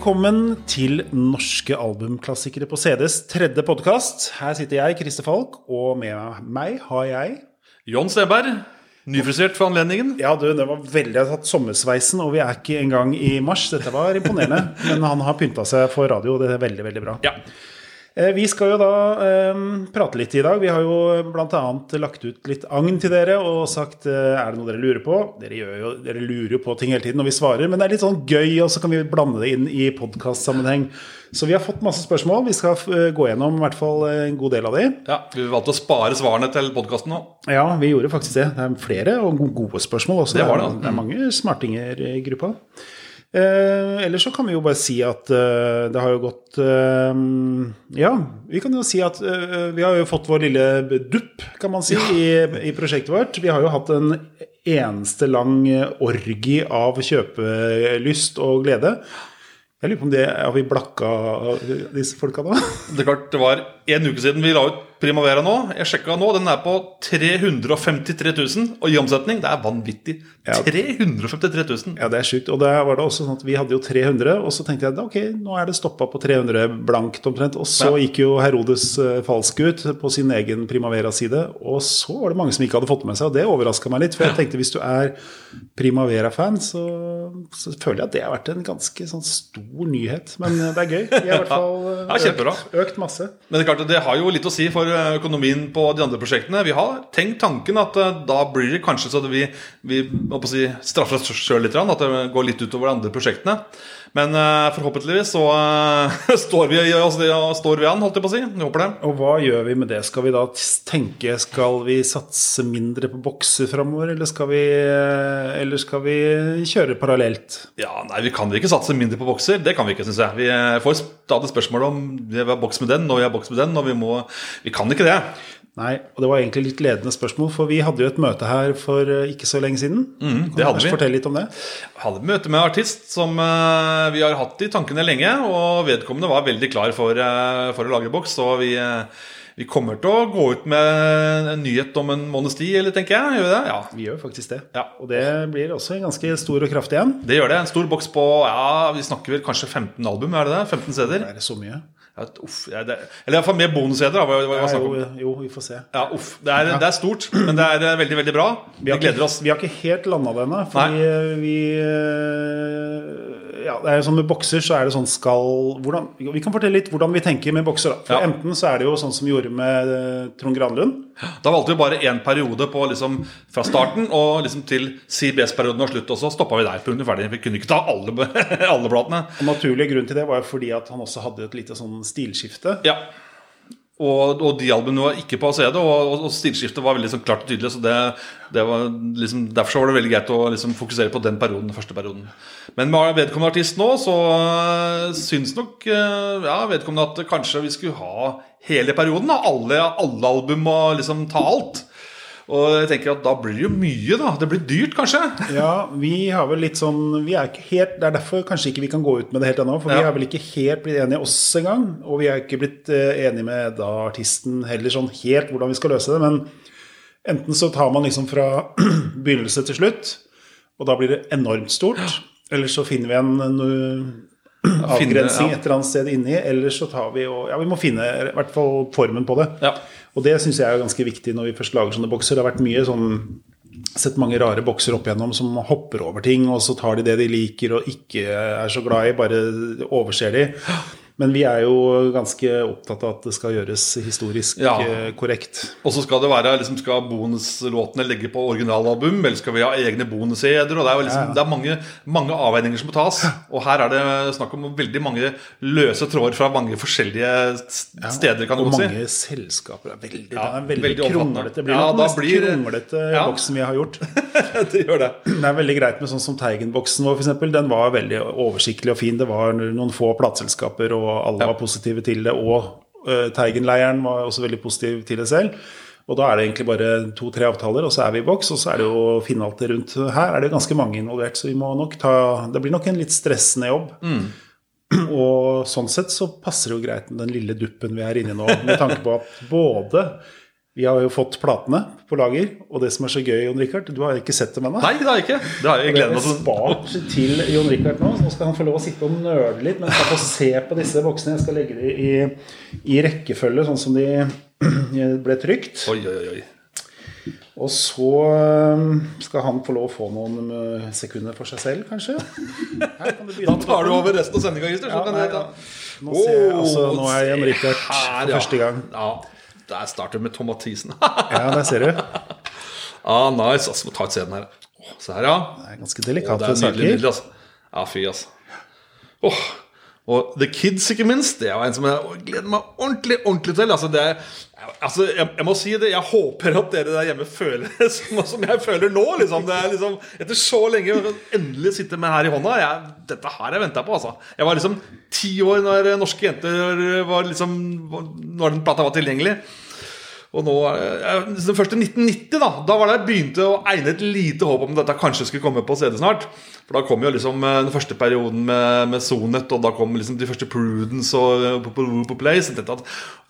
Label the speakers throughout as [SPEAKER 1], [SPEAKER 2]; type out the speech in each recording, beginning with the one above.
[SPEAKER 1] Velkommen til Norske albumklassikere på CDs tredje podkast. Her sitter jeg, Christer Falk, og med meg har jeg
[SPEAKER 2] John Stenberg, nyfrisert for anledningen.
[SPEAKER 1] Ja, du, det var veldig Jeg har tatt sommersveisen, og vi er ikke engang i mars. Dette var imponerende. Men han har pynta seg for radio, og det er veldig, veldig bra.
[SPEAKER 2] Ja.
[SPEAKER 1] Eh, Vi skal jo da eh, prate litt i dag. Vi har jo bl.a. lagt ut litt agn til dere og sagt eh, er det noe dere lurer på. Dere, jo, dere lurer jo på ting hele tiden når vi svarer, men det er litt sånn gøy, og så kan vi blande det inn i podkastsammenheng. Så vi har fått masse spørsmål. Vi skal eh, gå gjennom i hvert fall eh, en god del av de.
[SPEAKER 2] ja. Vi valgte å spare svarene til podkasten nå.
[SPEAKER 1] Ja, vi gjorde faktisk det. Det er flere og gode spørsmål også.
[SPEAKER 2] Det var det,
[SPEAKER 1] er,
[SPEAKER 2] altså.
[SPEAKER 1] det er mange smartinger i gruppa. Eh, ellers så kan vi jo bare si at eh, det har jo gått eh, Ja, vi kan jo si at eh, vi har jo fått vår lille dupp, kan man si, i, i prosjektet vårt. Vi har jo hatt en eneste lang orgi av kjøpelyst og glede. Jeg lurer på om det har vi blakka disse folka da?
[SPEAKER 2] Det er klart, det var en uke siden vi la ut Primavera nå. Jeg sjekka nå, den er på 353 000. Og i omsetning, det er vanvittig.
[SPEAKER 1] Ja.
[SPEAKER 2] 353 000.
[SPEAKER 1] Ja, det er sjukt. Og det var det også sånn at vi hadde jo 300, og så tenkte jeg ok, nå er det stoppa på 300 blankt omtrent. Og så
[SPEAKER 2] Ja.
[SPEAKER 1] gikk jo Herodes eh, falsk ut på sin egen Primavera-side, og så var det mange som ikke hadde fått med seg, og det overraska meg litt. For jeg tenkte hvis du er Primavera-fan, så, så føler jeg at det har vært en ganske sånn stor nyhet. Men eh, det er gøy. Vi har i hvert fall eh, økt, økt masse.
[SPEAKER 2] Men det er klart, det har jo litt å si for eh, økonomien på de andre prosjektene. Vi har tenkt tanken at eh, da blir det kanskje så at vi, vi si, straffer oss sjøl litt, at det går litt utover de andre prosjektene. Men uh, forhåpentligvis så uh, står, vi, i oss- står vi an, holdt jeg på å si. Jeg håper det.
[SPEAKER 1] Og hva gjør vi med det? Skal vi da tenke Skal vi satse mindre på bokser framover, eller skal vi, eh, eller skal vi kjøre parallelt?
[SPEAKER 2] Ja, nei, Vi kan vel ikke satse mindre på bokser. Det kan vi ikke, syns jeg. Vi får stadig spørsmål om vi har boks med den, og vi har boks med den, og vi må Vi kan ikke det.
[SPEAKER 1] Nei, og det var egentlig litt ledende spørsmål, for vi hadde jo et møte her for eh, ikke så lenge siden.
[SPEAKER 2] Mm, det hadde vi.
[SPEAKER 1] Fortell litt om det.
[SPEAKER 2] Hadde møte med en artist som eh, vi har hatt i tankene lenge, og vedkommende var veldig klar for, eh, for å lage boks. Så vi, vi kommer til å gå ut med en nyhet om en måneds tid, eller tenker jeg. Gjør vi det? Ja.
[SPEAKER 1] Vi gjør faktisk det.
[SPEAKER 2] Ja.
[SPEAKER 1] Og det blir også en ganske stor og kraftig en.
[SPEAKER 2] Det gjør det. En stor boks på ja, vi snakker vel kanskje 15 album, er det det? 15
[SPEAKER 1] steder. Det Er så mye?
[SPEAKER 2] Ja, uff, det, eller iallfall med bonus-CD-er. da, hva- hva- hva
[SPEAKER 1] jo, jo, vi får se.
[SPEAKER 2] Ja, uff. Det er, det er stort, men det er veldig, veldig bra. Vi gleder oss.
[SPEAKER 1] Vi har ikke helt landa det ennå. Fordi vi eh, Ja, det er sånn med bokser, så er det sånn skal hvordan, Vi kan fortelle litt hvordan vi tenker med bokser. da. For
[SPEAKER 2] Ja.
[SPEAKER 1] Enten så er det jo sånn som vi gjorde med eh, Trond Granlund.
[SPEAKER 2] Da valgte vi bare én periode på liksom fra starten og liksom til CBS-perioden var slutt. Og så stoppa vi der. Punktum ferdig. Vi kunne ikke ta alle, alle platene.
[SPEAKER 1] Og naturlig grunn til det var jo fordi at han også hadde et lite sånn stilskifte.
[SPEAKER 2] Ja. Og, og de albumene var ikke på CD, og, og stilskiftet var veldig sånn klart og tydelig. Så det, det var liksom, Derfor var det veldig greit å liksom fokusere på den perioden. den første perioden Men med vedkommende artist nå, så øh, syns nok øh, ja, vedkommende at kanskje vi skulle ha hele perioden. Da. Alle, alle album og liksom ta alt. Og jeg tenker at da blir det jo mye, da. Det blir dyrt, kanskje.
[SPEAKER 1] Ja, vi har vel litt sånn vi er ikke helt, Det er derfor kanskje ikke vi kan gå ut med det helt ennå. For vi
[SPEAKER 2] Ja.
[SPEAKER 1] er vel ikke helt blitt enige oss engang. Og vi er ikke blitt eh, enige med da artisten heller sånn helt hvordan vi skal løse det. Men enten så tar man liksom fra begynnelse til slutt, og da blir det enormt stort. Eller så finner vi en, en avgrensing
[SPEAKER 2] ja.
[SPEAKER 1] et eller annet sted inni. Eller så tar vi og Ja, vi må finne i hvert fall formen på det.
[SPEAKER 2] Ja.
[SPEAKER 1] Og det syns jeg er ganske viktig når vi først lager sånne bokser. Det har vært mye sånn Sett mange rare bokser opp igjennom som hopper over ting, og så tar de det de liker og ikke er så glad i, bare overser de. Men vi er jo ganske opptatt av at det skal gjøres historisk
[SPEAKER 2] Ja.
[SPEAKER 1] eh, korrekt.
[SPEAKER 2] Og så skal det være liksom, Skal bonuslåtene legge på originalalbum, eller skal vi ha egne bonus-CD-er? og Det er jo liksom,
[SPEAKER 1] Ja,
[SPEAKER 2] det er mange, mange avveininger som må tas. Og her er det snakk om veldig mange løse tråder fra mange forskjellige steder. kan du
[SPEAKER 1] Og
[SPEAKER 2] godt si.
[SPEAKER 1] mange selskaper. Det er veldig,
[SPEAKER 2] Ja,
[SPEAKER 1] det er veldig,
[SPEAKER 2] veldig
[SPEAKER 1] kronglete. Blir
[SPEAKER 2] Ja, da
[SPEAKER 1] mest
[SPEAKER 2] blir-
[SPEAKER 1] kronglete boksen vi har gjort.
[SPEAKER 2] det gjør det.
[SPEAKER 1] Det er veldig greit med sånn som Teigen-boksen vår, f.eks. Den var veldig oversiktlig og fin. Det var noen få plateselskaper, og alle var positive til det. Og uh, Teigen-leiren var også veldig positiv til det selv. Og da er det egentlig bare to-tre avtaler, og så er vi i boks. Og så er det jo å finne alt det rundt. Her er det ganske mange involvert, så vi må nok ta Det blir nok en litt stressende jobb. Og sånn sett så passer det jo greit med den lille duppen vi er inne i nå, med tanke på at både Vi har jo fått platene på lager, og det som er så gøy, Jon Rikard Du har ikke sett dem ennå.
[SPEAKER 2] Nei, det har jeg ikke. Det har jeg
[SPEAKER 1] gledet
[SPEAKER 2] meg til.
[SPEAKER 1] spart til Jon Rikard nå, så nå skal han få lov å sitte og nøle litt mens han får se på disse boksene. Jeg skal legge dem i, i rekkefølge, sånn som de ble trykt.
[SPEAKER 2] Oi, oi, oi.
[SPEAKER 1] Og så skal han få lov å få noen øh, sekunder for seg selv, kanskje. Her kan du
[SPEAKER 2] Da tar du over resten av sendinga, Christer.
[SPEAKER 1] Ja, ja. Nå ser jeg, altså, nå er Jon Rikard for første gang.
[SPEAKER 2] Ja, Der starter vi med Tom Mathisen.
[SPEAKER 1] Ja, der ser du.
[SPEAKER 2] ah, nice. Altså, må ta ut scenen her. Oh, se her, ja.
[SPEAKER 1] Det er ganske delikate
[SPEAKER 2] er nydelig,
[SPEAKER 1] saker.
[SPEAKER 2] nydelig, altså. Ja, fy, altså. Åh, og The Kids, ikke minst. Det er en som jeg gleder meg ordentlig ordentlig til. Altså, det altså, jeg, jeg må si det, jeg håper at dere der hjemme føler det som, som jeg føler nå. Liksom. Det er liksom, etter så lenge endelig sitte med her i hånda. Jeg, dette har jeg venta på. Altså. Jeg var liksom ti år når Norske jenter var liksom Når den plata var tilgjengelig. Og nå, eh, Den første 1990, da Da var det jeg begynte å egne et lite håp om dette kanskje skulle komme på CD snart. For da kom jo liksom eh, den første perioden med, med Sonet, og da kom liksom de første Prudence og eh, Popol på Play. Så jeg at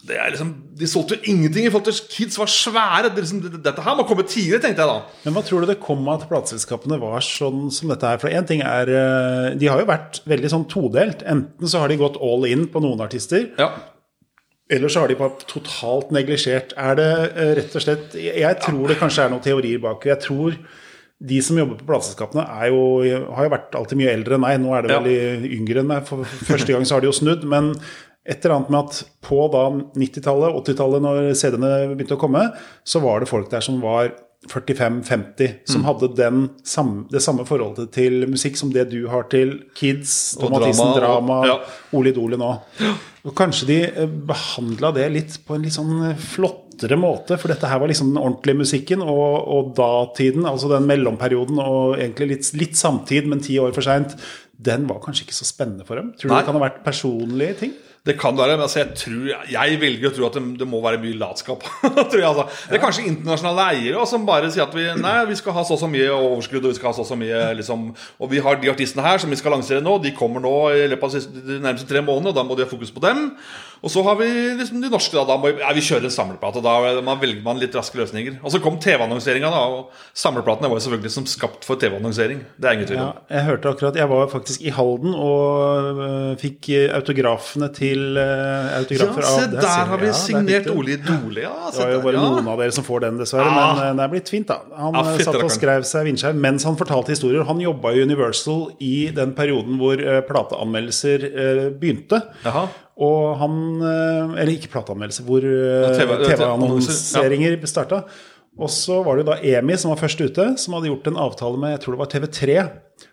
[SPEAKER 2] det er liksom, De solgte jo ingenting i forhold til Kids var svære. Det, liksom, dette her må komme tidligere, tenkte jeg da.
[SPEAKER 1] Men hva tror du det kom av at plateselskapene var sånn som dette her? For én ting er øh, De har jo vært veldig sånn todelt. Enten så har de gått all in på noen artister,
[SPEAKER 2] Ja.
[SPEAKER 1] Eller så har de bare totalt neglisjert. Er det eh, rett og slett Jeg tror det kanskje er noen teorier bak. Jeg tror de som jobber på plateselskapene, jo, har jo vært alltid mye eldre enn meg. Nå er det
[SPEAKER 2] Ja.
[SPEAKER 1] veldig yngre enn meg. For første gang så har de jo snudd. Men et eller annet med at på da 90-tallet, 80-tallet, når CD-ene begynte å komme, så var det folk der som var 45-50, som hadde den samme, det samme forholdet til musikk som det du har til Kids, Tom Mathisen,
[SPEAKER 2] drama, ja.
[SPEAKER 1] Ole Idole nå. Og kanskje de behandla det litt på en litt sånn flottere måte, for dette her var liksom den ordentlige musikken, og, og datiden, altså den mellomperioden, og egentlig litt, litt samtid, men ti år for seint, den var kanskje ikke så spennende for dem. Tror du
[SPEAKER 2] Nei.
[SPEAKER 1] det kan ha vært personlige ting?
[SPEAKER 2] Det kan være, men altså jeg, tror, jeg velger å tro at det, det må være mye latskap. tror jeg, altså. Det er kanskje internasjonale eiere som bare sier at vi, nei, vi skal ha så og så mye overskudd. Og vi skal ha så og så mye liksom, Og vi har de artistene her som vi skal lansere nå. De kommer nå i løpet av de nærmeste tre månedene, og da må de ha fokus på dem. Og så har vi liksom de norske. Da, da må vi, ja, vi kjører en samleplate. Da man velger man litt raske løsninger. Og så kom TV-annonseringa, da. Og samleplatene var jo selvfølgelig som skapt for TV-annonsering. Det er ingen tvil
[SPEAKER 1] Ja,
[SPEAKER 2] om.
[SPEAKER 1] jeg hørte akkurat Jeg var faktisk i Halden og øh, fikk autografene til øh,
[SPEAKER 2] Ja,
[SPEAKER 1] autografer
[SPEAKER 2] se
[SPEAKER 1] av
[SPEAKER 2] der har vi
[SPEAKER 1] Ja,
[SPEAKER 2] signert. Ole Idole, ja.
[SPEAKER 1] Det var jo bare
[SPEAKER 2] ja.
[SPEAKER 1] noen av dere som får den, dessverre.
[SPEAKER 2] Ja.
[SPEAKER 1] Men eh, det er blitt fint, da. Han
[SPEAKER 2] ja,
[SPEAKER 1] eh, satt og skrev seg vindskjerm mens han fortalte historier. Han jobba i Universal i den perioden hvor eh, plateanmeldelser eh, begynte.
[SPEAKER 2] Aha.
[SPEAKER 1] Og han eh, Eller ikke plateanmeldelser, hvor eh,
[SPEAKER 2] TV
[SPEAKER 1] TV-annonseringer starta. Og så var det jo da EMI som var først ute, som hadde gjort en avtale med jeg tror det var TV3,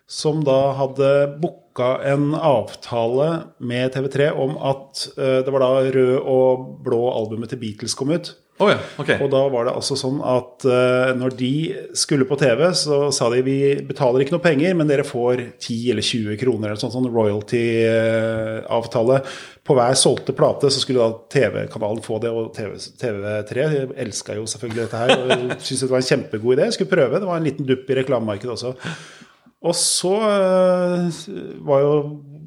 [SPEAKER 1] som da hadde booka en avtale med TV3 om at uh, det var da rød og blå albumet til Beatles kom ut.
[SPEAKER 2] Oh ja, okay.
[SPEAKER 1] Og da var det altså sånn at uh, når de skulle på TV, så sa de vi betaler ikke noe penger, men dere får 10 eller 20 kroner eller sånn, sånn royalty-avtale. På hver solgte plate så skulle da TV-kanalen få det, og TV, TV3 elska jo selvfølgelig dette her og syntes det var en kjempegod idé. Skulle prøve. Det var en liten dupp i reklamemarkedet også. Og så eh, var jo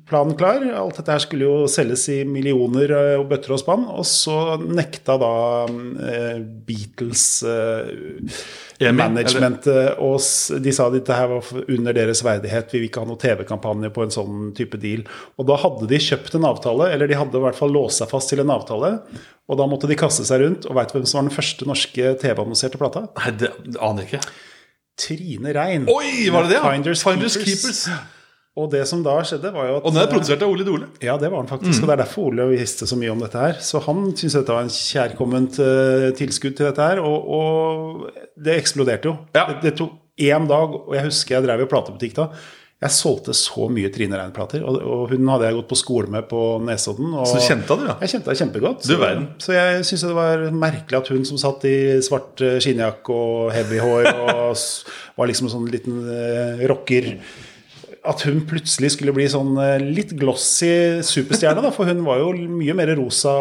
[SPEAKER 1] planen klar. Alt dette her skulle jo selges i millioner eh, og bøtter og spann. Og så nekta da eh, Beatles management og de sa at dette her var under deres verdighet. Vi vil ikke ha noen TV-kampanje på en sånn type deal. Og da hadde de kjøpt en avtale, eller de hadde i hvert fall låst seg fast til en avtale. Og da måtte de kaste seg rundt. Og veit du hvem som var den første norske TV-annonserte plata?
[SPEAKER 2] Nei, det aner jeg ikke.
[SPEAKER 1] Trine Rein.
[SPEAKER 2] Oi, var det det?
[SPEAKER 1] Finders,
[SPEAKER 2] Finders
[SPEAKER 1] Keepers.
[SPEAKER 2] Keepers.
[SPEAKER 1] Og det som da skjedde, var jo at
[SPEAKER 2] Og den er produsert av Ole Dole.
[SPEAKER 1] Ja, det var han faktisk. Og det er derfor Ole visste så mye om dette her. Så han syntes dette var en kjærkomment eh, tilskudd til dette her. Og, og det eksploderte jo.
[SPEAKER 2] Ja.
[SPEAKER 1] Det, det tok én dag, og jeg husker jeg drev i platebutikk da. Jeg solgte så mye Trine Rein-plater, og, og hun hadde jeg gått på skole med på Nesodden.
[SPEAKER 2] Så du kjente henne, ja?
[SPEAKER 1] Jeg kjente henne kjempegodt.
[SPEAKER 2] Du verden.
[SPEAKER 1] Så jeg syns det var merkelig at hun som satt i svart eh, skinnjakke og heavy hår og var liksom en sånn liten uh, rocker at hun plutselig skulle bli sånn eh, litt glossy superstjerne. Da, for hun var jo mye mer rosa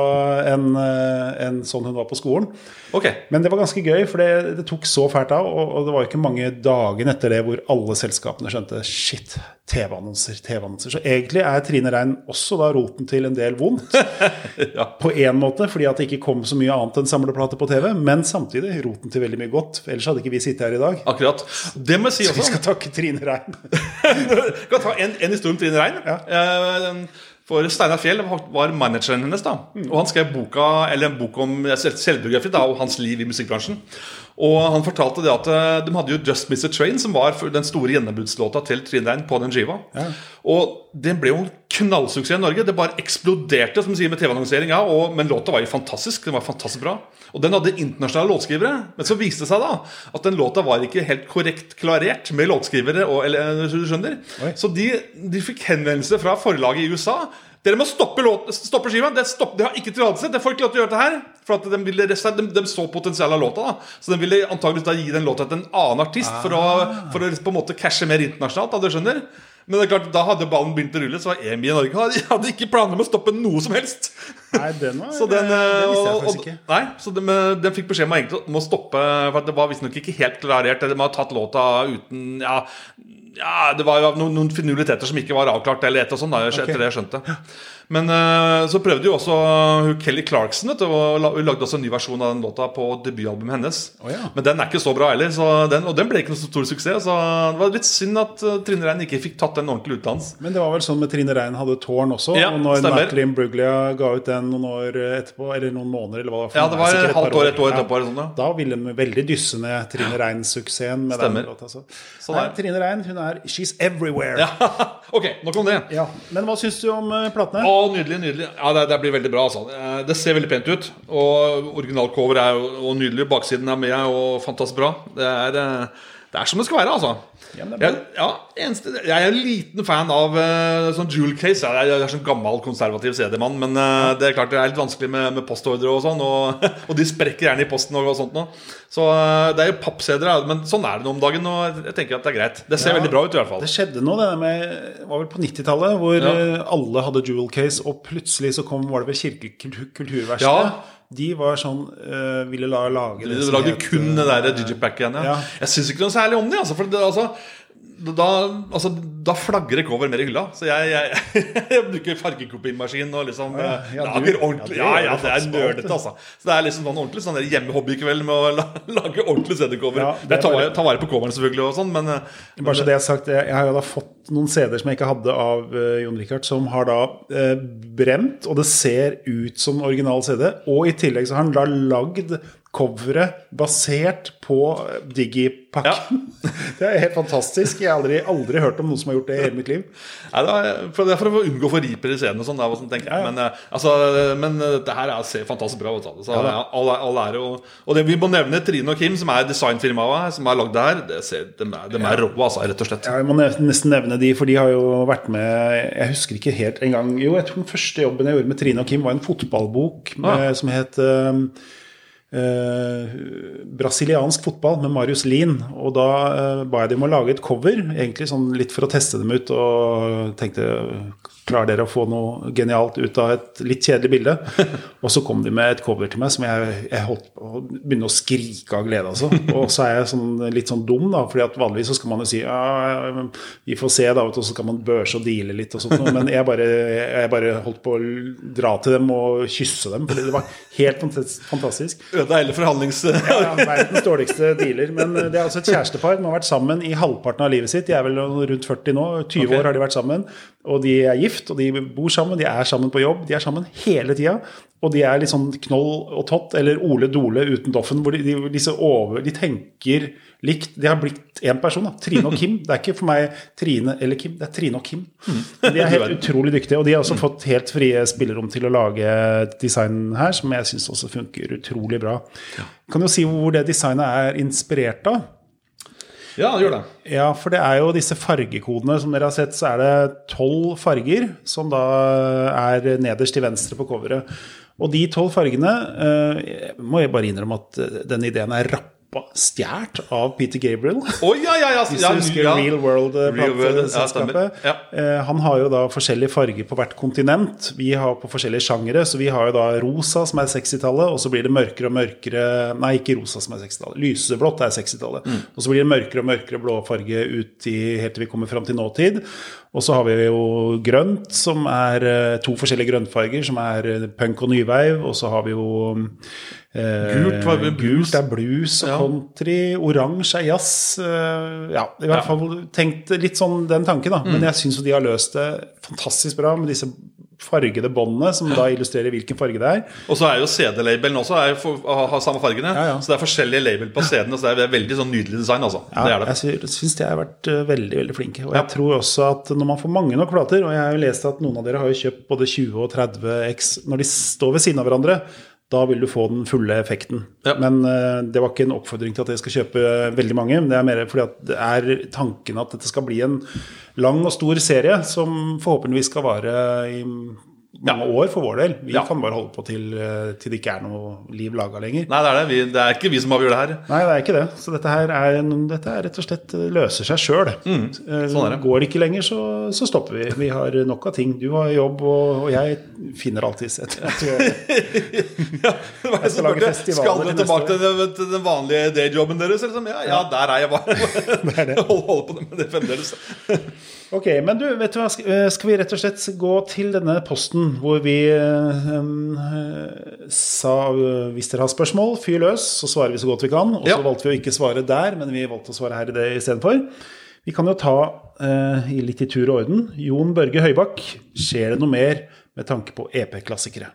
[SPEAKER 1] enn en sånn hun var på skolen.
[SPEAKER 2] Okay.
[SPEAKER 1] Men det var ganske gøy, for det, det tok så fælt av. Og, og det var jo ikke mange dagene etter det hvor alle selskapene skjønte shit, TV-annonser, TV-annonser. Så egentlig er Trine Rein også da roten til en del vondt.
[SPEAKER 2] Ja.
[SPEAKER 1] På én måte, fordi at det ikke kom så mye annet enn samleplater på TV. Men samtidig roten til veldig mye godt. Ellers hadde ikke vi sittet her i dag.
[SPEAKER 2] Akkurat. Det må jeg si
[SPEAKER 1] Så vi skal takke Trine Rein.
[SPEAKER 2] kan ta en, en historie om Trine Rein. Ja. For Steinar Fjell var manageren hennes, da. Og han skrev boka, eller en bok om selv- selvbiografi og hans liv i musikkbransjen. Og han fortalte det at eh, de hadde jo Just Miss a Train, som var den store gjennombruddslåta til Trine Rein på den skiva. Og den ble jo en knallsuksess i Norge. Det bare eksploderte som sier med TV-annonsering. Ja, men låta var jo fantastisk. Den var fantastisk bra. Og den hadde internasjonale låtskrivere. Men så viste det seg da at den låta var ikke helt korrekt klarert med låtskrivere. Og, eller, du skjønner Så de, de fikk henvendelse fra forlaget i USA. Dere må stoppe, låten, stoppe skiva. Det, stopp, det har ikke tillatelse. Det får ikke lov til å gjøre det her. For de, ville, de, de så potensialet av låta. da Så de ville antakeligvis da gi den låta til en annen artist for, å, for å på en måte cashe mer internasjonalt. Da, du skjønner Men det er klart, da hadde ballen begynt å rulle, så var EMI i Norge hadde, hadde ikke planer om å stoppe noe som helst.
[SPEAKER 1] Nei, den var
[SPEAKER 2] Så den,
[SPEAKER 1] det
[SPEAKER 2] det
[SPEAKER 1] visste jeg
[SPEAKER 2] og-
[SPEAKER 1] faktisk ikke.
[SPEAKER 2] Nei, så den, de fikk beskjed om om å stoppe For det var visstnok ikke helt klarert. De har tatt låta uten Ja, ja det var jo noen, noen finurligheter som ikke var avklart, eller et og sånt, da, etter det jeg skjønte. Men uh, så prøvde jo også hun Kelly Clarkson vet du, og la- hun lagde også en ny versjon av den låta på debutalbumet hennes.
[SPEAKER 1] Oh, ja.
[SPEAKER 2] Men den er ikke så bra heller, så den, og den ble ikke noe så stor suksess. Så det var litt synd at uh, Trine Rein ikke fikk tatt den ordentlig utenlands.
[SPEAKER 1] Men det var vel sånn med Trine Rein hadde tårn også.
[SPEAKER 2] Ja,
[SPEAKER 1] og når. Natalie Bruglia ga ut den noen år etterpå, eller noen måneder, eller hva det var. for
[SPEAKER 2] Ja, det var et halvt år, et år etterpå. eller sånt, ja.
[SPEAKER 1] Da ville de veldig dysse ned Trine Rein-suksessen med
[SPEAKER 2] Stemmer.
[SPEAKER 1] den låta. Så.
[SPEAKER 2] Sånn
[SPEAKER 1] Nei. Trine Rein, hun er She's everywhere.
[SPEAKER 2] Ja. ok, nok om det.
[SPEAKER 1] Ja. Men hva syns du om eh, platene?
[SPEAKER 2] Å, nydelig, nydelig. Ja, det, det blir veldig bra. Altså. Eh, Det ser veldig pent ut. Og originalcover er jo nydelig. Baksiden er med og fantastisk bra. Det er, eh, det er som det skal være, altså.
[SPEAKER 1] Ja,
[SPEAKER 2] Jeg, ja, eneste, jeg er en liten fan av uh, sånn jewel case. Jeg jeg er sånn gammel, konservativ CD-mann. Men uh, det er klart det er litt vanskelig med, med postordre og sånn. Og, og de sprekker gjerne i posten og sånt nå. Så uh, det er jo pappceder, ja, men sånn er det nå om dagen. Og jeg tenker at det er greit. Det ser
[SPEAKER 1] Ja.
[SPEAKER 2] veldig bra ut i hvert fall.
[SPEAKER 1] Det skjedde noe, det der med var vel på 90-tallet, hvor alle hadde jewel case, og plutselig så kom, var det vel Kirkekulturverkstedet.
[SPEAKER 2] Ja.
[SPEAKER 1] De var sånn øh, Ville la, lage det
[SPEAKER 2] De lagde kun det der
[SPEAKER 1] digipacket
[SPEAKER 2] digipack igjen. Ja.
[SPEAKER 1] ja.
[SPEAKER 2] Jeg syns ikke noe særlig om det. Altså, for det, altså, da, altså, da flagrer cover mer i hylla. Så jeg, jeg, jeg bruker fargekopimaskin og liksom
[SPEAKER 1] Ja, ja,
[SPEAKER 2] lager du- ordentlig
[SPEAKER 1] ja,
[SPEAKER 2] Ja,
[SPEAKER 1] det
[SPEAKER 2] er nerdete, altså. Så det er liksom sånn ordentlig sånn hjemmehobbykveld med å lage ordentlig CD-cover.
[SPEAKER 1] Ja, det
[SPEAKER 2] jeg tar, tar vare på coveren selvfølgelig og sånn, men eh,
[SPEAKER 1] Bare så det er sagt, jeg, jeg har jo da fått noen CD-er som jeg ikke hadde av uh, Jon Richard, som har da uh, brent, og det ser ut som original CD. Og i tillegg så har han da lagd coveret basert på eh, Digi-pakken. det er helt fantastisk. Jeg har aldri, aldri hørt om noen som har gjort det i hele mitt liv.
[SPEAKER 2] Nei, det, er, for, det er for å unngå forriper i scenen og sånn. sånn.
[SPEAKER 1] Ja, ja.
[SPEAKER 2] Men, eh, altså, men eh, det her er, ser fantastisk bra ut. altså. Så,
[SPEAKER 1] Ja,
[SPEAKER 2] ja, all, all ære. Og, og det, vi må nevne Trine og Kim, som er designfirmaet som har lagd det her. Det ser, de er, de er rå, altså, rett og slett.
[SPEAKER 1] Ja, Jeg må nesten nevne de, for de har jo vært med Jeg husker ikke helt engang Jo, jeg tror den første jobben jeg gjorde med Trine og Kim, var en fotballbok med, som het eh, eh, Brasiliansk fotball med Marius Lien. Og da eh, ba jeg dem å lage et cover, egentlig sånn litt for å teste dem ut. Og tenkte klarer dere å få noe genialt ut av et litt kjedelig bilde? Og så kom de med et cover til meg som jeg, jeg holdt på å begynne å skrike av glede. Altså. Og så er jeg sånn, litt sånn dum, da, fordi at vanligvis så skal man jo si ja, vi får se, da, og så skal man børse og deale litt og sånt. Men jeg bare, jeg bare holdt på å dra til dem og kysse dem, fordi det var helt fantastisk.
[SPEAKER 2] Ødela hele forhandlings...
[SPEAKER 1] Ja, ja, verdens dårligste dealer. Men det er altså et kjærestepar. De har vært sammen i halvparten av livet sitt. De er vel rundt 40 nå. 20
[SPEAKER 2] okay.
[SPEAKER 1] år har de vært sammen. Og de er gift, og de bor sammen. De er sammen på jobb. De er sammen hele tida. Og de er litt sånn knoll og tott, eller Ole Dole uten Doffen. Hvor de, de, disse over, de tenker likt. De har blitt én person, da. Trine og Kim. Det er ikke for meg Trine eller Kim, det er Trine og Kim. Men de er helt utrolig dyktige, og de har også fått helt frie spillerom til å lage design her, som jeg syns også funker utrolig bra. Kan jo si hvor det designet er inspirert av.
[SPEAKER 2] Ja, det gjør det.
[SPEAKER 1] Ja, for det er jo disse fargekodene. Som dere har sett, så er det tolv farger som da er nederst til venstre på coveret. Og de tolv fargene eh, må jeg bare innrømme at eh, den ideen er rapp stjålet av Peter Gabriel.
[SPEAKER 2] Oh, ja, ja, ja,
[SPEAKER 1] Hvis
[SPEAKER 2] ja,
[SPEAKER 1] du husker. Real World-plateselskapet.
[SPEAKER 2] Ja.
[SPEAKER 1] Eh, han har jo da forskjellige farger på hvert kontinent. Vi har på forskjellige sjangere. Så vi har jo da rosa, som er 60-tallet, og så blir det mørkere og mørkere Nei, ikke rosa, som er 60-tallet. Lyseblått er 60-tallet.
[SPEAKER 2] Mm.
[SPEAKER 1] Og så blir det mørkere og mørkere blå farge ut i, helt til vi kommer fram til nåtid. Og så har vi jo grønt, som er eh, to forskjellige grønnfarger, som er eh, punk og nyveiv. Og så har vi jo eh,
[SPEAKER 2] Gult var blues.
[SPEAKER 1] Gult er blues og
[SPEAKER 2] Ja.
[SPEAKER 1] country. Oransje er jazz. eh, ja, i hvert fall tenkt litt sånn den tanken, da. Men jeg syns jo de har løst det fantastisk bra med disse fargede båndene, som da illustrerer hvilken farge det er.
[SPEAKER 2] Og så er jo CD-labelen også er for, har samme fargene.
[SPEAKER 1] Ja, ja.
[SPEAKER 2] Så det er forskjellige label på CD-ene. Så det er veldig sånn nydelig design. altså
[SPEAKER 1] Ja,
[SPEAKER 2] Det er det.
[SPEAKER 1] Jeg syns de har vært eh, veldig veldig flinke. Og jeg tror også at når man får mange nok plater, og jeg har jo lest at noen av dere har jo kjøpt både 20 og 30 X Når de står ved siden av hverandre, da vil du få den fulle effekten.
[SPEAKER 2] Ja.
[SPEAKER 1] Men eh, det var ikke en oppfordring til at jeg skal kjøpe veldig mange. Men det er mer fordi at det er tanken at dette skal bli en lang og stor serie som forhåpentligvis skal vare i mange år for vår del. Vi
[SPEAKER 2] Ja.
[SPEAKER 1] kan bare holde på til, eh, til det ikke er noe liv laga lenger.
[SPEAKER 2] Nei, det er det. Vi, det er ikke vi som avgjør det her.
[SPEAKER 1] Nei, det er ikke det. Så dette her er, dette er rett og slett eh, løser seg sjøl.
[SPEAKER 2] sånn er det.
[SPEAKER 1] Går det ikke lenger, så, så stopper vi. Vi har nok av ting. Du har jobb, og, og jeg finner alltid et
[SPEAKER 2] Jeg
[SPEAKER 1] skal lage festivaler
[SPEAKER 2] Skal dere
[SPEAKER 1] neste
[SPEAKER 2] tilbake til, til den vanlige dayjobben deres? Liksom? Ja, ja, der er jeg bare.
[SPEAKER 1] er det.
[SPEAKER 2] Hold, hold på med det fremdeles.
[SPEAKER 1] Ok, men du, vet du hva? Eh, skal vi rett og slett gå til denne posten hvor vi eh, sa hvis dere har spørsmål, fyr løs, så svarer vi så godt vi kan. Og så
[SPEAKER 2] Ja.
[SPEAKER 1] valgte vi å ikke svare der, men vi valgte å svare her i det istedenfor. Vi kan jo ta eh, litt i tur og orden. Jon Børge Høybakk, skjer det noe mer med tanke på EP-klassikere?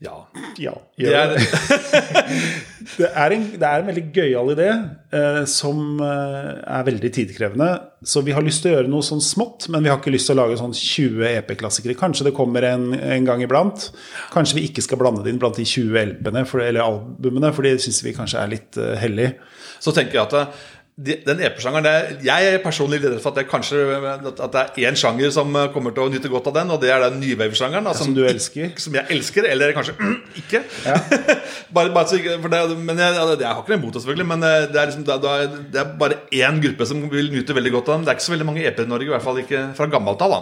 [SPEAKER 2] Ja.
[SPEAKER 1] Ja.
[SPEAKER 2] Det er,
[SPEAKER 1] Det er en, det er en veldig gøyal idé eh, som eh, er veldig tidkrevende. Så vi har lyst til å gjøre noe sånn smått, men vi har ikke lyst til å lage sånn 20 EP-klassikere. Kanskje det kommer en, en gang iblant. Kanskje vi ikke skal blande det inn blant de 20 LP-ene eller albumene, for det syns vi kanskje er litt eh, hellig.
[SPEAKER 2] så tenker jeg at de- den EP-sjangeren er- Jeg er personlig redd for at det kanskje at det er én sjanger som kommer til å nyte godt av den, og det er den nywave-sjangeren. da,
[SPEAKER 1] Som du elsker.
[SPEAKER 2] Som jeg elsker, eller kanskje mm, ikke. bare, bare, for det, men jeg, jeg har ikke noe imot det, selvfølgelig, men eh, det er, liksom, det, det er bare én gruppe som vil nyte veldig godt av den. Det er ikke så veldig mange EP-er i Norge, i hvert fall ikke fra gammelt av.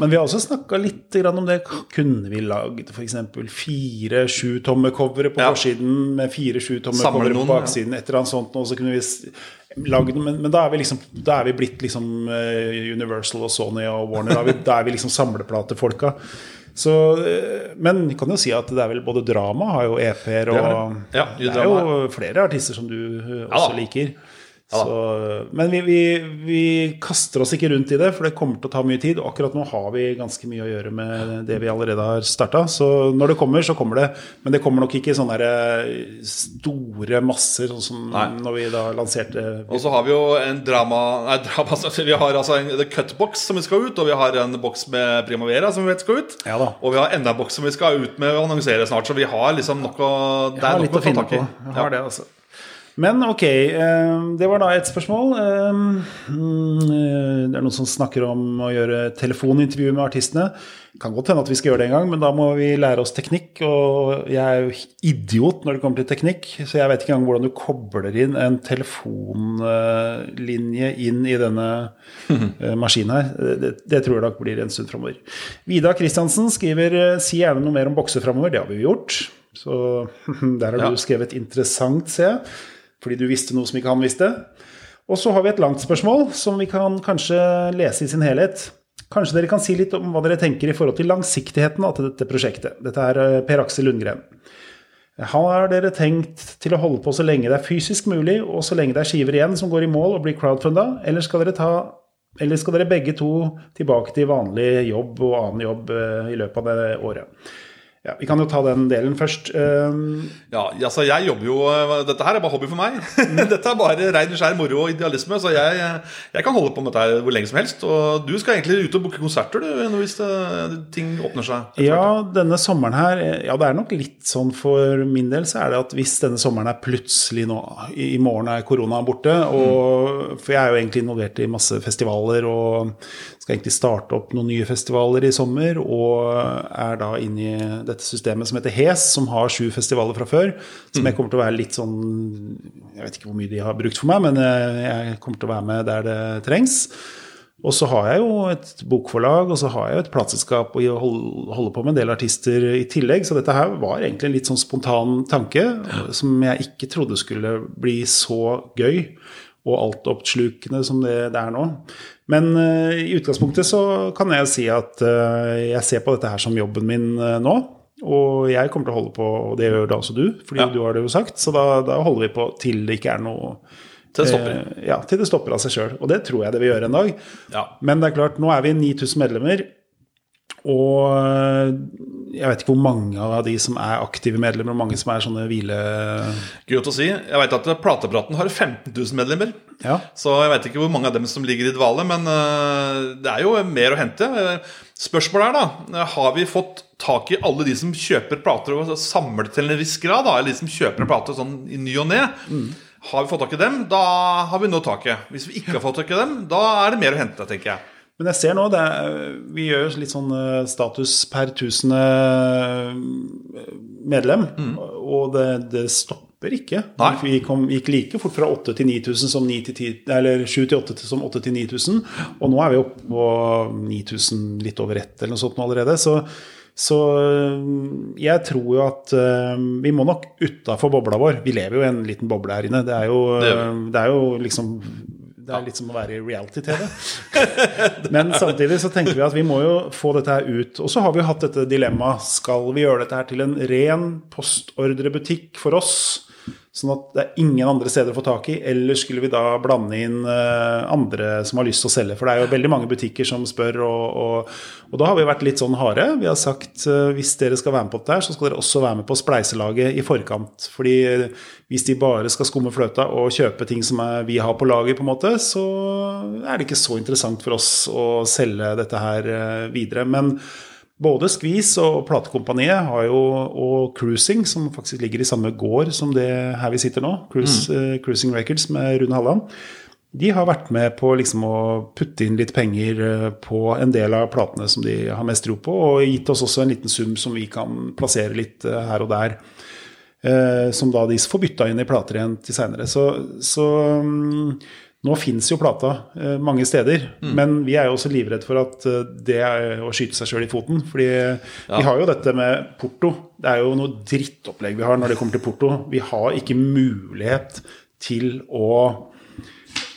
[SPEAKER 1] men vi har også snakka litt grann om det. Kunne vi lagd f.eks. fire sju-tommer-covere på
[SPEAKER 2] Ja.
[SPEAKER 1] forsiden med fire sju-tommer-covere på
[SPEAKER 2] baksiden? ja.
[SPEAKER 1] Et eller annet sånt, og så kunne vi lagd men, men da er vi liksom Da er vi blitt liksom eh, Universal og Sony og Warner. Da er vi, da er vi liksom samleplatefolka. Så, eh, men vi kan jo si at det er vel både drama har jo EP-er, og
[SPEAKER 2] det. Ja,
[SPEAKER 1] det er jo flere artister som du også
[SPEAKER 2] Ja
[SPEAKER 1] liker.
[SPEAKER 2] Ja.
[SPEAKER 1] Så, men vi, vi, vi kaster oss ikke rundt i det, for det kommer til å ta mye tid. Og akkurat nå har vi ganske mye å gjøre med det vi allerede har starta. Så når det kommer, så kommer det. Men det kommer nok ikke i sånne store masser, sånn som
[SPEAKER 2] Nei.
[SPEAKER 1] når vi da lanserte
[SPEAKER 2] Og så har vi jo en drama Nei, drama Vi har altså en Cut-box som vi skal ut, og vi har en boks med Primavera som vi vet skal ut.
[SPEAKER 1] Ja.
[SPEAKER 2] Og vi har enda en boks som vi skal ut med og annonsere snart, så vi har liksom nok å Det er nok
[SPEAKER 1] å
[SPEAKER 2] ta
[SPEAKER 1] finne
[SPEAKER 2] tak i.
[SPEAKER 1] på. Jeg har det, altså. Men ok, eh, det var da et spørsmål. Eh, mm, eh, Det er noen som snakker om å gjøre telefonintervju med artistene. Kan godt hende at vi skal gjøre det en gang, men da må vi lære oss teknikk. Og jeg er jo idiot når det kommer til teknikk, så jeg vet ikke engang hvordan du kobler inn en telefonlinje inn i denne maskinen her. Det, det tror jeg nok blir en stund framover. Vidar Kristiansen skriver si gjerne noe mer om bokser framover. Det har vi jo gjort. Så der har
[SPEAKER 2] Ja.
[SPEAKER 1] du skrevet 'interessant', ser jeg. Fordi du visste noe som ikke han visste. Og så har vi et langt spørsmål som vi kan kanskje lese i sin helhet. Kanskje dere kan si litt om hva dere tenker i forhold til langsiktigheten til dette prosjektet. Dette er eh, Per Aksel Lundgren. Har dere tenkt til å holde på så lenge det er fysisk mulig, og så lenge det er skiver igjen som går i mål og blir crowdfunda, eller skal dere ta eller skal dere begge to tilbake til vanlig jobb og annen jobb eh, i løpet av det året? Ja, Vi kan jo ta den delen først. Um,
[SPEAKER 2] Ja, altså jeg jobber jo Dette her er bare hobby for meg. dette er bare rein skjær moro og idealisme. Så jeg, jeg kan holde på med dette hvor lenge som helst. Og du skal egentlig ut og booke konserter du, hvis det, ting åpner seg.
[SPEAKER 1] Ja, denne sommeren her Ja, det er nok litt sånn for min del så er det at hvis denne sommeren er plutselig nå I morgen er korona borte, og For jeg er jo egentlig involvert i masse festivaler og skal egentlig starte opp noen nye festivaler i sommer, og er da inne i dette systemet som heter HES, som har sju festivaler fra før. Som jeg kommer til å være litt sånn Jeg vet ikke hvor mye de har brukt for meg, men jeg kommer til å være med der det trengs. Og så har jeg jo et bokforlag, og så har jeg jo et plateselskap og holder på med en del artister i tillegg. Så dette her var egentlig en litt sånn spontan tanke som jeg ikke trodde skulle bli så gøy og altoppslukende som det, det er nå. Men uh, i utgangspunktet så kan jeg si at uh, jeg ser på dette her som jobben min uh, nå. Og jeg kommer til å holde på, og det gjør da også du, fordi ja. du har det jo sagt. Så da, da holder vi på til det ikke er noe
[SPEAKER 2] til det stopper.
[SPEAKER 1] Eh, ja, til det stopper av seg sjøl. Og det tror jeg det vil gjøre en dag.
[SPEAKER 2] Ja.
[SPEAKER 1] Men det er klart, nå er vi 9000 medlemmer. Og eh, jeg vet ikke hvor mange av de som er aktive medlemmer, og mange som er sånne hvile...
[SPEAKER 2] Gøy å si. Jeg vet at Platepraten har 15 000 medlemmer.
[SPEAKER 1] Ja.
[SPEAKER 2] Så jeg vet ikke hvor mange av dem som ligger i dvale, men uh, det er jo mer å hente. Spørsmålet er da, har vi fått tak i alle de som kjøper plater og samler til en viss grad? da, Eller de som kjøper plater sånn i ny og ne? Mm. Har vi fått tak i dem, da har vi nå taket. Hvis vi ikke har fått tak i dem, da er det mer å hente, tenker jeg.
[SPEAKER 1] Men jeg ser nå, er, vi gjør litt sånn eh, status per tusende eh, medlem, mm. og det, det, stopper ikke.
[SPEAKER 2] Nei.
[SPEAKER 1] Vi kom, gikk like fort fra 8 til 9000 som 9 til 10, eller 7 til 8 som 8 til 9000, og nå er vi oppe på 9000 litt over ett eller noe sånt allerede. så så øh, jeg tror jo at uh, vi må nok utafor bobla vår. Vi lever jo i en liten boble her inne. Det er jo, det er, øh, det er jo liksom det er litt som å være i reality-TV. Men samtidig så tenker vi at vi må jo få dette her ut. Og så har vi jo hatt dette dilemmaet. Skal vi gjøre dette her til en ren postordrebutikk for oss? Sånn at det er ingen andre steder å få tak i. Eller skulle vi da blande inn uh, andre som har lyst til å selge? For det er jo veldig mange butikker som spør, og, og, og da har vi vært litt sånn harde. Vi har sagt uh, hvis dere skal være med på dette, så skal dere også være med på spleiselaget i forkant. Fordi uh, hvis de bare skal skumme fløta og kjøpe ting som er, vi har på lager, på en måte, så er det ikke så interessant for oss å selge dette her videre. Men både Skvis og platekompaniet har jo, og Cruising, som faktisk ligger i samme gård som det her vi sitter nå, Cruise, mm. uh, Cruising Records med Rune Halland, de har vært med på liksom å putte inn litt penger eh, på en del av platene som de har mest tro på, og gitt oss også en liten sum som vi kan plassere litt uh, her og der. Uh, som da de får bytta inn i plater igjen til seinere. Så, så um, nå fins jo plata eh, mange steder, mm. men vi er jo også livredd for at eh, det er å skyte seg sjøl i foten. Fordi ja. vi har jo dette med porto. Det er jo noe drittopplegg vi har når det kommer til porto. Vi har ikke mulighet til å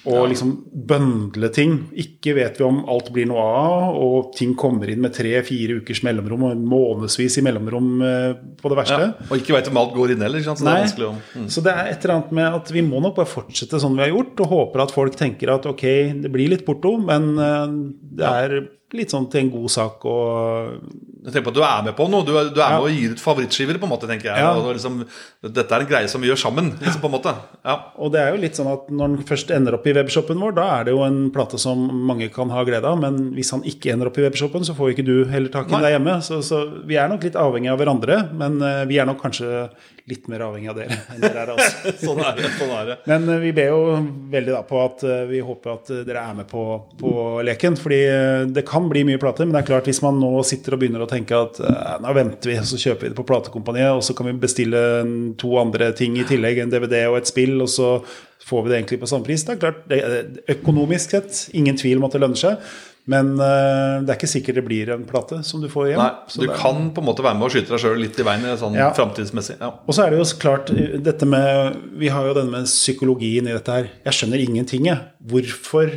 [SPEAKER 1] og ja. liksom bøndle ting. Ikke vet vi om alt blir noe av, og ting kommer inn med tre-fire ukers mellomrom og månedsvis i mellomrom eh, på det verste. Ja,
[SPEAKER 2] og ikke vet om alt går inn heller. Så,
[SPEAKER 1] Nei.
[SPEAKER 2] Det
[SPEAKER 1] mm. så det er et eller annet med at vi må nok bare fortsette sånn vi har gjort, og håper at folk tenker at ok, det blir litt porto, men eh, det er litt sånn til en god sak og
[SPEAKER 2] jeg tenker på at Du er med på noe. Du er, du er ja. med å gi ut favorittskiver, på en måte, tenker jeg. Ja. Liksom, dette er en greie som vi gjør sammen. Liksom, på en måte. Ja.
[SPEAKER 1] Og det er jo litt sånn at Når den først ender opp i webshopen vår, da er det jo en plate som mange kan ha glede av. Men hvis han ikke ender opp i webshopen, så får ikke du heller tak i den der hjemme. Så, så, vi er nok litt avhengig av hverandre, men uh, vi er nok kanskje litt mer avhengig av dere enn dere er av oss.
[SPEAKER 2] sånn, er det, sånn er det.
[SPEAKER 1] Men uh, vi ber jo veldig da på at uh, vi håper at dere er med på, på leken. Fordi det kan bli mye plater, men det er klart hvis man nå sitter og begynner å tenke at nå venter vi, så kjøper vi det på platekompaniet, og så kan vi bestille to andre ting i tillegg, en DVD og et spill, og så får vi det egentlig på samme pris. Det er klart, det er økonomisk sett, ingen tvil om at det lønner seg. Men uh, det er ikke sikkert det blir en plate som du får hjem.
[SPEAKER 2] Nei, Du kan på en måte være med og skyte deg sjøl litt i veien sånn ja. framtidsmessig. Ja.
[SPEAKER 1] Og så er det jo klart dette med Vi har jo denne med psykologien i dette her. Jeg skjønner ingenting, jeg. Hvorfor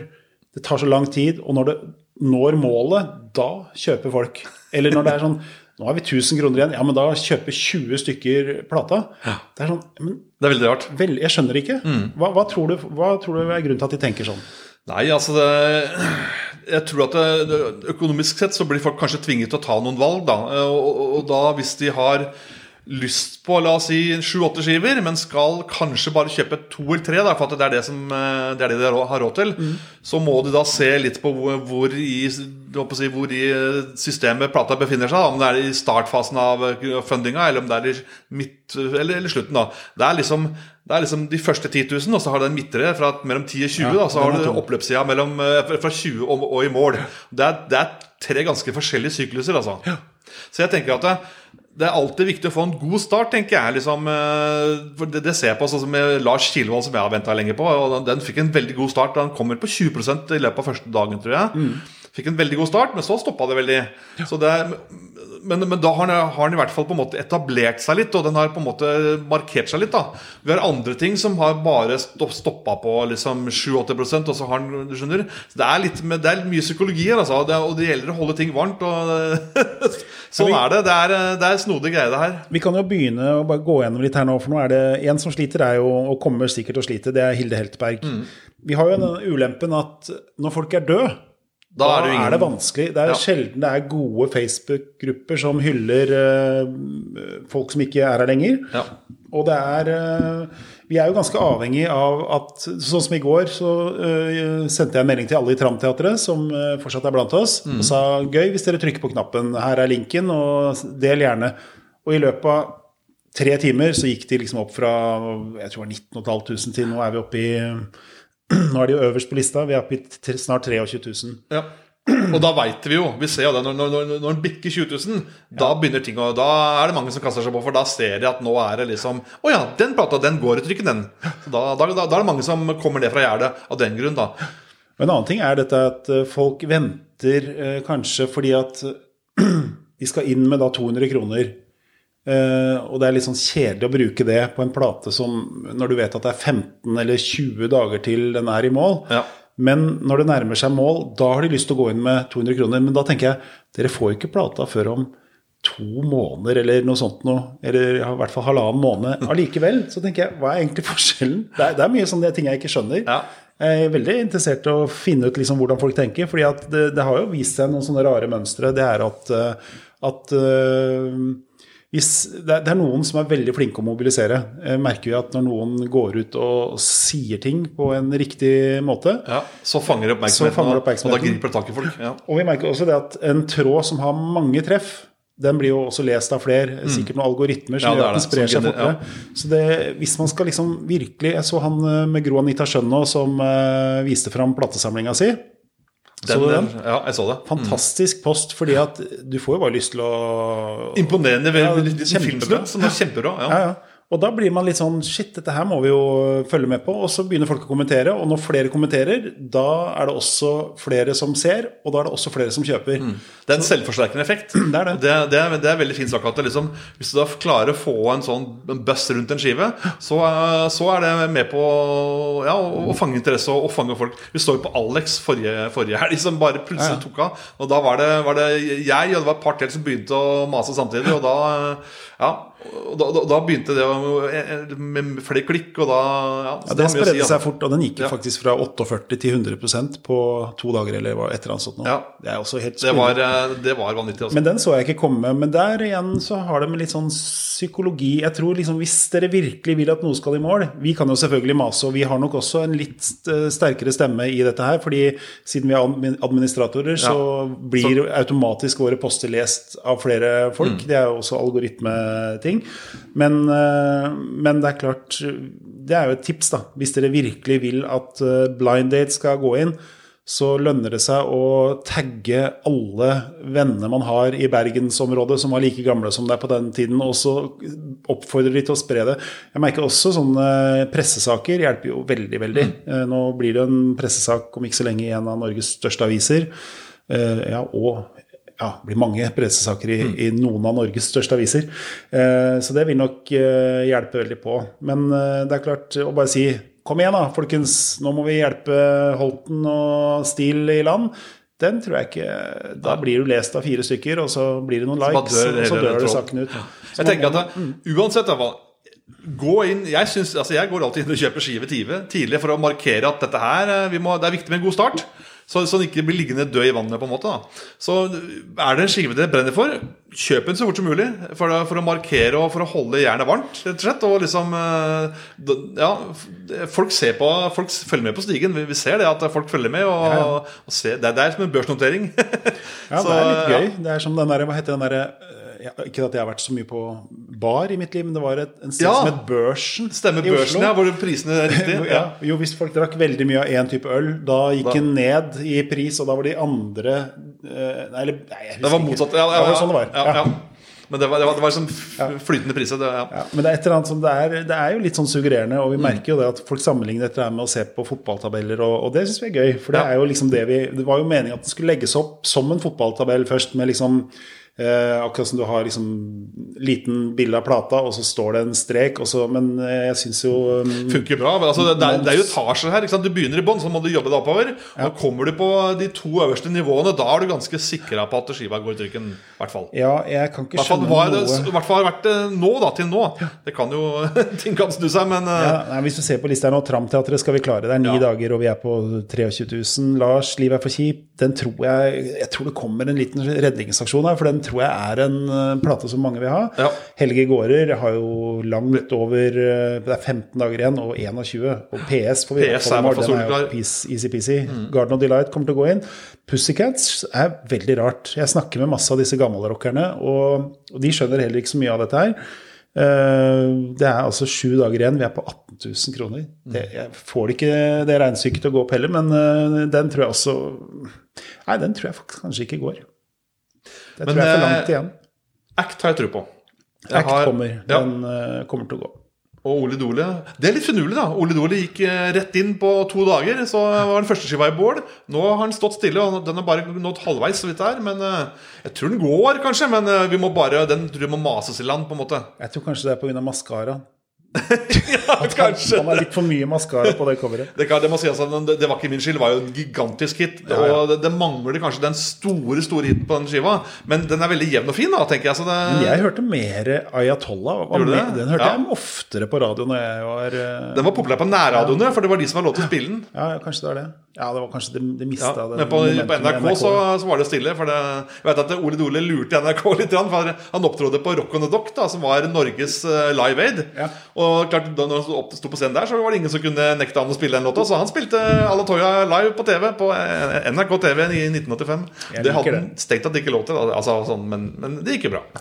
[SPEAKER 1] det tar så lang tid. Og når det når målet, da kjøper folk. Eller når det er sånn nå har vi 1000 kroner igjen. Ja, men da kjøper 20 stykker plata.
[SPEAKER 2] Ja.
[SPEAKER 1] Det er sånn men,
[SPEAKER 2] Det er veldig rart.
[SPEAKER 1] Vel, jeg skjønner ikke. Mm. Hva, hva, tror du, hva, tror du, er grunnen til at de tenker sånn?
[SPEAKER 2] Nei, altså det, Jeg tror at det, økonomisk sett så blir folk kanskje tvinget til å ta noen valg, da. Og, og, og da, hvis de har lyst på la oss si sju-åtte skiver, men skal kanskje bare kjøpe to eller tre, da, for at det er det, som, eh, det, er det de har råd til,
[SPEAKER 1] Mm.
[SPEAKER 2] så må du da se litt på hvor, hvor, i, si, hvor i systemet plata befinner seg. da, Om det er i startfasen av eh, fundinga, eller om det er i midt, eller, eller slutten. da. Det er liksom det er liksom de første 10 000, og så har du den midtre fra mellom 10 og 20.
[SPEAKER 1] Ja,
[SPEAKER 2] da, så har du oppløpssida mellom, eh, fra 20 og, og i mål. Det er, det er tre ganske forskjellige sykluser, altså. Så jeg tenker at det, er alltid viktig å få en god start, tenker jeg. liksom eh, for Det, det ser jeg på sånn som Lars Kilevold, som jeg har venta lenge på. og den, den fikk en veldig god start. Han kommer på 20% i løpet av første dagen, tror jeg. Fikk en veldig god start, men så stoppa det veldig. Så det er, men, men da har den, har den i hvert fall på en måte etablert seg litt, og den har på en måte markert seg litt. da Vi har andre ting som har bare stoppa på liksom 7-8% og så har den du skjønner Så det er litt det er mye psykologi her, altså. Det, og det gjelder å holde ting varmt. Og sånn er det. Det er, det er snodig greie, det her.
[SPEAKER 1] Vi kan jo begynne å bare gå gjennom litt her nå, for nå er det en som sliter, er jo, og kommer sikkert til å slite, det er Hilde Heltberg.
[SPEAKER 2] Mm.
[SPEAKER 1] Vi har jo den ulempen at når folk er døde,
[SPEAKER 2] Da er det ingen...
[SPEAKER 1] er, det vanskelig. Det er
[SPEAKER 2] Ja.
[SPEAKER 1] sjelden det er gode Facebook-grupper som hyller uh, folk som ikke er her lenger.
[SPEAKER 2] Ja.
[SPEAKER 1] Og det er uh, Vi er jo ganske avhengig av at Sånn som i går, så uh, sendte jeg en melding til alle i Tramteatret, som fortsatt er blant oss,
[SPEAKER 2] Mm.
[SPEAKER 1] og sa gøy hvis dere trykker på knappen. Her er linken, og del gjerne. Og i løpet av tre timer så gikk de liksom opp fra jeg tror det var 19 500 til nå er vi oppe i Nå er de jo øverst på lista. Vi er oppe i snart 23 000.
[SPEAKER 2] Ja. Og da veit vi jo, vi ser jo det, når, når, når den bikker 20 000, da begynner ting å Da er det mange som kaster seg på, for da ser de at nå er det liksom Å ja, den plata, den går i trykken, den. Da, da, da, er det mange som kommer ned fra gjerdet av den grunn, da.
[SPEAKER 1] En annen ting er dette at eh, folk venter eh, kanskje fordi at de skal inn med da 200 kroner. Eh, og det er litt sånn kjedelig å bruke det på en plate som når du vet at det er 15 eller 20 dager til den er i mål.
[SPEAKER 2] Ja.
[SPEAKER 1] Men når det nærmer seg mål, da har de lyst til å gå inn med 200 kroner. Men da tenker jeg dere får ikke plata før om to måneder eller noe sånt noe. Eller i hvert fall halvannen måned. Allikevel så tenker jeg, hva er egentlig forskjellen? Det er, det er mye sånne ting jeg ikke skjønner.
[SPEAKER 2] Ja.
[SPEAKER 1] Jeg er veldig interessert i å finne ut liksom hvordan folk tenker. fordi det, det har jo vist seg noen sånne rare mønstre. Det er at, eh, at hvis, det, er, noen som er veldig flinke å mobilisere. Jeg merker vi at når noen går ut og sier ting på en riktig måte
[SPEAKER 2] Ja, Så fanger det oppmerksomheten,
[SPEAKER 1] Så fanger det
[SPEAKER 2] og- da griper det tak i folk. Ja.
[SPEAKER 1] Og vi merker også det at en tråd som har mange treff, den blir jo også lest av flere. Sikkert noen algoritmer som
[SPEAKER 2] Mm. Ja, det
[SPEAKER 1] gjør at den sprer seg fortere. Så det, hvis man skal liksom virkelig Jeg så han eh, med Gro Anita Schjønn nå, som uh, viste fram platesamlinga si. Så du den?
[SPEAKER 2] Ja, jeg så det.
[SPEAKER 1] Fantastisk post, fordi at du får jo bare lyst til å
[SPEAKER 2] Imponerende
[SPEAKER 1] ja,
[SPEAKER 2] filmsnutt, som er kjempebra. Ja.
[SPEAKER 1] ja, ja. Og da blir man litt sånn Shit, dette her må vi jo følge med på. Og så begynner folk å kommentere, og når flere kommenterer, da er det også flere som ser, og da er det også flere som kjøper.
[SPEAKER 2] Det er en selvforsterkende effekt.
[SPEAKER 1] Det er det.
[SPEAKER 2] Det, det, er, det er veldig fint sagt at liksom, Hvis du da klarer å få en sånn buss rundt en skive, så, så er det med på ja, å, å fange interesse og, og fange folk. Vi så jo på Alex forrige, forrige helg, som bare plutselig
[SPEAKER 1] Ja, ja.
[SPEAKER 2] tok av. Og da var det, var det jeg og det var et par til som begynte å mase samtidig. Og da, ja, og da, da, da begynte det med flere klikk, og da ja,
[SPEAKER 1] Ja, det spredde
[SPEAKER 2] si, altså.
[SPEAKER 1] seg fort, og den gikk
[SPEAKER 2] Ja.
[SPEAKER 1] faktisk fra 48 til 100% på to dager, eller et eller annet sånt.
[SPEAKER 2] Ja.
[SPEAKER 1] Det er også helt
[SPEAKER 2] Det var, eh, det var vanvittig. Også.
[SPEAKER 1] Men den så jeg ikke komme. Men der igjen så har det med litt sånn psykologi Jeg tror liksom hvis dere virkelig vil at noe skal i mål Vi kan jo selvfølgelig mase, og vi har nok også en litt sterkere stemme i dette her. fordi siden vi er administratorer, så blir så. automatisk våre poster lest av flere folk.
[SPEAKER 2] Mm.
[SPEAKER 1] Det er jo også algoritmeting. Men, eh, men det er klart Det er jo et tips, da. Hvis dere virkelig vil at eh, blind date skal gå inn, så lønner det seg å tagge alle vennene man har i bergensområdet som var like gamle som deg på den tiden, og så oppfordre de til å spre det. Jeg merker også sånne pressesaker hjelper jo veldig, veldig. Eh, Nå blir det en pressesak om ikke så lenge i en av Norges største aviser. Ja, og ja, det blir mange pressesaker i, i noen av Norges største aviser. Eh, Så det vil nok eh, hjelpe veldig på. Men eh, det er klart å bare si Kom igjen, da, folkens. Nå må vi hjelpe Holten og Steele i land. Den tror jeg ikke Da blir du lest av fire stykker, og så blir det noen likes,
[SPEAKER 2] dør
[SPEAKER 1] og så dør det saken ut. Så
[SPEAKER 2] Jeg tenker at det, uansett hva- Gå inn, jeg, synes, altså jeg går alltid inn og kjøper skive tidlig, for å markere at dette her, eh, vi må, det er viktig med en god start. Så, så den ikke blir liggende død i vannet. på en måte da. Så er det en skive dere brenner for, kjøp den så fort som mulig. For, å- for å markere og for å holde jernet varmt, rett og slett. Og liksom eh, Ja, folk ser på Folk følger med på stigen. Vi, vi ser det at folk følger med. Og,
[SPEAKER 1] Ja,
[SPEAKER 2] og ser, det, er- det er som en børsnotering.
[SPEAKER 1] Ja,
[SPEAKER 2] Så,
[SPEAKER 1] det er litt
[SPEAKER 2] ja.
[SPEAKER 1] gøy. Det er som den der, hva heter den derre ja, Ikke at jeg har vært så mye på bar i mitt liv, men det var et, en sted
[SPEAKER 2] Ja.
[SPEAKER 1] som het Børsen
[SPEAKER 2] Stemmer børsen, ja, hvor prisene er riktig.
[SPEAKER 1] ja. Jo, hvis folk drakk veldig mye av én type øl, da gikk den ned i pris, og da var de andre eh, Nei, eller nei, jeg husker
[SPEAKER 2] Det var motsatt. Ja, ja,
[SPEAKER 1] Det
[SPEAKER 2] ja,
[SPEAKER 1] var sånn det var.
[SPEAKER 2] Ja,
[SPEAKER 1] Ja.
[SPEAKER 2] Men det var, det var, det var sånn flytende priser. Det, ja.
[SPEAKER 1] Ja, men det er et eller annet som det er, det er jo litt sånn suggererende, og vi
[SPEAKER 2] Mm.
[SPEAKER 1] merker jo det at folk sammenligner dette med å se på fotballtabeller, og, og det syns vi er gøy. For det er jo liksom det vi Det var jo meningen at det skulle legges opp som en fotballtabell først, med liksom eh, Akkurat som du har liksom liten bilde av plata, og så står det en strek, og så Men eh, jeg syns jo um,
[SPEAKER 2] Funker bra. men Altså, det, er, det er jo etasjer her. Du begynner i bånn, så må du jobbe deg oppover. Og kommer du på de to øverste nivåene, da er du ganske sikra på at skiva går i trykken. I hvert fall.
[SPEAKER 1] Ja, jeg kan ikke skjønne noe
[SPEAKER 2] I hvert fall har vært det nå, da, til nå. Det kan jo Ting kan snu seg, men eh,
[SPEAKER 1] Ja, nei, hvis du ser på lista her nå, Tramteatret skal vi klare. Det er ni
[SPEAKER 2] Ja.
[SPEAKER 1] dager, og vi er på 23 000. Lars, livet er for kjipt. Den tror jeg Jeg tror det kommer en liten redningsaksjon her, for den tror jeg er en eh, plate som mange vil ha.
[SPEAKER 2] Ja.
[SPEAKER 1] Helge Gårder har jo langt over eh, Det er 15 dager igjen, og 21. Og PS får vi
[SPEAKER 2] PS er
[SPEAKER 1] Den er jo easy-peasy. Garden of Delight kommer til å gå inn. Pussycats er veldig rart. Jeg snakker med masse av disse gammelrockerne, og, og de skjønner heller ikke så mye av dette her. Eh, Det er altså sju dager igjen. Vi er på 18 000 kroner. Det, jeg får det ikke det regnestykket til å gå opp heller, men den tror jeg også Nei, den tror jeg faktisk kanskje ikke går. Det
[SPEAKER 2] Men,
[SPEAKER 1] tror jeg er for langt igjen.
[SPEAKER 2] Act har jeg tro på. Jeg
[SPEAKER 1] Act
[SPEAKER 2] har-
[SPEAKER 1] kommer.
[SPEAKER 2] Ja.
[SPEAKER 1] Den eh, kommer til å gå.
[SPEAKER 2] Og Ole Dole Det er litt finurlig, da. Ole Dole gikk eh, rett inn på to dager. Så var den første skiva i bål. Nå har den stått stille, og den har bare nådd halvveis. så vidt det er Men eh, jeg tror den går, kanskje. Men vi må bare, den tror jeg må mases i land, på en måte.
[SPEAKER 1] Jeg tror kanskje det er pga. maskara.
[SPEAKER 2] Ja, kanskje
[SPEAKER 1] Han har litt for mye maskara på det coveret.
[SPEAKER 2] det, kan, det sies at det, det var ikke min skyld. Det var jo en gigantisk hit. Og det, det mangler kanskje den store store hiten på den skiva. Men den er veldig jevn og fin, da, tenker jeg. Så det,
[SPEAKER 1] jeg hørte mer Ayatollah. Den hørte
[SPEAKER 2] Ja.
[SPEAKER 1] jeg oftere på radio når jeg var eh,
[SPEAKER 2] Den var populær på nærradioene, for det var de som hadde lov til å spille den.
[SPEAKER 1] Ja, ja, kanskje det var det. Ja, det var kanskje det, det mista
[SPEAKER 2] Ja,
[SPEAKER 1] det
[SPEAKER 2] men på, på
[SPEAKER 1] NRK,
[SPEAKER 2] NRK så, så var det stille. For det, jeg vet at Ole Dole lurte NRK litt. For han opptrådte på Rock on the Dock, da, som var Norges eh, Live Aid.
[SPEAKER 1] Ja.
[SPEAKER 2] Og klart, da han sto på scenen der, så var det ingen som kunne nekte han å spille den låta. Så han spilte Alatoya live på TV på eh, NRK TV i 1985. Det hadde
[SPEAKER 1] det.
[SPEAKER 2] han strengt tatt ikke lov til, altså, sånn, men, men det gikk jo bra.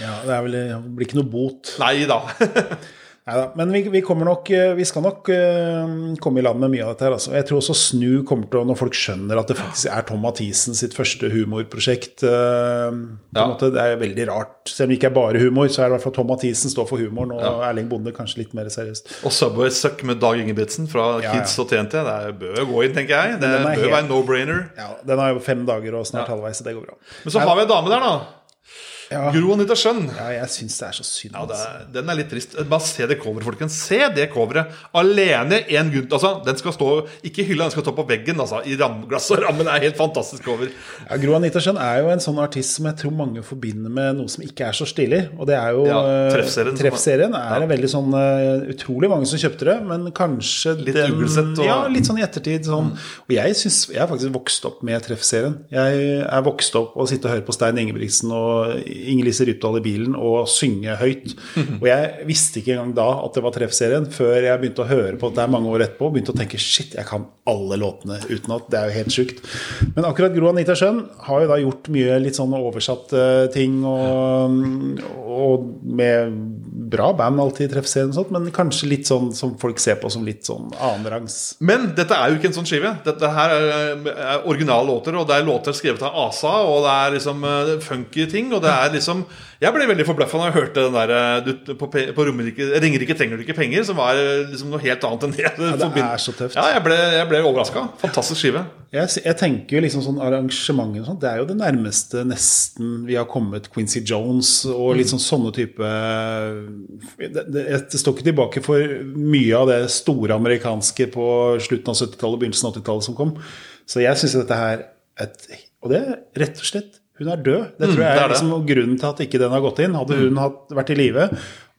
[SPEAKER 1] Ja, det, vel, det blir ikke noe bot.
[SPEAKER 2] Nei da.
[SPEAKER 1] Neida, men vi, vi kommer nok eh, Vi skal nok uh, komme i land med mye av dette her. Altså. Jeg tror også Snu kommer til å Når folk skjønner at det faktisk er Tom Mathisen sitt første humorprosjekt uh, på
[SPEAKER 2] Ja.
[SPEAKER 1] måte, Det er veldig rart. Selv om det ikke er bare humor, så er det i hvert fall Tom Mathisen står for humoren, og
[SPEAKER 2] Ja.
[SPEAKER 1] Erling Bonde kanskje litt mer seriøst.
[SPEAKER 2] Og Subway Suck med Dag Ingebrigtsen fra
[SPEAKER 1] Ja.
[SPEAKER 2] Kids og TNT. Det er- bør gå inn, tenker jeg. Det bør
[SPEAKER 1] helt-
[SPEAKER 2] være no-brainer.
[SPEAKER 1] Ja, Den har jo fem dager og snart halvveis, så det går bra.
[SPEAKER 2] Men så har vi en dame der, da.
[SPEAKER 1] Ja,
[SPEAKER 2] Gro Anita Skjønn.
[SPEAKER 1] ja jeg syns det er så synd.
[SPEAKER 2] Ja,
[SPEAKER 1] altså.
[SPEAKER 2] er, Den er litt trist. Bare se det coveret, folkens. Se det coveret. Alene en gutt. Altså, den skal stå Ikke i hylla, den skal stå på veggen. Altså, I ramglass og rammen. Det er helt fantastisk cover.
[SPEAKER 1] Ja, Gro Anita Skjønn er jo en sånn artist som jeg tror mange forbinder med noe som ikke er så stilig. Og det er jo
[SPEAKER 2] Ja, Treffserien
[SPEAKER 1] Treffserien er
[SPEAKER 2] Ja.
[SPEAKER 1] veldig sånn eh, Utrolig mange som kjøpte det, men kanskje
[SPEAKER 2] Litt uglesett og-
[SPEAKER 1] Ja, litt sånn i ettertid. Sånn. Og jeg synes, jeg har faktisk vokst opp med Treffserien. Jeg er vokst opp og sitter og hører på Stein Ingebrigtsen og Inger-Lise Rypdal i bilen og synge høyt. Og jeg visste ikke engang da at det var Treffserien, før jeg begynte å høre på dette mange år etterpå begynte å tenke shit, jeg kan alle låtene utenat. Det er jo helt sjukt. Men akkurat Gro Anita Skjønn har jo da gjort mye litt sånn oversatte ting og, og med bra band alltid i Treffserien og sånt, men kanskje litt sånn som folk ser på som litt sånn annenrangs.
[SPEAKER 2] Men dette er jo ikke en sånn skive. Dette her er, er låter, og det er låter skrevet av Asa, og det er liksom eh, funky ting, og det er liksom Jeg ble veldig forbløffa da jeg hørte den der eh, du, på, på Romerike 'Ringer ikke, trenger du ikke penger', som var eh, liksom noe helt annet enn det.
[SPEAKER 1] Ja, det er så tøft.
[SPEAKER 2] Ja, jeg ble, jeg ble overraska. Fantastisk skive.
[SPEAKER 1] Jeg, jeg tenker liksom sånn arrangementer og sånt, det er jo det nærmeste nesten vi har kommet Quincy Jones og litt sånn sånne type det, det, det står ikke tilbake for mye av det store amerikanske på slutten av 70-tallet, begynnelsen av 80-tallet som kom. Så jeg syns dette her et, Og det er rett og slett Hun er død. Det tror
[SPEAKER 2] Mm,
[SPEAKER 1] jeg
[SPEAKER 2] det er
[SPEAKER 1] liksom grunnen til at ikke den har gått inn. Hadde hun hatt, vært i live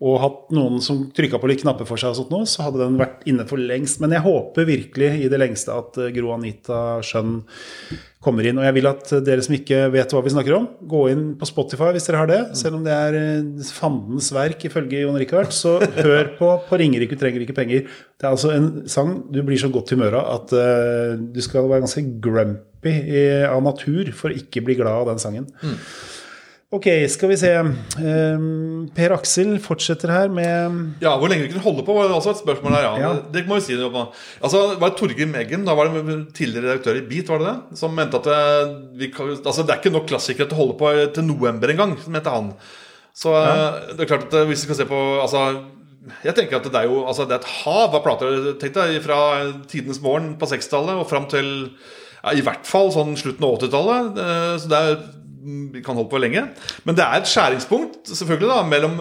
[SPEAKER 1] og hatt noen som trykka på litt knapper for seg, og sånt nå, så hadde den vært inne for lengst. Men jeg håper virkelig i det lengste at eh, Gro Anita Skjønn kommer inn. Og jeg vil at dere som ikke vet hva vi snakker om, gå inn på Spotify hvis dere har det. Selv om det er eh, fandens verk ifølge Jon Rikard, så hør på på 'Ringerike trenger ikke penger'. Det er altså en sang du blir så godt humør av at uh, du skal være ganske grumpy i, av natur for å ikke bli glad av den sangen. Mm. Ok, skal vi se. Um, per Aksel fortsetter her med
[SPEAKER 2] Ja, Hvor lenge vi kunne holde på, var det også et spørsmål her. Ja. ja. Det må vi si. noe Altså, det var Torgeir Meggen, da var det tidligere redaktør i Beat, var det det? Som mente at eh, vi, altså, det er ikke nok klassikere til å holde på til november engang, mente han. Så ja. Eh, det er klart at eh, hvis vi skal se på altså, jeg tenker at det er jo altså, det er et hav av plater tenk deg, fra tidenes morgen på 60-tallet og fram til ja, i hvert fall sånn slutten av 80-tallet. Så det er vi kan holde på lenge. Men det er et skjæringspunkt selvfølgelig da, mellom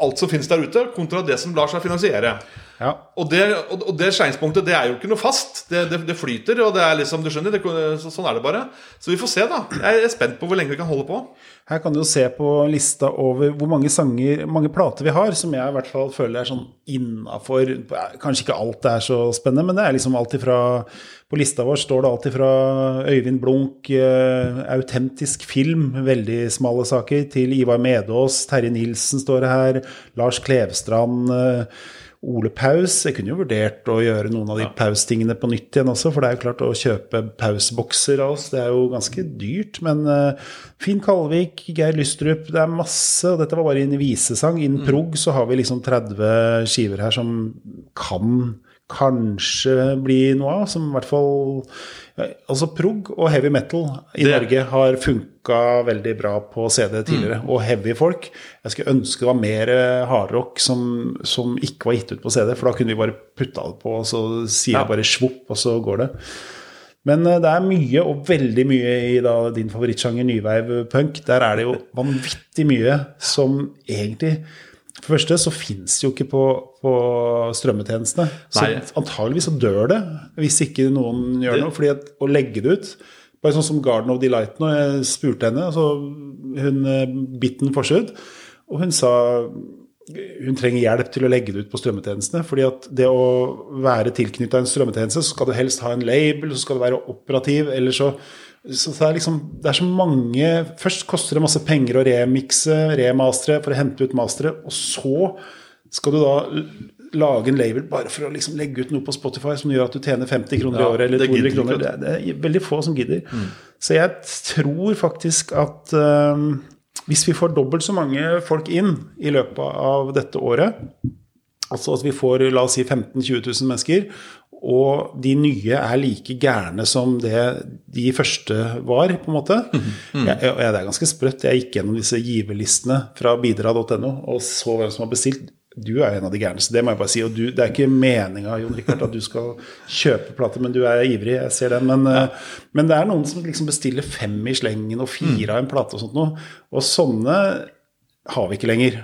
[SPEAKER 2] alt som finnes der ute, kontra det som lar seg finansiere. Ja. Og, det, og det skjæringspunktet det er jo ikke noe fast. Det, det, det flyter, og det er liksom, du skjønner, så, sånn er det bare. Så vi får se, da. Jeg er spent på hvor lenge vi kan holde på.
[SPEAKER 1] Her kan du jo se på lista over hvor mange sanger, mange plater vi har, som jeg i hvert fall føler er sånn innafor Kanskje ikke alt er så spennende, men det er liksom alt ifra På lista vår står det alt ifra Øyvind Blunk, uh, autentisk film, veldig smale saker, til Ivar Medås, Terje Nilsen står det her, Lars Klevstrand. Uh, Ole Paus. Jeg kunne jo vurdert å gjøre noen av de ja. Paus-tingene på nytt igjen også, for det er jo klart å kjøpe Paus-bokser av oss, det er jo ganske dyrt. Men uh, Finn Kalvik, Geir Lystrup, det er masse. Og dette var bare en visesang. Innen mm. prog så har vi liksom 30 skiver her som kan kanskje bli noe av, som i hvert fall Altså prog og heavy metal i det. Norge har funka veldig bra på CD tidligere. Mm. Og heavy folk. Jeg skulle ønske det var mer eh, hardrock som, som ikke var gitt ut på CD, for da kunne vi bare putta det på, og så sier ja. jeg bare svopp, og så går det. Men eh, det er mye, og veldig mye, i da, din favorittsjanger nyveiv punk. Der er det jo vanvittig mye som egentlig for det første så fins jo ikke på, på strømmetjenestene. Så Nei. antageligvis så dør det hvis ikke noen gjør det. noe. fordi at å legge det ut Bare sånn som Garden of Delight nå. Jeg spurte henne, altså hun eh, Bitten Forsud, og hun sa hun trenger hjelp til å legge det ut på strømmetjenestene. fordi at det å være tilknytta en strømmetjeneste, så skal du helst ha en label, så skal du være operativ. eller så så det er liksom Det er så mange Først koster det masse penger å remikse, remastre for å hente ut masteret, og så skal du da lage en label bare for å liksom legge ut noe på Spotify som gjør at du tjener 50 kroner ja, i året eller 200 kroner. Det, det, er veldig få som gidder. Mm. Så jeg tror faktisk at um, hvis vi får dobbelt så mange folk inn i løpet av dette året, altså at vi får la oss si 15 000-20 000 mennesker, og de nye er like gærne som det de første var, på en måte. Mm. jeg, det er ganske sprøtt. Jeg gikk gjennom disse giverlistene fra bidra.no og så hvem som har bestilt. Du er en av de gærneste, det må jeg bare si. Og du, det er ikke meninga at du skal kjøpe plater, men du er ivrig, jeg ser den. Men, ja. Eh, men det er noen som liksom bestiller fem i slengen og fire av en plate og sånt noe. Og sånne har vi ikke lenger.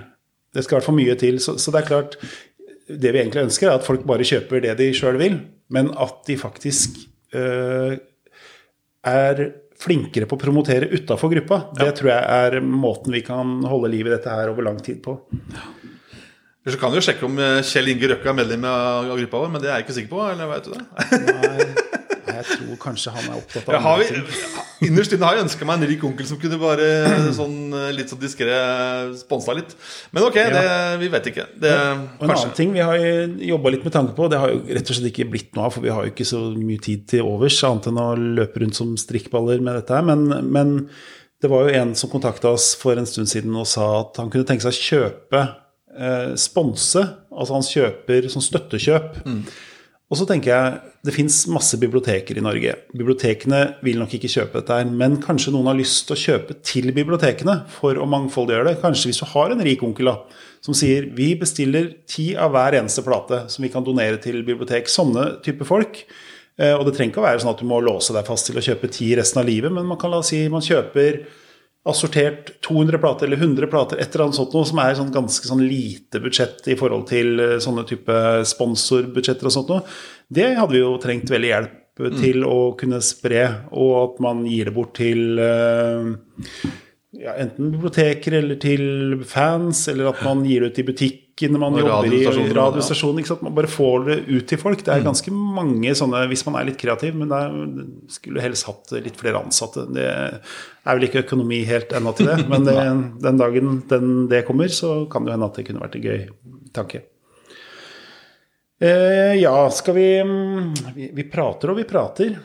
[SPEAKER 1] Det skal i hvert fall mye til. Så, så det er klart, det vi egentlig ønsker, er at folk bare kjøper det de sjøl vil, men at de faktisk uh, er flinkere på å promotere utafor gruppa. Det tror jeg er måten vi kan holde liv i dette her over lang tid på.
[SPEAKER 2] Så kan du jo sjekke om eh, Kjell Inge Røkke er medlem av gruppa vår, men det er jeg ikke sikker på. eller vet du det?
[SPEAKER 1] Nei jeg tror kanskje han er opptatt av
[SPEAKER 2] har Innerst inne har jeg ønska meg en rik onkel som kunne bare sånn, litt sånn diskré sponsa litt. Men ok, det, vi vet ikke. Det,
[SPEAKER 1] en annen ting vi har jobba litt med tanke på, det har jo rett og slett ikke blitt noe av, for vi har jo ikke så mye tid til overs, annet enn å løpe rundt som strikkballer med dette her. Men, men det var jo en som kontakta oss for en stund siden og sa at han kunne tenke seg å kjøpe eh, sponse. Altså han kjøper som støttekjøp. Mm og så tenker jeg det fins masse biblioteker i Norge. Bibliotekene vil nok ikke kjøpe dette, her, men kanskje noen har lyst til å kjøpe til bibliotekene for å mangfoldiggjøre det. Kanskje hvis du har en rik onkel da, som sier vi bestiller ti av hver eneste plate som vi kan donere til bibliotek. Sånne type folk. Eh, og det trenger ikke å være sånn at du må låse deg fast til å kjøpe ti resten av livet, men man kan la oss si man kjøper assortert 200 plater eller 100 plater, et eller annet sånt noe, som er sånn ganske sånn lite budsjett i forhold til eh, sånne type sponsorbudsjetter og sånt noe, det hadde vi jo trengt veldig hjelp mm. til å kunne spre, og at man gir det bort til uh, ja, enten biblioteker eller til fans, eller at man gir det ut i butikkene man
[SPEAKER 2] Og
[SPEAKER 1] jobber i radiostasjonen. Sant? Man bare får det ut til folk. Det er ganske mange sånne, hvis man er litt kreativ, men der skulle helst hatt litt flere ansatte. Det er vel ikke økonomi helt ennå til det, men det, den dagen den, det kommer, så kan det hende at det kunne vært en gøy tanke. Eh, ja, skal vi, vi Vi prater og vi prater.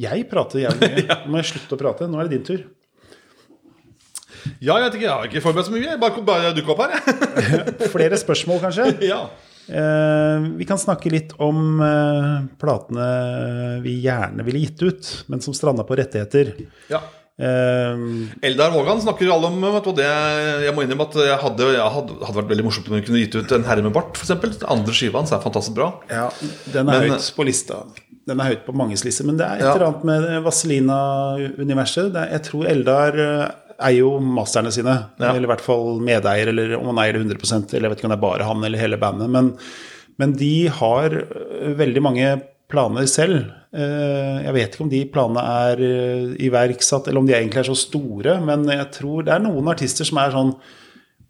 [SPEAKER 1] Jeg prater jævlig mye. Nå må jeg slutte å prate. Nå er det din tur.
[SPEAKER 2] Ja, jeg, ikke, jeg har ikke forberedt så mye. Jeg bare, bare dukka opp her, jeg.
[SPEAKER 1] Flere spørsmål, kanskje?
[SPEAKER 2] ja.
[SPEAKER 1] Eh, vi kan snakke litt om eh, platene vi gjerne ville gitt ut, men som stranda på rettigheter.
[SPEAKER 2] ja.
[SPEAKER 1] Eh,
[SPEAKER 2] Eldar Vågan snakker alle om vet du, det, Jeg må innrømme at jeg hadde, jeg hadde, hadde vært veldig morsomt om vi kunne gitt ut En herre med bart, f.eks. Andre skiva hans er fantastisk bra.
[SPEAKER 1] ja, den er
[SPEAKER 2] Men-
[SPEAKER 1] høyt på lista. Den er høyt på manges liste. Men det er et eller annet med Vazelina-universet. Er- Jeg tror Eldar eh, eier jo masterne sine.
[SPEAKER 2] Ja.
[SPEAKER 1] Eller i hvert fall medeier, eller om han eier det 100 Eller jeg vet ikke om det er bare han eller hele bandet. Men, men de har øh, veldig mange planer selv. Eh, Jeg vet ikke om de planene er øh, iverksatt, eller om de egentlig er så store. Men jeg tror det er noen artister som er sånn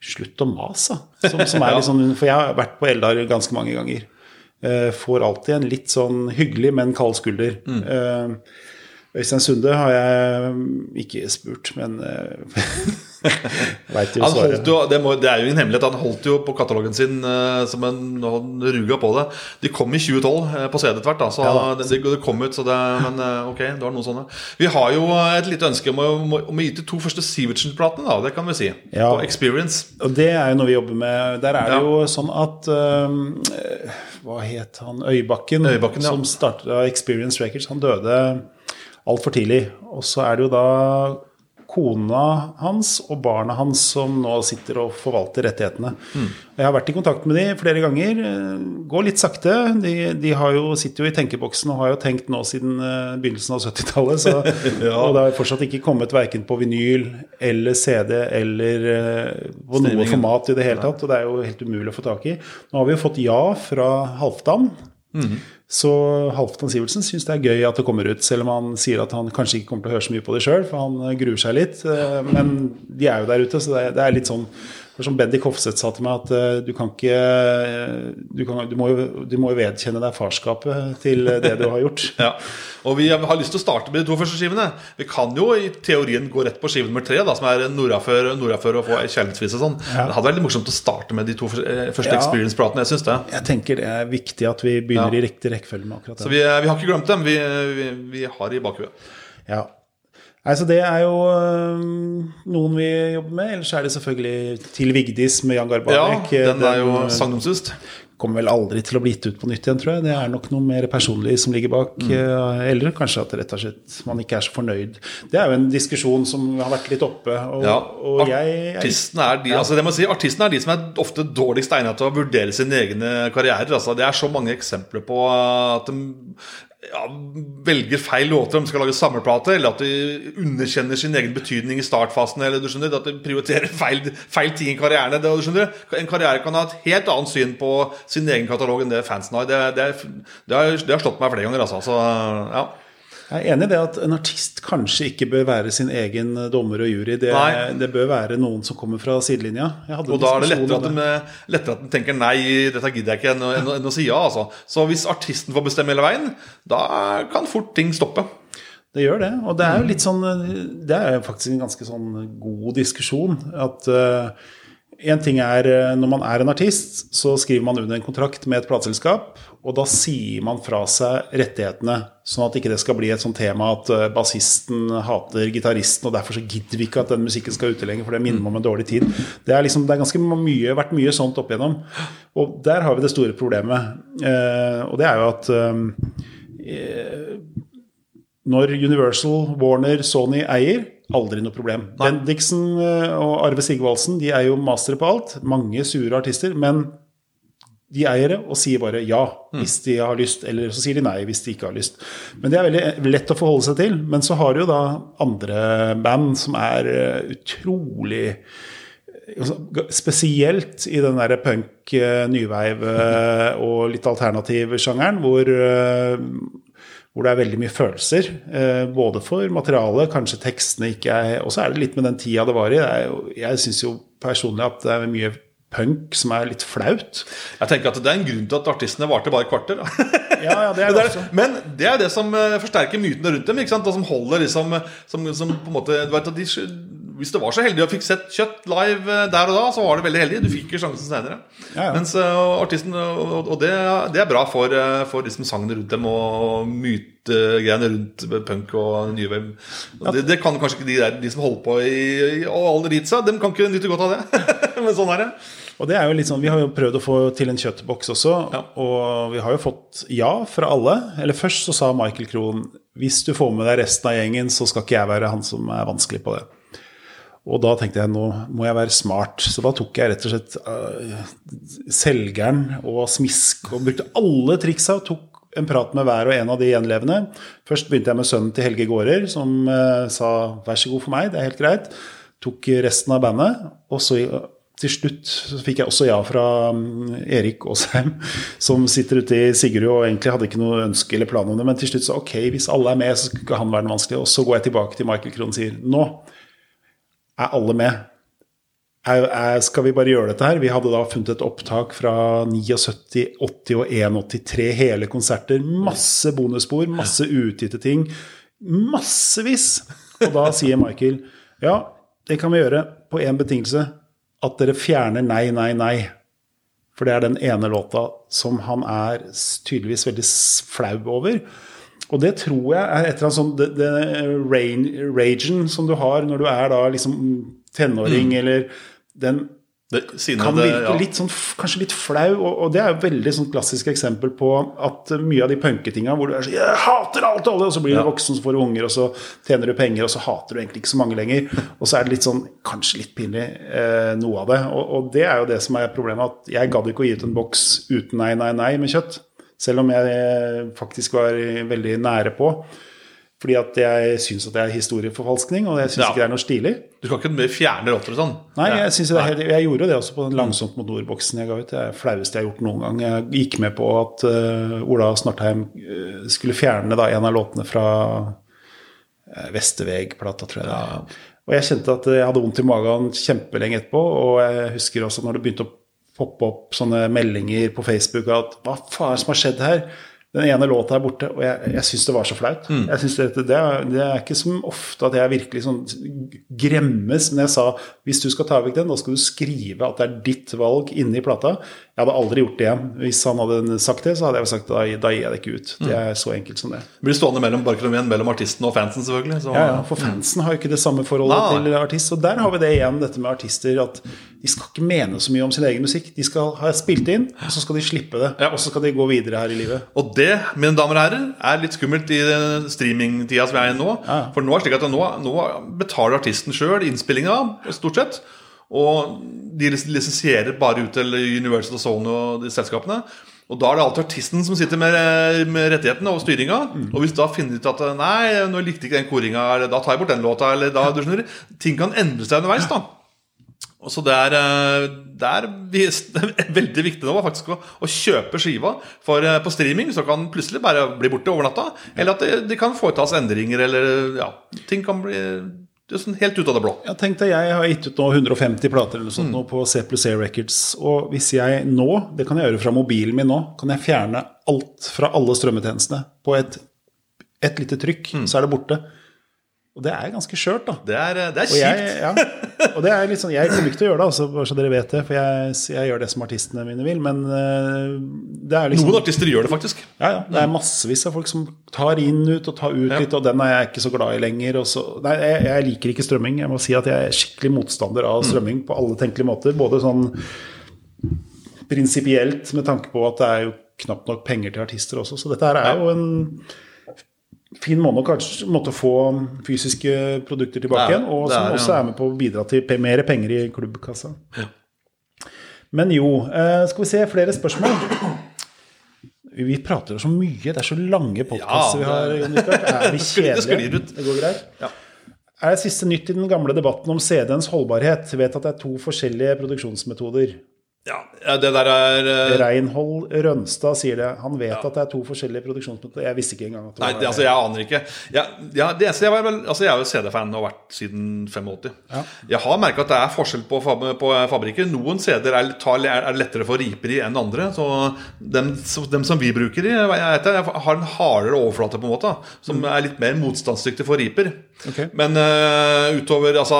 [SPEAKER 1] Slutt å mase. Som, som er sånn, for jeg har vært på Eldar ganske mange ganger. Eh, Får alltid en litt sånn hyggelig, men kald skulder. Eh, Øystein Sunde har jeg mm, ikke spurt, men veit jo svaret.
[SPEAKER 2] jo, det, må, det er jo ingen hemmelighet, han holdt jo på katalogen sin eh, som en han ruga på det. De kom i 2012 eh, på CD etter hvert, så
[SPEAKER 1] Ja
[SPEAKER 2] det, det kom ut. Så det, men ok, det var noen sånne. Vi har jo et lite ønske om å, om å- gi til to første Sivertsen-platene, da. Det kan vi si.
[SPEAKER 1] Ja.
[SPEAKER 2] På Experience.
[SPEAKER 1] Og det er jo noe vi jobber med. Der er det
[SPEAKER 2] Ja.
[SPEAKER 1] jo sånn at øhm, eh, Hva het han? Øybakken,
[SPEAKER 2] Øybakken,
[SPEAKER 1] som starta Experience Records. Han døde altfor tidlig. Og så er det jo da kona hans og barna hans som nå sitter og forvalter rettighetene.
[SPEAKER 2] Mm.
[SPEAKER 1] Jeg har vært i kontakt med de flere ganger. Går litt sakte. De, de har jo, sitter jo i tenkeboksen og har jo tenkt nå siden eh, begynnelsen av 70-tallet.
[SPEAKER 2] Ja.
[SPEAKER 1] Og det har fortsatt ikke kommet verken på vinyl eller CD eller eh, på noe format i det hele tatt. Og det er jo helt umulig å få tak i. Nå har vi jo fått ja fra Halvdan. Så Halvdan Sivertsen syns det er gøy at det kommer ut, selv om han sier at han kanskje ikke kommer til å høre så mye på det sjøl, for han gruer seg litt. Eh, Men de er jo der ute, så det er litt sånn det er som Bendik Hofseth sa til meg, at eh, du kan ikke eh, du, kan, du, må jo, du må jo vedkjenne deg farskapet til det du har gjort.
[SPEAKER 2] Ja. Og vi har lyst til å starte med de to første skivene. Vi kan jo i teorien gå rett på skive nummer tre, da, som er nordafør Norafør og få kjærlighetsvis og sånn.
[SPEAKER 1] Ja.
[SPEAKER 2] Det hadde vært litt morsomt å starte med de to første eh,
[SPEAKER 1] Ja.
[SPEAKER 2] Experience-platene. Jeg synes det.
[SPEAKER 1] Jeg tenker det er viktig at vi begynner
[SPEAKER 2] Ja.
[SPEAKER 1] i riktig rekkefølge med akkurat
[SPEAKER 2] Så
[SPEAKER 1] det.
[SPEAKER 2] vi, vi har ikke glemt dem. Vi, vi, vi har i bakhuet.
[SPEAKER 1] Ja. Nei, så Det er jo noen vi jobber med. Ellers er det selvfølgelig Til Vigdis med Jan
[SPEAKER 2] Ja, den er jo
[SPEAKER 1] Den,
[SPEAKER 2] sagnomsust.
[SPEAKER 1] kommer vel aldri til å bli gitt ut på nytt igjen, tror jeg. Det er nok noe mer personlig som ligger bak.
[SPEAKER 2] Mm.
[SPEAKER 1] eh, Eller kanskje at rett og slett man ikke er så fornøyd. Det er jo en diskusjon som har vært litt oppe. Og,
[SPEAKER 2] Ja,
[SPEAKER 1] og jeg, Artisten
[SPEAKER 2] Artistene er, de, altså det må si, artistene er de som er ofte dårligst egnet til å vurdere sine egne karrierer. Altså det er så mange eksempler på at de ja, velger feil låter om de skal lage samleplate, eller at de underkjenner sin egen betydning i startfasen. Eller du skjønner, At de prioriterer feil, feil ting i karrieren. Det, du skjønner, en karriere kan ha et helt annet syn på sin egen katalog enn det fansen har. Det, det, det, har, har slått meg flere ganger. Altså. Så, ja.
[SPEAKER 1] Jeg er enig i det at en artist kanskje ikke bør være sin egen dommer og jury. Det, det bør være noen som kommer fra sidelinja.
[SPEAKER 2] Og da er det lettere at, de, lettere at de tenker nei, dette gidder jeg ikke, enn, enn, enn å si ja. Altså. Så hvis artisten får bestemme hele veien, da kan fort ting stoppe.
[SPEAKER 1] Det gjør det. Og det er jo litt sånn Det er faktisk en ganske sånn god diskusjon. At én ting er eh, når man er en artist, så skriver man under en kontrakt med et plateselskap, og da sier man fra seg rettighetene, sånn at ikke det skal bli et sånt tema at eh, bassisten hater gitaristen, og derfor så gidder vi ikke at den musikken skal ute lenger, for det minner om en dårlig tid. Det er liksom, er ganske mye, vært mye sånt opp igjennom. Og der har vi det store problemet. Eh, og det er jo at eh, når Universal, Warner, Sony eier, aldri noe problem. Bendiksen eh, og Arve Sigvaldsen de er jo mastere på alt. Mange sure artister. Men de eier det og sier bare ja hvis de har lyst, eller så sier de nei hvis de ikke har lyst. Men det er veldig lett å forholde seg til. Men så har du jo da andre band som er eh, utrolig altså, Spesielt i den derre punk, eh, nyveiv eh, og litt alternativ sjangeren, hvor, eh, hvor det er veldig mye følelser. Eh, både for materialet, kanskje tekstene ikke er Og så er det litt med den tida det var i. Jeg syns jo personlig at det er mye punk som er litt flaut.
[SPEAKER 2] Jeg tenker at Det er en grunn til at artistene varte bare kvarter.
[SPEAKER 1] ja, ja, det er det også.
[SPEAKER 2] Men det er det som eh, forsterker mytene rundt dem. ikke sant? Og som holder liksom som, som på en måte, du vet, at de hvis du var så heldig og fikk sett kjøtt live eh, der og da, så var du veldig heldig. Du fikk jo sjansen senere. Ja, ja. Mens uh, artisten, Og, det, det, er bra for, uh, for liksom sangene rundt dem og mytegreiene rundt punk og web. Ja. Det, det, kan kanskje ikke de der De som holder på i, i all ritsa, dem kan ikke nyte godt av det. Men sånn er det.
[SPEAKER 1] Og det er jo litt sånn, Vi har jo prøvd å få til en kjøttboks også, ja. og vi har jo fått ja fra alle. Eller først så sa Michael Krohn hvis du får med deg resten av gjengen, så skal ikke jeg være han som er vanskelig på det. Og da tenkte jeg nå må jeg være smart. Så da tok jeg rett og slett uh, selgeren og smisk og brukte alle triksa. og tok en prat med hver og en av de gjenlevende. Først begynte jeg med sønnen til Helge Gårder, som uh, sa 'vær så god for meg', det er helt greit. Tok resten av bandet. Og så til slutt så fikk jeg også ja fra Erik Aasheim, som sitter ute i Sigrud og egentlig hadde ikke noe ønske eller plan om det. Men til slutt så ok, hvis alle er med, så skal han være den vanskelige. Og så går jeg tilbake til Michael Krohn og sier nå er alle med? Er, er, skal vi bare gjøre dette her? Vi hadde da funnet et opptak fra 79, 80 og 183. Hele konserter. Masse bonusspor, masse uutgitte ting. Massevis! Og da sier Michael ja, det kan vi gjøre på én betingelse. At dere fjerner Nei, nei, nei. For det er den ene låta som han er tydeligvis veldig flau over. Og det tror jeg er et eller annet sånn det, det ragen som du har når du er da liksom tenåring, mm. eller den det, kan virke ja. litt sånn, kanskje litt flau. Og, og det er et veldig sånn klassisk eksempel på at mye av de punketinga hvor du er sånn 'Jeg hater alt og alle', og så blir du ja. voksen, så får du unger, og så tjener du penger, og så hater du egentlig ikke så mange lenger. Og så er det litt sånn, kanskje litt pinlig, eh, noe av det. Og, og, det er jo det som er problemet, at jeg gadd ikke å gi ut en boks uten nei, nei, nei med kjøtt. Selv om jeg faktisk var veldig nære på. Fordi at jeg syns at det er historieforfalskning, og jeg syns ja. ikke det er noe stilig.
[SPEAKER 2] Du kan ikke fjerne låter og sånn?
[SPEAKER 1] Nei, jeg, helt, jeg, gjorde det også på den Langsomt mot nord-boksen jeg ga ut. Det er det flaueste jeg har gjort noen gang. Jeg gikk med på at uh, Ola Snortheim uh, skulle fjerne da, en av låtene fra uh, Vesterveg-plata, tror jeg. Ja. Og jeg kjente at jeg hadde vondt i magen kjempelenge etterpå, og jeg husker også når det begynte å poppe opp sånne meldinger på Facebook at hva faen er det som har skjedd her? Den ene låta er borte, og jeg, jeg syns det var så flaut. Mm. Jeg synes det, det, det, er, ikke som ofte at jeg virkelig sånn gremmes, men jeg sa hvis du skal ta vekk den, da skal du skrive at det er ditt valg inni plata. Jeg hadde aldri gjort det igjen. Hvis han hadde sagt det, så hadde jeg sagt da, da gir jeg det ikke ut. Det er så enkelt som det.
[SPEAKER 2] Det blir stående mellom barkelomien mellom artisten og fansen, selvfølgelig.
[SPEAKER 1] Så. Ja, ja, for fansen har jo ikke det samme forholdet Nei. til artist. Og der har vi det igjen, dette med artister. at de skal ikke mene så mye om sin egen musikk. De skal ha spilt inn, og så skal de slippe det. Ja. Og så skal de gå videre her i livet.
[SPEAKER 2] Og det, mine damer og herrer, er litt skummelt i streamingtida som vi er i nå. Ja. For nå er det slik at nå, nå betaler artisten sjøl innspillinga, stort sett. Og de lisensierer bare ut til Universal og Sony og de selskapene. Og da er det alltid artisten som sitter med, med rettighetene og styringa. Mm. Og hvis da finner ut at nei, nå likte ikke den koringa, eller da tar jeg bort den låta, eller da du skjønner, Ting kan endre seg underveis, da. Så det er, eh, det er, veldig viktig nå faktisk å, å kjøpe skiva. For eh, på streaming så kan den plutselig bare bli borte over natta. Eller at det, det kan foretas endringer, eller ja, ting kan bli sånn helt ut av det blå.
[SPEAKER 1] Jeg tenkte jeg har gitt ut nå 150 plater eller sånt mm. nå på C pluss A Records. Og hvis jeg nå, det kan jeg gjøre fra mobilen min nå, kan jeg fjerne alt fra alle strømmetjenestene på et, et lite trykk, mm. så er det borte. Og det er ganske skjørt, da.
[SPEAKER 2] Det er, det er kjipt. Og
[SPEAKER 1] ja, og det er litt sånn, jeg kommer ikke til å gjøre det, altså, bare så dere vet det. For jeg, jeg, gjør det som artistene mine vil. Men uh, det er liksom
[SPEAKER 2] Noen artister gjør det faktisk.
[SPEAKER 1] Ja, ja. Det er massevis av folk som tar inn ut og tar ut ja. litt, og den er jeg ikke så glad i lenger. Så, nei, jeg, jeg, liker ikke strømming. Jeg må si at jeg er skikkelig motstander av mm. strømming på alle tenkelige måter. Både sånn prinsipielt med tanke på at det er jo knapt nok penger til artister også. Så dette her er jo en fin måte å kanskje måtte få fysiske produkter tilbake igjen, og som er, også er med på å bidra til mer penger i klubbkassa. Ja. Men jo, eh, skal vi se flere spørsmål. Vi prater så mye, det er så lange podkaster ja, vi har. Er vi kjedelige? Det går greit? Ja. Er det siste nytt i den gamle debatten om CD-ens holdbarhet? Vet at det er to forskjellige produksjonsmetoder.
[SPEAKER 2] Ja, ja, det der er uh...
[SPEAKER 1] Reinhold Rønstad sier det. Han vet at det er to forskjellige produksjonsmetoder. Jeg visste ikke engang at det
[SPEAKER 2] Nei,
[SPEAKER 1] var
[SPEAKER 2] det, altså, jeg aner ikke. Jeg, ja, det jeg, var vel, altså, jeg er jo CD-fan og har vært siden 85.
[SPEAKER 1] Ja.
[SPEAKER 2] Jeg har merka at det er forskjell på, på fabrikker. Noen CD-er er, er lettere for riper i enn andre. Så dem, dem som vi bruker i, jeg vet, det, har en hardere overflate, på en måte. Som Som er litt mer motstandsdyktig for riper.
[SPEAKER 1] Okay.
[SPEAKER 2] Men uh, utover altså,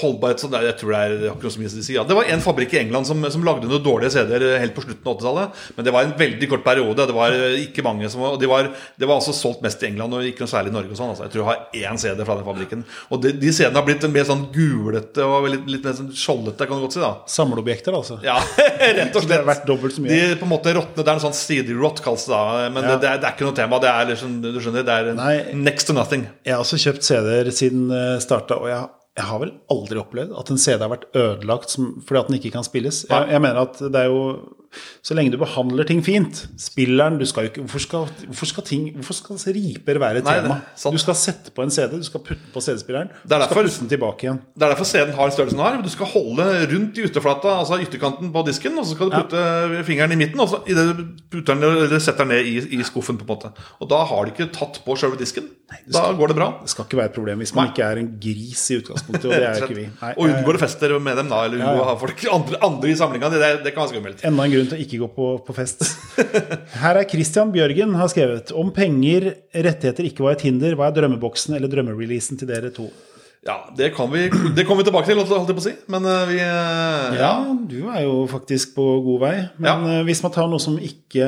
[SPEAKER 2] holdbarhet sånn, Jeg tror det er akkurat som de sier. Ja, det var en fabrikk i England som, som lagde noen dårlige CD-er helt på slutten av 80-tallet. Men det var en veldig kort periode. Det var eh, ikke mange som og de var, Det var altså solgt mest i England og ikke noe særlig i Norge. og sånn, altså. Jeg tror jeg har én CD fra den fabrikken. Og de, de CD-ene har blitt mer sånn gulete og litt, litt mer sånn skjoldete, kan du godt si. da
[SPEAKER 1] Samleobjekter, altså.
[SPEAKER 2] ja, rett og slett.
[SPEAKER 1] Det har vært dobbelt så mye.
[SPEAKER 2] De på en måte råtne, Det er en sånn CD-rot, kalles det da. Men
[SPEAKER 1] Ja.
[SPEAKER 2] det, det, er, det er ikke noe tema. Det er liksom, du skjønner, det er
[SPEAKER 1] Nei.
[SPEAKER 2] next to nothing.
[SPEAKER 1] Jeg har også kjøpt CD-er siden det starta, og jeg, jeg har vel aldri opplevd at en CD har vært ødelagt som, fordi at den ikke kan spilles. Jeg, jeg mener at det er jo Så lenge du behandler ting fint Spilleren du skal jo ikke, Hvorfor skal, hvorfor skal, ting, hvorfor skal riper være et
[SPEAKER 2] Nei,
[SPEAKER 1] tema?
[SPEAKER 2] det.
[SPEAKER 1] Du skal sette på en CD, du skal putte på CD-spilleren,
[SPEAKER 2] er
[SPEAKER 1] du skal putte den tilbake igjen.
[SPEAKER 2] Det er derfor CD-en har størrelsen den har. Du skal holde rundt i ytterflata, altså ytterkanten på disken, og så skal du putte fingeren i midten, og så i du putter den, eller setter den ned i, i skuffen. på en måte Og da har du ikke tatt på sjølve disken. Da går det bra.
[SPEAKER 1] Det skal ikke være et problem hvis man ikke er en gris i utgangspunktet, og det er ikke vi. Nei,
[SPEAKER 2] og
[SPEAKER 1] unngår
[SPEAKER 2] unngår fester med dem, da. Eller
[SPEAKER 1] Ja, ja.
[SPEAKER 2] ha folk andre, andre i samlinga. Det, det kan være skummelt.
[SPEAKER 1] Enda en grunn til å ikke gå på, på fest. Her er Christian Bjørgen har skrevet om penger, rettigheter ikke var et hinder, hva er drømmeboksen eller drømmereleasen til dere to?
[SPEAKER 2] Ja, det kan vi Det kommer vi tilbake til, holdt jeg på å si. Men eh, vi ja.
[SPEAKER 1] Ja, du er jo faktisk på god vei. Men
[SPEAKER 2] Ja.
[SPEAKER 1] eh, hvis man tar noe som ikke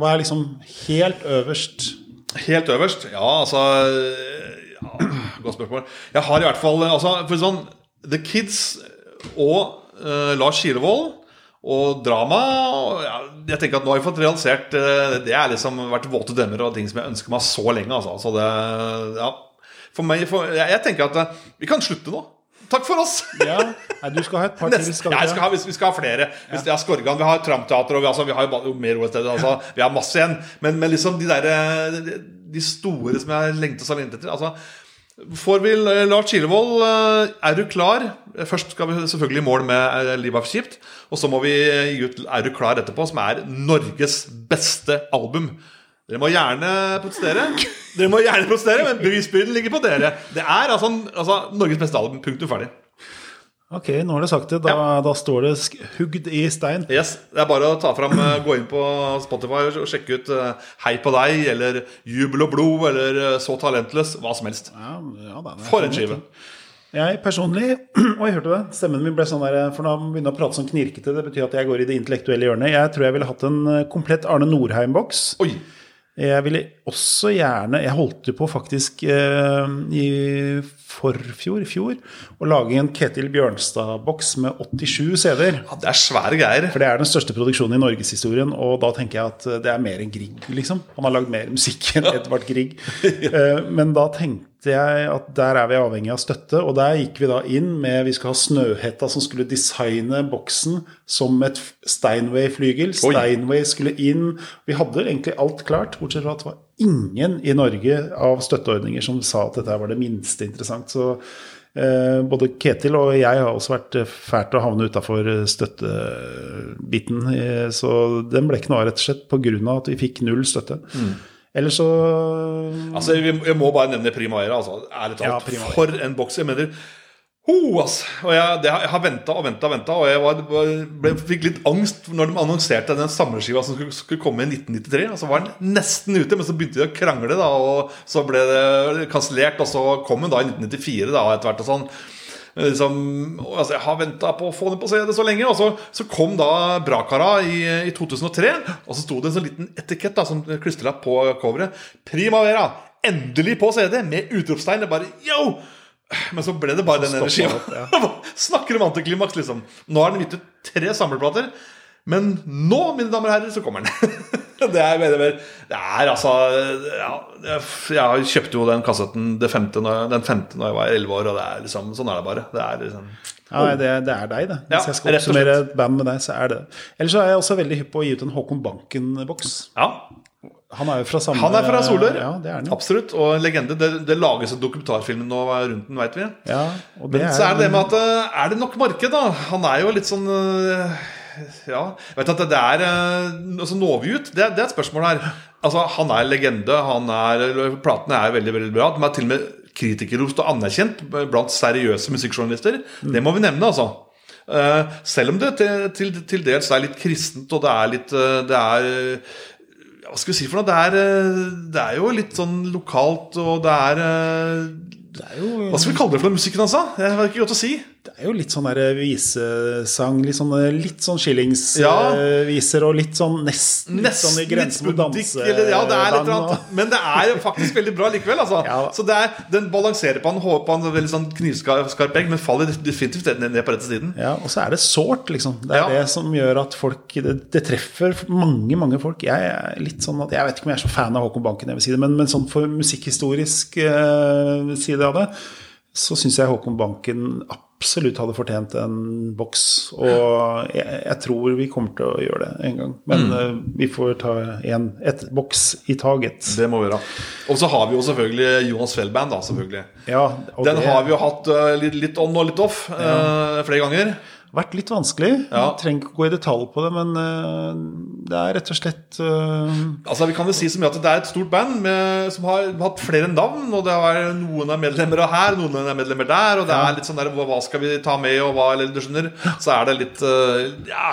[SPEAKER 1] Hva er liksom helt øverst?
[SPEAKER 2] Helt øverst? Ja, altså ja, Godt spørsmål. Jeg har i hvert fall altså, for sånn, The Kids og uh, Lars Kilevold og drama ja, Jeg tenker at nå har jeg fått realisert eh, Det har liksom vært våte drømmer og ting som jeg ønsker meg så lenge. Altså. Så det, ja. For meg, for, jeg, jeg tenker at eh, vi kan slutte nå. Takk for oss!
[SPEAKER 1] Ja, du skal ha et par til. Skal
[SPEAKER 2] ja, skal ha, vi, vi skal ha flere. Hvis er Skorgan, vi har Tramteater, og vi, altså, vi har jo mer OSD. Altså, vi har masse igjen. Men, men liksom de der, de, de store som jeg lengter så lenge etter altså, Får vi eh, Lars Kilevold, eh, er du klar? Først skal vi selvfølgelig i mål med eh, Liv er for kjipt. Og så må vi gi ut Er du klar etterpå, som er Norges beste album. Dere må gjerne protestere, Dere må gjerne protestere, men bevisbyrden ligger på dere. Det er altså, altså Norges beste album. Punktum ferdig.
[SPEAKER 1] Ok, nå har du sagt det. Da, da står det hugd i stein.
[SPEAKER 2] Yes, Det er bare å ta fram, eh, gå inn på Spotify og sjekke ut eh, Hei på deg, eller Jubel og blod, eller eh, Så talentløs'. Hva som helst.
[SPEAKER 1] Ja, ja, det er
[SPEAKER 2] For en
[SPEAKER 1] sånn,
[SPEAKER 2] skive.
[SPEAKER 1] Jeg personlig Oi, hørte du det? Stemmen min ble sånn der For nå begynner jeg å prate sånn knirkete, det betyr at jeg går i det intellektuelle hjørnet. Jeg tror jeg ville hatt en komplett Arne Norheim-boks.
[SPEAKER 2] Oi!
[SPEAKER 1] Jeg ville også gjerne Jeg holdt jo på faktisk eh, i forfjor, i fjor, å lage en Ketil Bjørnstad-boks med 87 CD-er.
[SPEAKER 2] Ja, det er svære greier.
[SPEAKER 1] For det er den største produksjonen i norgeshistorien, og da tenker jeg at det er mer enn Grieg, liksom. Han har lagd mer musikk enn Edvard Grieg. Eh, Men da tenkte jeg at der er vi avhengig av støtte, og der gikk vi da inn med Vi skulle ha Snøhetta som skulle designe boksen som et Steinway-flygel. Steinway skulle inn. Vi hadde egentlig alt klart, bortsett fra at det var ingen i Norge av støtteordninger som sa at dette var det minste interessant. Så Eh, både Ketil og jeg har også vært eh, fælt å havne utafor støttebiten. Eh, så den ble ikke noe av, rett og slett, pga. at vi fikk null støtte. Ellers så
[SPEAKER 2] Altså, Jeg må bare nevne Primavera. Altså, ærlig talt.
[SPEAKER 1] Ja,
[SPEAKER 2] For en boks. Jeg mener ho, ass. Og jeg, det, har- jeg har venta og venta, venta, og jeg var, ble, fikk litt angst når de annonserte den samleskiva som skulle, skulle komme i 1993. Og så var den nesten ute, men så begynte de å krangle, da, og så ble det kansellert. Og så kom den da i 1994 da, etter hvert. og sånn Liksom, altså, jeg har venta på å få den på CD så lenge. Og så, så kom da Brakara i, i 2003. Og så sto det en sånn liten etikett da, som klistra på coveret. Primavera! Endelig på CD! Med utropstegn. Bare yo! Men så ble det bare den energien.
[SPEAKER 1] Ja.
[SPEAKER 2] Snakker om antiklimaks, liksom. Nå har den gitt ut tre samleplater. Men nå, mine damer og herrer, så kommer den. det er det er, det er altså ja, Jeg kjøpte jo den kassetten det femte når, den femte når jeg var elleve år, og det er liksom, sånn er det bare. Det er liksom
[SPEAKER 1] Ja, nei, det, det er deg, det. Hvis
[SPEAKER 2] Ja,
[SPEAKER 1] jeg skal oppsummere et band med deg, så er det det. Ellers er jeg også veldig hypp på å gi ut en Håkon Banken-boks.
[SPEAKER 2] Ja.
[SPEAKER 1] Han er jo fra samme
[SPEAKER 2] Han er fra Solør.
[SPEAKER 1] Ja, det er han.
[SPEAKER 2] Absolutt. Og en legende. Det, det lages en dokumentarfilm nå rundt den, veit vi.
[SPEAKER 1] Ja, og det
[SPEAKER 2] Men så er det det med at eh, Er det nok marked, da? Han er jo litt sånn eh, Ja. Vet at det er eh, altså Når vi ut? Det, det er et spørsmål her. Altså, Han er legende. Han er, Platene er veldig veldig bra. De er til og med kritikerrost og anerkjent blant seriøse musikkjournalister. Det må vi nevne, altså. Eh, selv om det til, til, til dels er litt kristent, og det er litt eh, Det er Hva skal vi si for noe? Det er, det er jo litt sånn lokalt, og det er
[SPEAKER 1] det er jo
[SPEAKER 2] Hva skal vi kalle det for den musikken, altså? Jeg vet ikke godt å si.
[SPEAKER 1] Det er jo litt sånn der visesang, litt sånn, litt sånn
[SPEAKER 2] Ja.
[SPEAKER 1] skillingsviser og litt sånn nesten, litt sånn i grensen mot
[SPEAKER 2] danse... Ja, det er litt annet. Men det er jo faktisk veldig bra likevel. Altså.
[SPEAKER 1] Ja.
[SPEAKER 2] Så det er, Den balanserer på en, på en veldig sånn knivskarp egg, men faller definitivt ned ned på rette siden.
[SPEAKER 1] Ja, og så er det sårt, liksom. Det er
[SPEAKER 2] Ja.
[SPEAKER 1] det som gjør at folk det, det treffer mange, mange folk. Jeg er litt sånn at Jeg vet ikke om jeg er så fan av Håkon Banken, jeg vil si det, men, men sånn for musikkhistorisk eh, side av det, så syns jeg Håkon Banken absolutt hadde fortjent en boks. Og jeg, jeg tror vi kommer til å gjøre det en gang. Men
[SPEAKER 2] Mm.
[SPEAKER 1] eh, vi får ta en, et boks i taget.
[SPEAKER 2] Det må vi gjøre. Og så har vi jo selvfølgelig Jonas Fjell-band. da, selvfølgelig
[SPEAKER 1] Ja,
[SPEAKER 2] Den
[SPEAKER 1] det
[SPEAKER 2] har vi jo hatt eh, litt, litt on og litt off eh, flere ganger.
[SPEAKER 1] Har vært litt vanskelig.
[SPEAKER 2] Ja.
[SPEAKER 1] Jeg trenger ikke gå i detalj på det, men eh, det er rett og slett uh...
[SPEAKER 2] Altså Vi kan jo si mye at det er et stort band med, som har hatt flere navn. Og det er Noen er medlemmer her, noen er medlemmer der. Og det er litt sånn der hva, skal vi ta med, og hva eller du skjønner. Så er det litt uh, Ja.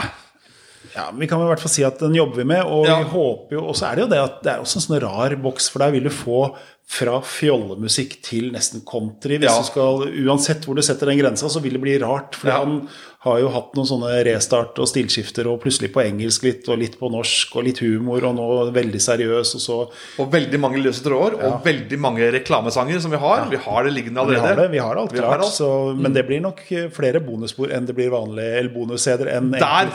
[SPEAKER 1] Ja, men Vi kan i hvert fall si at den jobber vi med, og
[SPEAKER 2] Ja.
[SPEAKER 1] vi håper jo Og så er det jo det at det er også en sånn rar boks, for der vil du få fra fjollemusikk til nesten country. Hvis
[SPEAKER 2] Ja.
[SPEAKER 1] du skal, Uansett hvor du setter den grensa, så vil det bli rart. For
[SPEAKER 2] Ja.
[SPEAKER 1] han har jo hatt noen sånne restart og stillskifter, og plutselig på engelsk litt, og litt på norsk, og litt humor, og nå veldig seriøs, og så
[SPEAKER 2] Og veldig mange løse tråder, og veldig mange reklamesanger som vi har. Vi har det liggende allerede.
[SPEAKER 1] Vi har det, vi har alt
[SPEAKER 2] Vi har
[SPEAKER 1] klart.
[SPEAKER 2] alt.
[SPEAKER 1] Så, men det blir nok flere bonusspor enn det blir vanlige eller bonus-CD-er. enn
[SPEAKER 2] Der,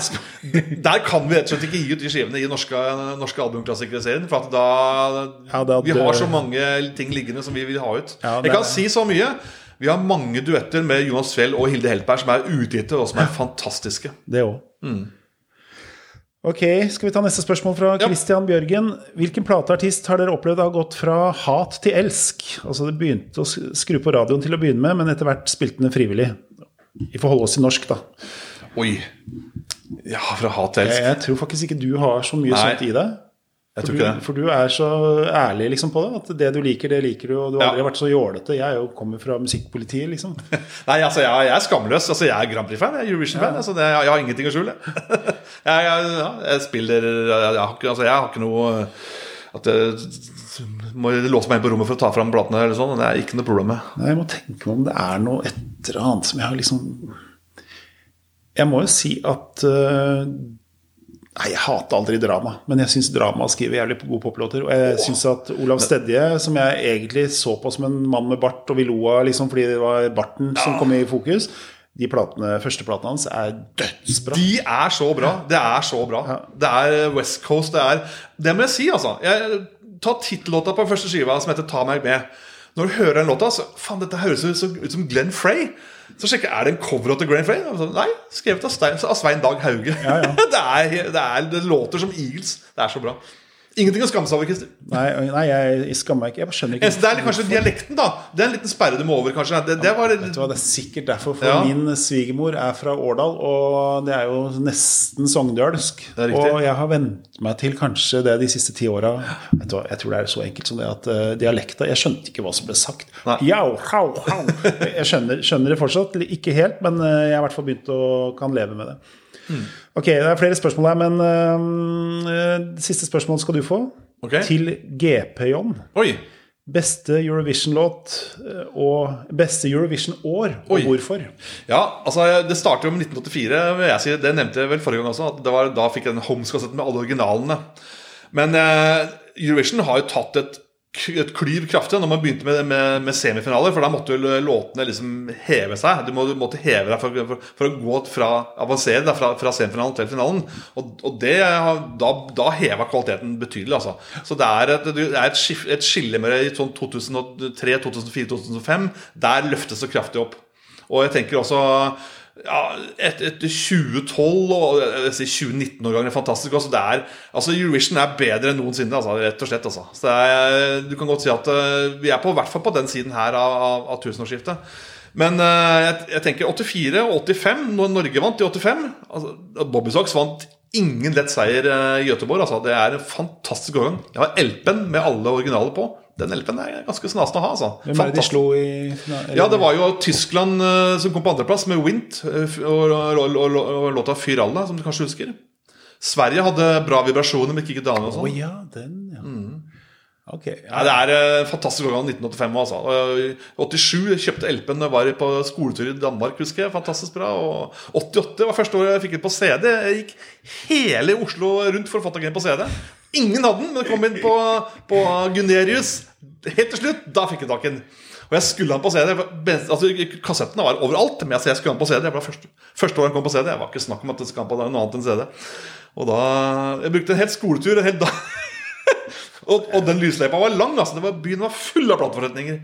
[SPEAKER 2] der kan vi rett og slett ikke gi ut de skivene i norske, norske albumklassikerserien. For at da
[SPEAKER 1] Ja, det,
[SPEAKER 2] Vi har så mange ting liggende som vi vil ha ut.
[SPEAKER 1] Ja, det
[SPEAKER 2] Jeg kan si så mye. Vi har mange duetter med Jonas Fjell og Hilde Heltberg som er utgitte, og som er fantastiske.
[SPEAKER 1] Det òg. Ok, skal vi ta neste spørsmål fra
[SPEAKER 2] Ja.
[SPEAKER 1] Bjørgen. Hvilken plateartist har dere opplevd har gått fra hat til elsk? Altså Det begynte å skru på radioen til å begynne med, men etter hvert spilte den frivillig. Vi får holde oss til norsk, da.
[SPEAKER 2] Oi. Ja, fra hat til
[SPEAKER 1] Jeg,
[SPEAKER 2] elsk.
[SPEAKER 1] jeg tror faktisk ikke du har så mye
[SPEAKER 2] Nei,
[SPEAKER 1] sånt i deg.
[SPEAKER 2] Jeg tror
[SPEAKER 1] du,
[SPEAKER 2] ikke det.
[SPEAKER 1] for du er så ærlig liksom på det. At det du liker, det liker du. Og du har
[SPEAKER 2] Ja.
[SPEAKER 1] aldri vært så jålete. Jeg er jo kommer fra musikkpolitiet, liksom.
[SPEAKER 2] Nei, altså, jeg, jeg er skamløs. Altså, jeg er Grand Prix-fan. Jeg er Eurovision-fan. Altså, jeg, jeg har ingenting å skjule. jeg, ja, jeg spiller jeg, har ikke, altså, jeg har ikke noe At jeg må låse meg inn på rommet for å ta fram platene. Eller sånn, det er ikke noe problem med.
[SPEAKER 1] Nei, jeg må tenke meg om det er noe et eller annet som jeg har liksom Jeg må jo si at øh, Nei, jeg hater aldri drama, men jeg syns drama skriver jævlig gode poplåter. Og jeg syns at Olav Stedje, som jeg egentlig så på som en mann med bart, og vi lo av liksom, fordi det var barten som kom i fokus, de platene, første platene hans er dødsbra.
[SPEAKER 2] De er så bra. Det er så bra. Det er West Coast. Det er Det må jeg si, altså. Jeg, ta tittellåta på første skiva som heter 'Ta meg med'. Når du hører den låta, så faen, dette høres ut som, ut som Glenn Frey. Så sjekker jeg, er det en cover av The Grand Frame? så, Nei, skrevet av, Stein, av Svein Dag Hauge.
[SPEAKER 1] Ja, ja.
[SPEAKER 2] det, er, det, er, det låter som Eagles. Det er så bra. Ingenting å skamme seg over, Christer.
[SPEAKER 1] Nei, nei, jeg skammer meg ikke. Jeg skjønner ikke
[SPEAKER 2] Det er kanskje dialekten, da. Det er en liten sperre du må over, kanskje. Det, det var
[SPEAKER 1] Vet du hva, Det er sikkert derfor, for
[SPEAKER 2] Ja.
[SPEAKER 1] min svigermor er fra Årdal, og det er jo nesten sogndølsk. Og jeg har vent meg til kanskje det de siste ti åra. Jeg tror det er så enkelt som det at uh, dialekta Jeg skjønte ikke hva som ble sagt. Jau, hau, hau. Jeg skjønner, skjønner det fortsatt, ikke helt, men eh, jeg har i hvert fall begynt å kan leve med det.
[SPEAKER 2] Mm.
[SPEAKER 1] Ok, det er flere spørsmål her, men uh, siste spørsmål skal du få.
[SPEAKER 2] Okay.
[SPEAKER 1] Til GP-John. Beste Eurovision-låt eh, og beste Eurovision-år, og
[SPEAKER 2] Oi.
[SPEAKER 1] hvorfor?
[SPEAKER 2] Ja, altså Det starter jo med 1984. jeg si. Det nevnte jeg vel forrige gang også. At det var, Da fikk jeg den Homes-kassetten med alle originalene. Men uh, Eurovision har jo tatt et, et klyv kraftig når man begynte med, med, med semifinaler. For da måtte jo låtene liksom heve seg. Du, må, du måtte heve deg for, for, for å gå fra avansere da, fra, fra semifinalen til finalen. Og, og det, da, da heva kvaliteten betydelig. altså Så det er et, det er et, skif- et skille med sånn 2003, 2004, 2005. Der løftes det kraftig opp. Og jeg tenker også ja, et, etter 2012 og jeg vil si 2019-årgangen er fantastisk. Altså, er, altså Eurovision er bedre enn noensinne, altså, rett og slett. Altså. Så er, du kan godt si at uh, vi er på hvert fall på den siden her av, av, av tusenårsskiftet. Men uh, jeg, jeg, tenker 84 og 85, når Norge vant i 85 altså, Bobby Socks vant ingen lett seier uh, i Göteborg. Altså. Det er en fantastisk overgang. Jeg har LP-en med alle originaler på den LP-en er ganske snasen å ha. altså.
[SPEAKER 1] Hvem er det de slo i
[SPEAKER 2] Ja, Det var jo Tyskland uh, som kom på andreplass, med Wint uh, og, og, og, og, låta 'Fyr alla', som du kanskje husker. Sverige hadde bra vibrasjoner med Kikki Daniel og sånn.
[SPEAKER 1] Oh, ja, den, ja. Mm. Okay,
[SPEAKER 2] ja. ja. Det er uh, fantastisk årgang 1985. Altså. Uh, 87 kjøpte LP-en var på skoletur i Danmark. husker jeg, Fantastisk bra Og 88 var første året jeg fikk den på CD. Jeg gikk hele Oslo rundt for å få tak i den på CD. Ingen hadde den, men kom inn på, på Gunerius helt til slutt. Da fikk jeg tak i den. Og jeg skulle ha den på CD. Altså, Kassettene var overalt, men jeg skulle ha den på CD. Første, første år han kom på CD. Jeg var ikke snakk om at det skulle ha på noe annet enn CD. Og da, Jeg brukte en helt skoletur en hel dag. og, og, den lysløypa var lang. altså var, Byen var full av plateforretninger.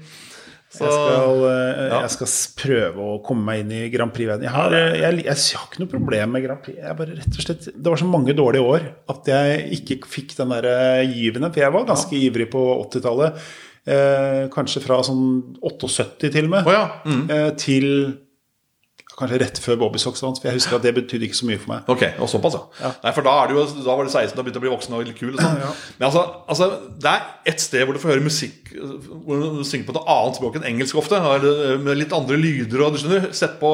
[SPEAKER 1] Så, jeg, skal, eh, jeg, skal, prøve å komme meg inn i Grand Prix-verdenen. Jeg, har, jeg, jeg, jeg har ikke noe problem med Grand Prix. Bare, slett, det var så mange dårlige år at jeg ikke fikk den der givende. For jeg var ganske ja. ivrig på 80-tallet. Eh, kanskje fra sånn 78 til og med.
[SPEAKER 2] Oh, ja. mm.
[SPEAKER 1] eh, til kanskje rett før Bobby Socks vant. For jeg husker at det betydde ikke så mye for meg.
[SPEAKER 2] Ok, og såpass, ja. ja. Nei, For da, er jo, da var du 16 og begynte å bli voksen og litt kul. Og sånn. ja. Men altså, altså, det er ett sted hvor du får høre musikk Hvor du synger på et annet språk enn engelsk ofte. Med litt andre lyder. Og du skjønner, Sett på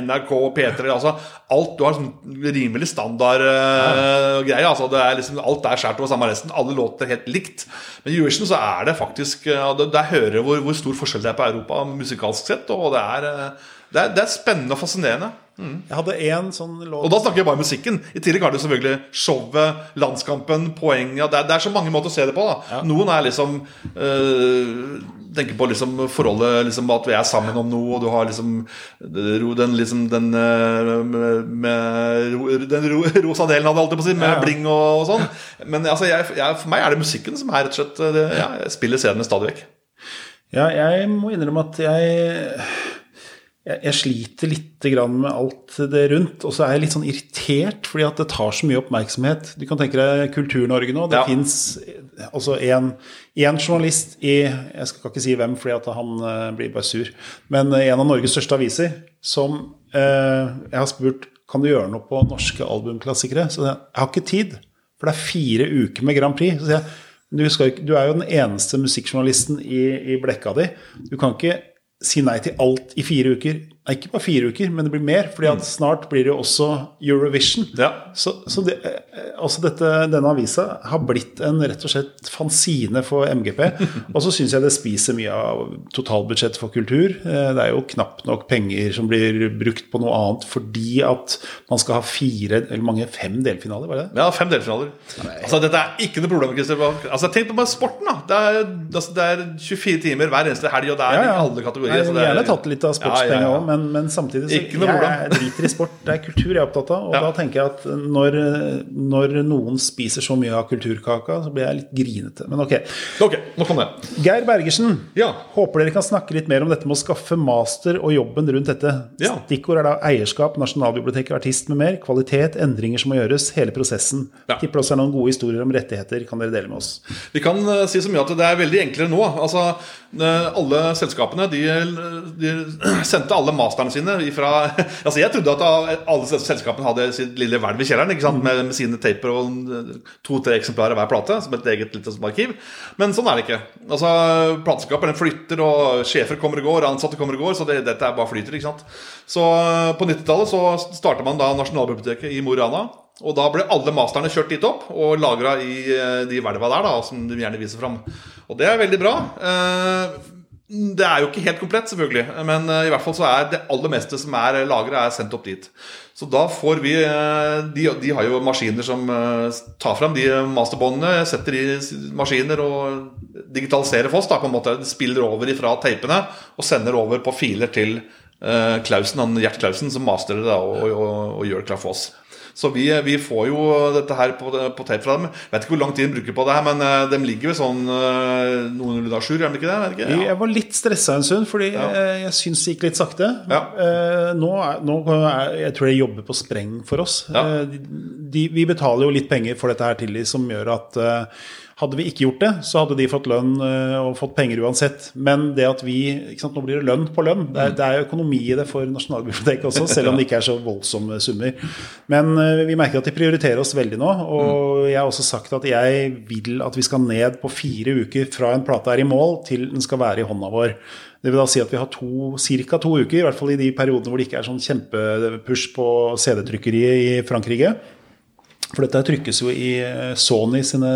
[SPEAKER 2] NRK NRK P3. Altså, alt du har sånn rimelig standard uh, greie. Altså, det er liksom, alt er skåret over samme resten. Alle låter helt likt. Men i Eurovision så er det faktisk uh, Der hører hvor, hvor, stor forskjell det er på Europa musikalsk sett. Og det er uh, det er, det er spennende og fascinerende.
[SPEAKER 1] Mm. Jeg hadde en sånn låt
[SPEAKER 2] Og da snakker jeg bare musikken. I tillegg har du selvfølgelig showet, landskampen, poenget det, det, er så mange måter å se det på. Ja. Noen er liksom øh, Tenker på liksom forholdet liksom At vi er sammen om noe, og du har liksom den, liksom, den øh, med, Den rosa delen av det, alltid på å si, med ja. bling og, og, sånn. Men altså, jeg, jeg, for meg er det musikken som er rett og slett det, ja, Jeg spiller scenene stadig vekk.
[SPEAKER 1] Ja, jeg må innrømme at jeg jeg, sliter litt med alt det rundt. Og så er jeg litt sånn irritert fordi at det tar så mye oppmerksomhet. Du kan tenke deg Kultur-Norge nå. Det ja. fins altså en, en, journalist i Jeg skal ikke si hvem, fordi at han uh, blir bare sur. Men uh, en av Norges største aviser som uh, Jeg har spurt kan du gjøre noe på norske albumklassikere. Så jeg, jeg har ikke tid, for det er fire uker med Grand Prix. Så sier jeg du, skal, du, er jo den eneste musikkjournalisten i, i blekka di. Du kan ikke si nei til alt i fire uker. Nei, ikke bare fire uker, men det blir mer. fordi at mm. snart blir det jo også Eurovision.
[SPEAKER 2] Ja.
[SPEAKER 1] Så, så det, altså dette, denne avisa har blitt en rett og slett fanzine for MGP. Og så syns jeg det spiser mye av totalbudsjettet for kultur. Eh, det er jo knapt nok penger som blir brukt på noe annet fordi at man skal ha fire, eller mange, fem delfinaler, var det
[SPEAKER 2] Ja, fem delfinaler. Altså, dette er ikke noe problem. Christer. Altså, tenk på bare sporten, da. Det er, altså, det er 24 timer hver eneste helg, og det er ja, ja. i alle kategorier.
[SPEAKER 1] Jeg er... gjerne tatt litt av sportspenga òg, ja, men, men, samtidig så jeg, jeg driter i sport. Det er kultur jeg er opptatt av. Og da tenker jeg at når, når, noen spiser så mye av kulturkaka, så blir jeg litt grinete. Men ok.
[SPEAKER 2] okay nå kom det.
[SPEAKER 1] Geir Bergersen. Håper dere kan snakke litt mer om dette med å skaffe master og jobben rundt dette. Stikkord er da eierskap, Nasjonalbiblioteket, artist med mer. Kvalitet, endringer som må gjøres. Hele prosessen. Ja. Tipper også er noen gode historier om rettigheter. Kan dere dele med oss?
[SPEAKER 2] Vi kan uh, si så mye at det er veldig enklere nå. Altså, uh, alle selskapene de de sendte alle masterne sine ifra Altså Jeg trodde at alle selskapene hadde sitt lille hvelv i kjelleren ikke sant? Med, med sine taper og to-tre eksemplarer hver plate, som et eget lite arkiv. Men sånn er det ikke. Altså Plateselskapene flytter, og sjefer kommer og går, ansatte kommer og går, så det, dette er bare flyter. ikke sant Så på 90-tallet så starta man da Nasjonalbiblioteket i Mo i Rana. Og da ble alle masterne kjørt dit opp og lagra i eh, de hvelva der, da, som de gjerne viser fram. Og det er veldig bra. Eh, det er jo ikke helt komplett, selvfølgelig, men uh, i hvert fall så er det aller meste som er lagra, sendt opp dit. Så da får vi uh, de, de, har jo maskiner som tar fram de masterbåndene, setter i maskiner og digitaliserer Foss. da på en måte Spiller over ifra teipene og sender over på filer til Klausen, han Gjert Klausen, som masterer det og, og, og, og gjør klar for oss. Så vi, vi får jo dette her på, på tape fra dem. Jeg Vet ikke hvor lang tid de bruker på det her, men uh, de ligger vel sånn uh, noen null sju, er de ikke det? Ikke?
[SPEAKER 1] Ja. Jeg var litt stressa en stund, fordi ja. jeg, syns det gikk litt sakte.
[SPEAKER 2] Ja.
[SPEAKER 1] Nå, er, nå er, jeg tror jeg jobber på spreng for oss. De, vi betaler jo litt penger for dette her til de, som gjør at hadde vi ikke gjort det, så hadde de fått lønn eh, og fått penger uansett. Men det at vi ikke sant, Nå blir det lønn på lønn. Det er, det er økonomi i det for Nasjonalbiblioteket også, selv om det ikke er så voldsomme summer. Men eh, vi merker at de prioriterer oss veldig nå. Og jeg har også sagt at jeg vil at vi skal ned på fire uker fra en plate er i mål, til den skal være i hånda vår. Det vil da si at vi har ca. to uker, i hvert fall i de periodene hvor det ikke er sånn kjempepush på CD-trykkeriet i Frankrike. For dette trykkes jo i eh, Sony sine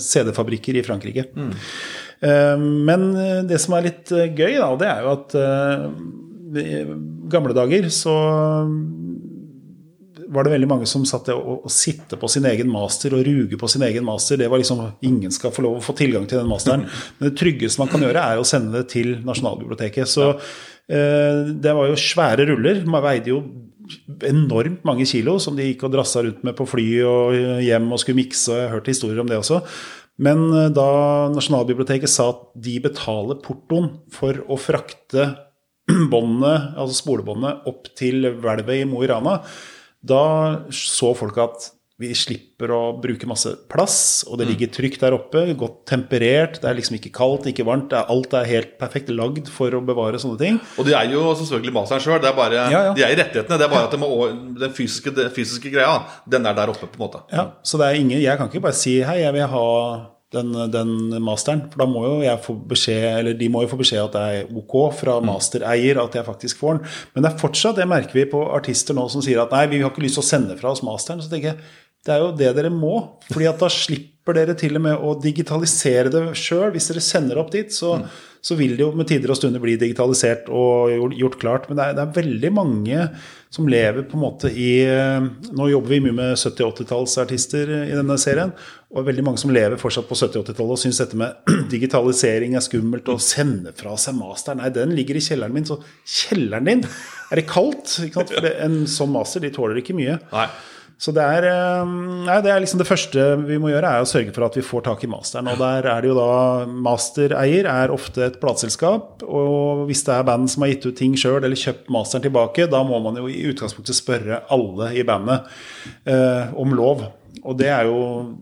[SPEAKER 1] CD-fabrikker i Frankrike. Mm. Men eh, det som er litt gøy, da, det er jo at i gamle dager så var det veldig mange som satt og, og sitte på sin egen master og ruge på sin egen master. Det var liksom Ingen skal få lov å få tilgang til den masteren. Men det tryggeste man kan gjøre, er å sende det til Nasjonalbiblioteket. Så det var jo svære ruller. Man veide jo enormt mange kilo som de gikk og drassa rundt med på fly og hjem og skulle mikse. Jeg har hørt historier om det også. Men eh, da Nasjonalbiblioteket sa at de betaler portoen for å frakte båndet, altså spolebåndet, opp til hvelvet i Mo i Rana, da så folk at vi slipper å bruke masse plass, og det mm. ligger trygt der oppe. Godt temperert. Det er liksom ikke kaldt, ikke varmt. Er, alt er helt perfekt lagd for å bevare sånne ting.
[SPEAKER 2] Og de er jo selvfølgelig masteren sjøl. Ja, ja. De er i rettighetene. Det er bare at må, den fysiske, den fysiske, greia, den er der oppe, på en måte.
[SPEAKER 1] Ja, så det er ingen Jeg kan ikke bare si hei, jeg vil ha den, den, masteren. For da må jo jeg få beskjed, eller de må jo få beskjed at det er ok fra mm. mastereier at jeg faktisk får den. Men det er fortsatt, det merker vi på artister nå som sier at nei, vi har ikke lyst til å sende fra oss masteren. Så tenker jeg det er jo det dere må. fordi at da slipper dere til og med å digitalisere det sjøl. Hvis dere sender opp dit, så, mm. så, vil det jo med tider og stunder bli digitalisert og gjort klart. Men det er, det er, veldig mange som lever på en måte i Nå jobber vi mye med 70- og 80-tallsartister i denne serien. Og veldig mange som lever fortsatt på 70- og 80-tallet og syns dette med digitalisering er skummelt. Og sende fra seg master. Nei, den ligger i kjelleren min. Så kjelleren din! Er det kaldt? For en sånn master de tåler ikke mye.
[SPEAKER 2] Nei.
[SPEAKER 1] Så det er, eh, nei, det er liksom det første vi må gjøre, er å sørge for at vi får tak i masteren. Og der er det jo da Mastereier er ofte et plateselskap. Og hvis det er band som har gitt ut ting sjøl eller kjøpt masteren tilbake, da må man jo i utgangspunktet spørre alle i bandet eh, om lov. Og det er jo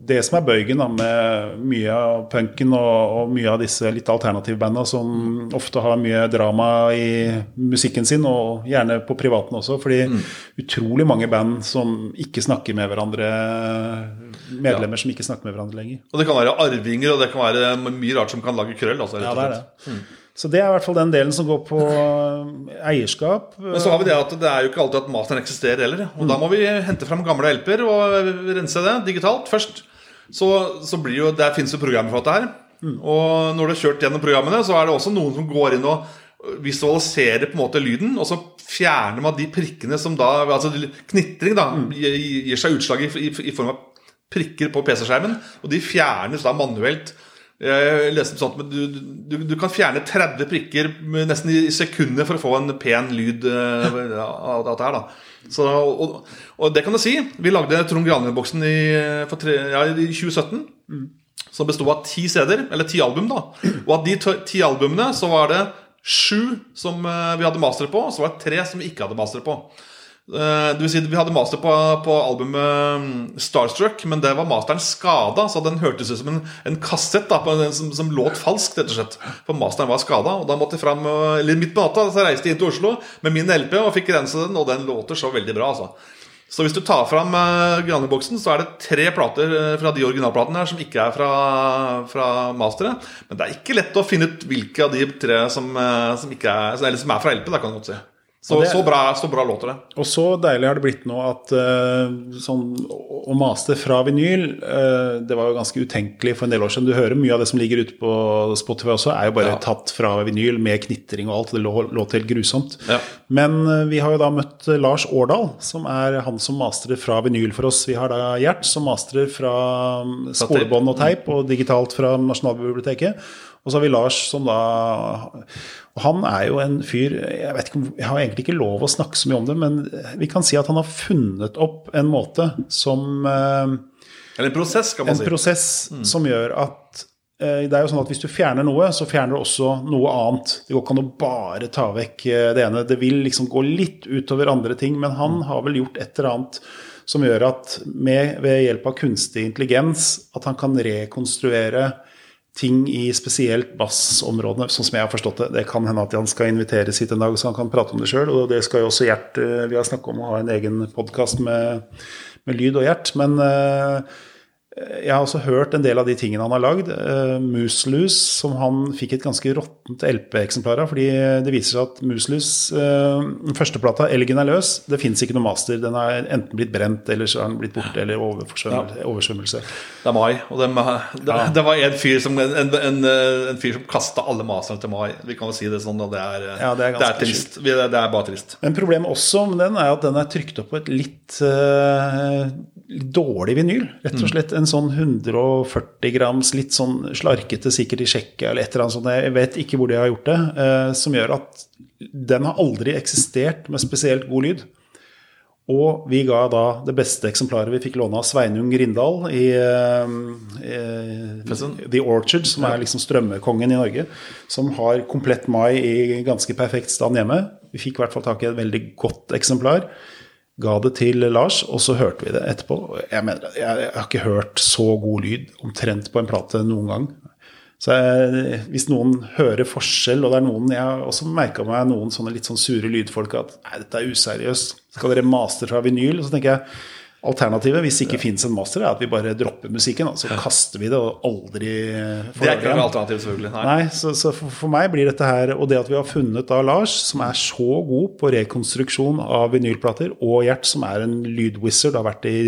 [SPEAKER 1] det som er bøygen da, med mye av punken og, og mye av disse litt alternative banda som ofte har mye drama i musikken sin, og gjerne på privaten også. Fordi mm. utrolig mange band som ikke snakker med hverandre, medlemmer ja. som ikke snakker med hverandre lenger.
[SPEAKER 2] Og det kan være arvinger, og det kan være mye rart som kan lage krøll. Altså,
[SPEAKER 1] ja, det er det. Mm. Så det er i hvert fall den delen som går på eh, eierskap.
[SPEAKER 2] Men så har vi det at det er jo ikke alltid at masteren eksisterer heller. Og mm. da må vi hente fram gamle LP-er og rense det digitalt først. Så, så blir jo, Der fins jo programmer for dette her. Mm. Og når du har kjørt gjennom programmene, så er det også noen som går inn og visualiserer på en måte lyden, og så fjerner man de prikkene som da Altså knitring da, mm. gir seg utslag i, i, i form av prikker på PC-skjermen, og de fjernes da manuelt jeg leste sånt, men du, du, du, kan fjerne 30 prikker nesten i sekunder for å få en pen lyd eh, av dette her. da Så, og, og, det kan du si. Vi lagde Trond Granlund-boksen i, ja, i 2017. Mm. Som besto av ti CD-er, eller ti album. da Og av de ti albumene så var det sju som eh, vi hadde master på, og så var det tre som vi ikke hadde master på. Uh, det vil si, Vi hadde master på, på, albumet mm, Starstruck, men det var masteren skada. Så den hørtes ut som en, en kassett da, en, som, som, låt falskt, rett og slett. For masteren var skada. Og da måtte jeg fram eh, eller midt på natta så reiste jeg inn til Oslo med min LP og fikk rense den, og den låter så veldig bra. altså så hvis du tar fram uh, Graniboksen, så er det tre plater fra de originalplatene her som ikke er fra, fra masteret. Men det er ikke lett å finne ut hvilke av de tre som, som, er, eller som er fra LP. Da, kan du godt si. Så, det, så, bra, så, bra, låter det.
[SPEAKER 1] Og så deilig har det blitt nå at uh, sånn, å maste fra vinyl uh, Det var jo ganske utenkelig for en del år siden. Du hører mye av det som ligger ute på Spotify også, er jo bare ja. tatt fra vinyl med knitring og alt. Det låt helt grusomt.
[SPEAKER 2] Ja.
[SPEAKER 1] Men uh, vi har jo da møtt Lars Årdal, som er han som masterer fra vinyl for oss. Vi har da Gjert, som masterer fra um, spolebånd og teip, og digitalt fra Nasjonalbiblioteket. Og så har vi Lars som da Og han er jo en fyr Jeg vet ikke jeg har egentlig ikke lov å snakke så mye om det, men vi kan si at han har funnet opp en måte som eh,
[SPEAKER 2] Eller en prosess, kan man
[SPEAKER 1] En
[SPEAKER 2] si.
[SPEAKER 1] prosess som gjør at eh, det er jo sånn at Hvis du fjerner noe, så fjerner du også noe annet. Det går ikke an å bare ta vekk eh, det ene. Det vil liksom gå litt utover andre ting, men han har vel gjort et eller annet som gjør at med, ved hjelp av kunstig intelligens at han kan rekonstruere ting i spesielt bassområdene, sånn som jeg har forstått det. Det kan hende at han skal inviteres hit en dag, så han kan prate om det sjøl. Og det skal jo også Gjert eh, Vi har snakket om å ha en egen podkast med, med lyd og Gjert. Men eh, jeg har også hørt en del av de tingene han har lagd. Uh, Muselus, som han fikk et ganske råttent LP-eksemplar av. fordi det viser seg at Muselus, uh, den første plata, 'Elgen er løs', det fins ikke noe master. Den er enten blitt brent, eller så er den blitt borte, eller oversvømmelse. oversvømmelse.
[SPEAKER 2] Det er Mai. Og det, det, det var en fyr som, en, en, en fyr som kasta alle masterne til Mai. Vi kan jo si det sånn, og det er,
[SPEAKER 1] Ja, det er
[SPEAKER 2] det er trist. Det er bare trist.
[SPEAKER 1] Men problemet også med den er at den er trykt opp på et litt, uh, dårlig vinyl. Rett og slett en sånn 140 grams, litt sånn slarkete, sikkert i Tsjekkia eller et eller annet sånt. Jeg vet ikke hvor de har gjort det. eh, som gjør at den har aldri eksistert med spesielt god lyd. Og vi ga da det beste eksemplaret vi fikk låne av Sveinung Grindal i eh, eh, The Orchard, som er liksom strømmekongen i Norge. Som har komplett mai i ganske perfekt stand hjemme. Vi fikk i hvert fall tak i et veldig godt eksemplar. Ga det til Lars, og så hørte vi det etterpå. Jeg, mener, jeg, har ikke hørt så god lyd omtrent på en plate noen gang. Så jeg, hvis noen hører forskjell, og det er noen Jeg også merka meg noen sånne litt sånn sure lydfolk at nei, dette er useriøst. Skal dere master fra vinyl? Og så tenker jeg alternativet, hvis det ikke finnes en master, er at vi bare dropper musikken. Så Så kaster vi det og aldri får
[SPEAKER 2] Det er ikke noe alternativ, selvfølgelig. Nei.
[SPEAKER 1] Nei, så, så for, for meg blir dette her Og det at vi har funnet da Lars, som er så god på rekonstruksjon av vinylplater, og Gjert, som er en lydwizard, har vært i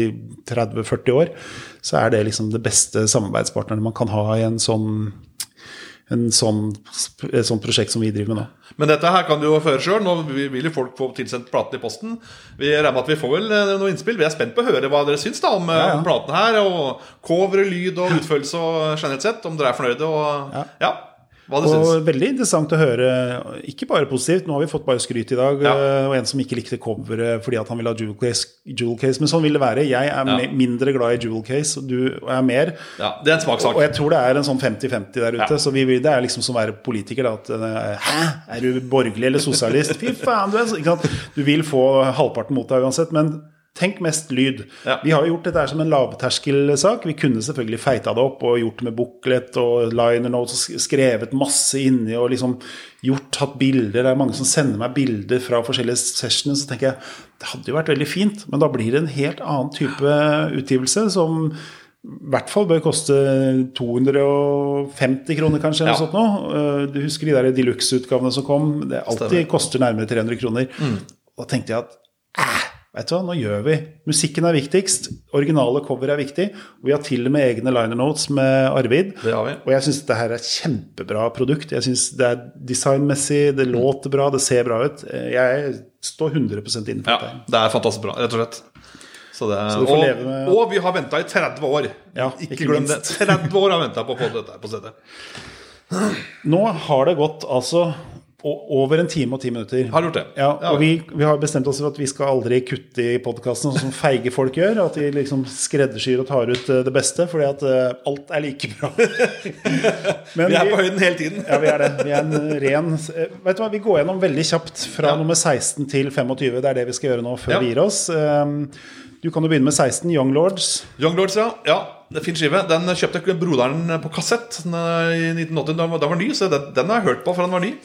[SPEAKER 1] 30-40 år, så er det liksom det beste samarbeidspartneren man kan ha i en sånn en sånn, et sånt prosjekt som vi driver med nå.
[SPEAKER 2] Men dette her kan du jo føre sjøl. Nå vil jo folk få tilsendt platen i posten. Vi regner med at vi får vel noen noe innspill. Vi er spent på å høre hva dere syns da om, eh,
[SPEAKER 1] Ja, ja.
[SPEAKER 2] om platen her. Og cover, lyd og utførelse og generelt sett. Om dere er fornøyde. Og ja, hva syns.
[SPEAKER 1] Og veldig interessant å høre, ikke bare positivt, nå har vi fått bare skryt i dag,
[SPEAKER 2] Ja.
[SPEAKER 1] eh, og en som ikke likte coveret fordi at han ville ha jewel case, jewel case, men sånn vil det være. Jeg er ja. mindre glad i jewel case, og du er mer.
[SPEAKER 2] Ja, det er en smakssak.
[SPEAKER 1] Og jeg tror det er en sånn 50-50 der ute. Så vi, det er liksom som å være politiker. Da, at, eh, Hæ, er du borgerlig eller sosialist? Fy faen, du er så? Du vil få halvparten mot deg uansett, men tenk mest lyd.
[SPEAKER 2] Ja.
[SPEAKER 1] Vi har jo gjort dette her som en lavterskelsak. Vi kunne selvfølgelig feita det opp og gjort det med booklet og liner notes og skrevet masse inni og liksom gjort, tatt bilder. Det er mange som sender meg bilder fra forskjellige sessioner. Så tenker jeg det hadde jo vært veldig fint, men da blir det en helt annen type utgivelse som i hvert fall bør koste 250 kroner, kanskje.
[SPEAKER 2] Ja.
[SPEAKER 1] sånt nå. Eh, Du husker de der deluxe-utgavene som kom? Det alltid
[SPEAKER 2] Stemmer.
[SPEAKER 1] koster nærmere 300 kroner. Da tenkte jeg at eh, vet du hva, nå gjør vi. Musikken er viktigst. Originale cover er viktig. Og vi har til og med egne liner notes med Arvid.
[SPEAKER 2] Det har vi.
[SPEAKER 1] Og jeg syns dette her er et kjempebra produkt. Jeg syns det er designmessig, det låter bra, det ser bra ut. Jeg står 100% innenfor
[SPEAKER 2] Ja,
[SPEAKER 1] det.
[SPEAKER 2] det er fantastisk bra, rett og slett. Så det, og,
[SPEAKER 1] med-
[SPEAKER 2] og vi har venta i 30 år.
[SPEAKER 1] Ja,
[SPEAKER 2] ikke,
[SPEAKER 1] ikke
[SPEAKER 2] glem det. 30 år har venta på å få dette på stedet.
[SPEAKER 1] Nå har det gått altså over en time og ti minutter.
[SPEAKER 2] Har gjort det.
[SPEAKER 1] Ja, og vi, vi har bestemt oss for at vi skal aldri kutte i podkasten, sånn som feige folk gjør. At de liksom skreddersyr og tar ut eh, det beste, fordi at eh, alt er like bra. Men
[SPEAKER 2] Vi er på høyden hele tiden.
[SPEAKER 1] Ja, vi er det. Vi er en ren eh, Vet du hva, Vi går gjennom veldig kjapt fra
[SPEAKER 2] Ja.
[SPEAKER 1] nummer 16 til 25. Det er det vi skal gjøre nå før
[SPEAKER 2] Ja.
[SPEAKER 1] vi gir oss. Um, Du kan jo begynne med 16, Young Lords.
[SPEAKER 2] Young Lords, ja. ja. Det fin skive. Den kjøpte broderen på kassett eh, i 1980. Da den var- ny, så den, den har jeg hørt på for den var ny.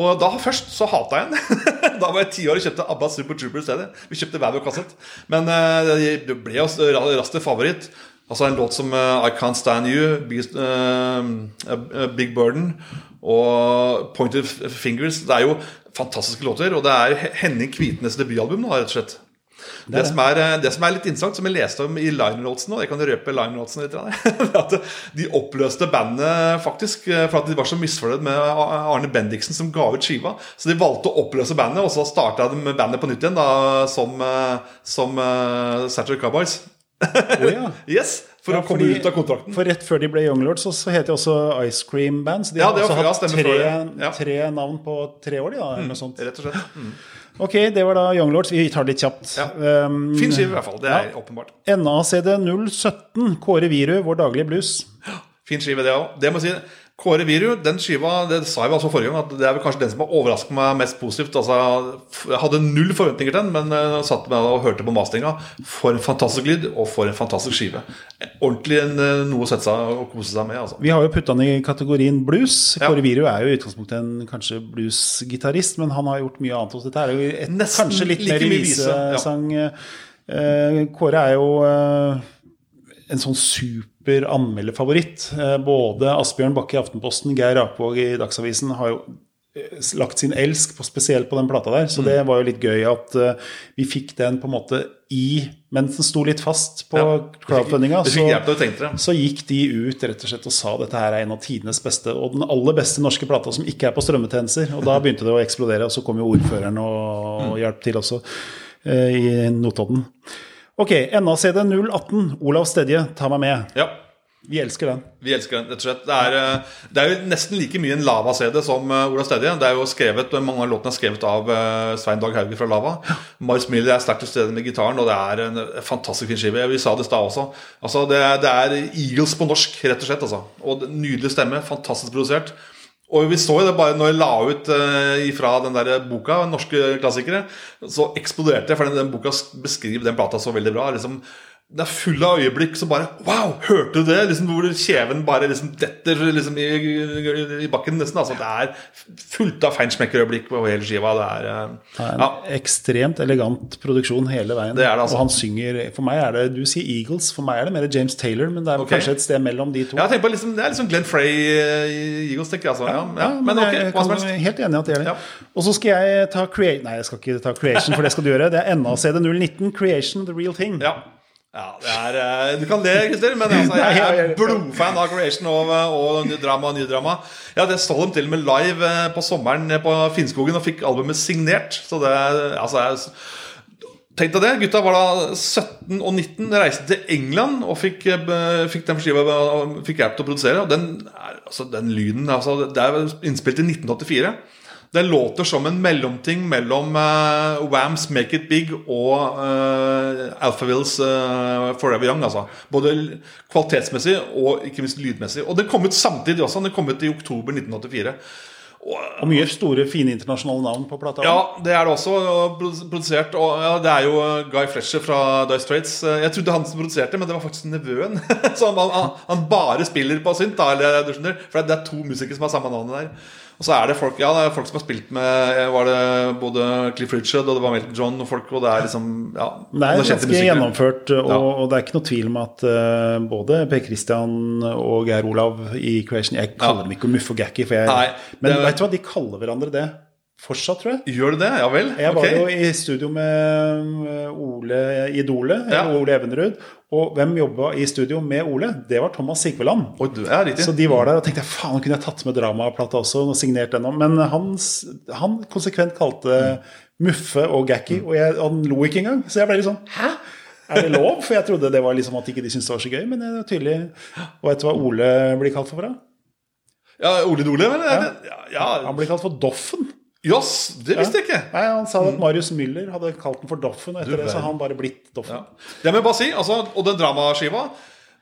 [SPEAKER 2] Og da først så hata jeg den. da var jeg ti år og kjøpte ABBA Super Trooper i stedet. Vi kjøpte hver vår kassett. Men uh, det ble jo ra- raskt favoritt. Altså en låt som uh, I Can't Stand You, Big, uh, Big Burden og Pointed Fingers. Det er jo fantastiske låter. Og det er Henning Kvitnes debutalbum nå, rett og slett. Det, som er, eh, det som er litt interessant, som jeg leste om i Line notesen Jeg kan røpe Line notesen litt. At de oppløste bandet faktisk eh, for at de var så misfornøyd med Arne Bendiksen som ga ut skiva. Så de valgte å oppløse bandet, og så starta de bandet på nytt igjen da, som, eh, som uh, Saturday Cowboys.
[SPEAKER 1] Oh, ja.
[SPEAKER 2] Yes, For
[SPEAKER 1] Ja,
[SPEAKER 2] å komme
[SPEAKER 1] fordi-
[SPEAKER 2] ut av kontrakten.
[SPEAKER 1] For rett før de ble Young Lords, så, så het de også Ice Cream Band. Så de
[SPEAKER 2] Ja,
[SPEAKER 1] har
[SPEAKER 2] det ja,
[SPEAKER 1] hatt tre. Tre navn på tre år, de, da, sånt.
[SPEAKER 2] Rett og slett. Mm.
[SPEAKER 1] Ok, det var da Young Lords. Vi tar det litt kjapt.
[SPEAKER 2] Ja.
[SPEAKER 1] Um,
[SPEAKER 2] Fin skive, i hvert fall. Det er åpenbart.
[SPEAKER 1] NACD 017, Kåre Viru, Vår daglige blues.
[SPEAKER 2] Fin skive, det òg. Det må jeg si. Kåre Viru, den skiva det sa jeg altså forrige gang, at det er vel kanskje den som har overrasket meg mest positivt. Altså, jeg hadde null forventninger til den, men jeg satt meg og hørte på masteringa. For en fantastisk lyd, og for en fantastisk skive. Ordentlig en, eh, noe å sette seg og kose seg med. altså.
[SPEAKER 1] Vi har jo putta den i kategorien blues.
[SPEAKER 2] Ja.
[SPEAKER 1] Kåre Viru er jo i utgangspunktet en kanskje bluesgitarist, men han har gjort mye annet hos dette. er jo et,
[SPEAKER 2] Nesten
[SPEAKER 1] kanskje litt
[SPEAKER 2] like
[SPEAKER 1] mer
[SPEAKER 2] visesang. vise, ja.
[SPEAKER 1] Eh, Kåre er jo eh, en sånn super anmelderfavoritt. Eh, Både Asbjørn Bakke i Aftenposten, Geir Akvåg i Dagsavisen har jo eh, lagt sin elsk på, spesielt på den plata der.
[SPEAKER 2] Mm.
[SPEAKER 1] Så det var jo litt gøy at uh, vi fikk den på en måte i Mens den sto litt fast på
[SPEAKER 2] Ja.
[SPEAKER 1] crowdfundinga.
[SPEAKER 2] Vi fikk hjelp til å tenke det.
[SPEAKER 1] Så gikk de ut rett og slett og sa dette her er en av tidenes beste, og den aller beste norske plata som ikke er på strømmetjenester. Og da begynte det å eksplodere, og så kom jo ordføreren og, og hjalp til også uh, i Notodden. Ok, NACD 018, Olav Stedje, ta meg med.
[SPEAKER 2] Ja,
[SPEAKER 1] Vi elsker den.
[SPEAKER 2] vi elsker den, rett og slett. Det er, eh, det er jo nesten like mye en Lava-CD som Olav Stedje. Det er jo skrevet, Mange av låtene er skrevet av eh, Svein Dag Hauge fra Lava. Mars Miller er sterkt til stede med gitaren, og det er en eh, fantastisk fin skive. Vi sa det i stad også. Altså, det, det er Eagles på norsk, rett og slett. Altså. Og Nydelig stemme, fantastisk produsert. Og vi så jo det bare når jeg la ut uh, ifra den der boka, norske klassikere, så eksploderte jeg, for den, den boka beskriver den plata så veldig bra. liksom det er full av øyeblikk som bare Wow, hørte du det? Liksom Hvor kjeven bare liksom detter liksom i, i, i bakken, nesten. Altså, det er fullt av feinschmeckerøyeblikk på hele skiva. Det er uh,
[SPEAKER 1] Det er en
[SPEAKER 2] ja,
[SPEAKER 1] ekstremt elegant produksjon hele veien.
[SPEAKER 2] Det det, altså.
[SPEAKER 1] Og han synger For meg er det Du sier Eagles, for meg er det mer James Taylor, men det er
[SPEAKER 2] okay.
[SPEAKER 1] kanskje et sted mellom de to.
[SPEAKER 2] Ja, på liksom, Det er liksom Glenn Frey eh, i Eagles, tenker jeg. Altså. Ja, ja, men ok, hva som helst.
[SPEAKER 1] helt enig i at det er det.
[SPEAKER 2] Ja.
[SPEAKER 1] Og så skal jeg ta Creation Nei, jeg skal ikke ta Creation, for det skal du gjøre. Det er NACD 019, Creation, the real thing.
[SPEAKER 2] Ja. Ja det er, eh, du kan le, Christer, men altså, jeg er blodfan av Creation og, og ny drama og ny drama. Ja, det så dem til og med live eh, på sommeren eh, på Finnskogen og fikk albumet signert. Så det altså jeg, Tenk deg det. Gutta var da 17 og 19, reiste til England og fikk, eh, fikk den skiva og fikk hjelp til å produsere. Og den, altså, den lyden altså, Det er innspilt i 1984. Den låter som en mellomting mellom uh, Wams 'Make It Big' og uh, Alphavilles uh, 'Forever Young'. Altså. Både kvalitetsmessig og ikke minst lydmessig. Og den kom ut samtidig også. Den kom ut i oktober 1984.
[SPEAKER 1] Og mye store, fine internasjonale navn på plata.
[SPEAKER 2] Ja, det er det også. Og produsert og ja, Det er jo Guy Fletcher fra Dice Straits. Jeg trodde han som produserte, men det var faktisk nevøen. Så han, han, han bare spiller på synt, da, eller. For det er to musikere som har samme navnet der. Og så er det folk Ja, det er folk som har spilt med eh, Var det både Cliff Richard og det var Melton John og folk, og det er liksom Ja.
[SPEAKER 1] Det er ganske gjennomført, og,
[SPEAKER 2] Ja.
[SPEAKER 1] og det er ikke noe tvil om at uh, både Per Christian og Geir Olav i Creation Jeg kaller
[SPEAKER 2] Ja.
[SPEAKER 1] dem ikke Muff og Gacky, for jeg,
[SPEAKER 2] Nei,
[SPEAKER 1] men
[SPEAKER 2] det-
[SPEAKER 1] vet du hva, de kaller hverandre det fortsatt, tror jeg.
[SPEAKER 2] Gjør du det? Ja vel?
[SPEAKER 1] Jeg var jo i studio med eh, Ole Idole,
[SPEAKER 2] Ja.
[SPEAKER 1] Ole Evenrud. Og hvem jobba i studio med Ole? Det var Thomas Sigveland.
[SPEAKER 2] Oi, ja.
[SPEAKER 1] Så de var der og tenkte faen, nå kunne jeg tatt med dramaplata også og signert den. Men han, han konsekvent kalte Muffe og Gacky, og jeg, han lo ikke engang. Så jeg ble litt sånn Hæ? Er det lov? For jeg trodde det var liksom at ikke de syntes det var så gøy. Men det var tydelig Og vet du hva Ole blir kalt for? for da?
[SPEAKER 2] Ja, Ole Dole, vel? Ja. Ja,
[SPEAKER 1] Han blir kalt for Doffen.
[SPEAKER 2] Jøss, det visste jeg ikke.
[SPEAKER 1] Nei, Han sa at Marius Müller hadde kalt den for Doffen, og etter det så har han bare blitt Doffen.
[SPEAKER 2] Ja. Det må jeg bare si. Altså, og den dramaskiva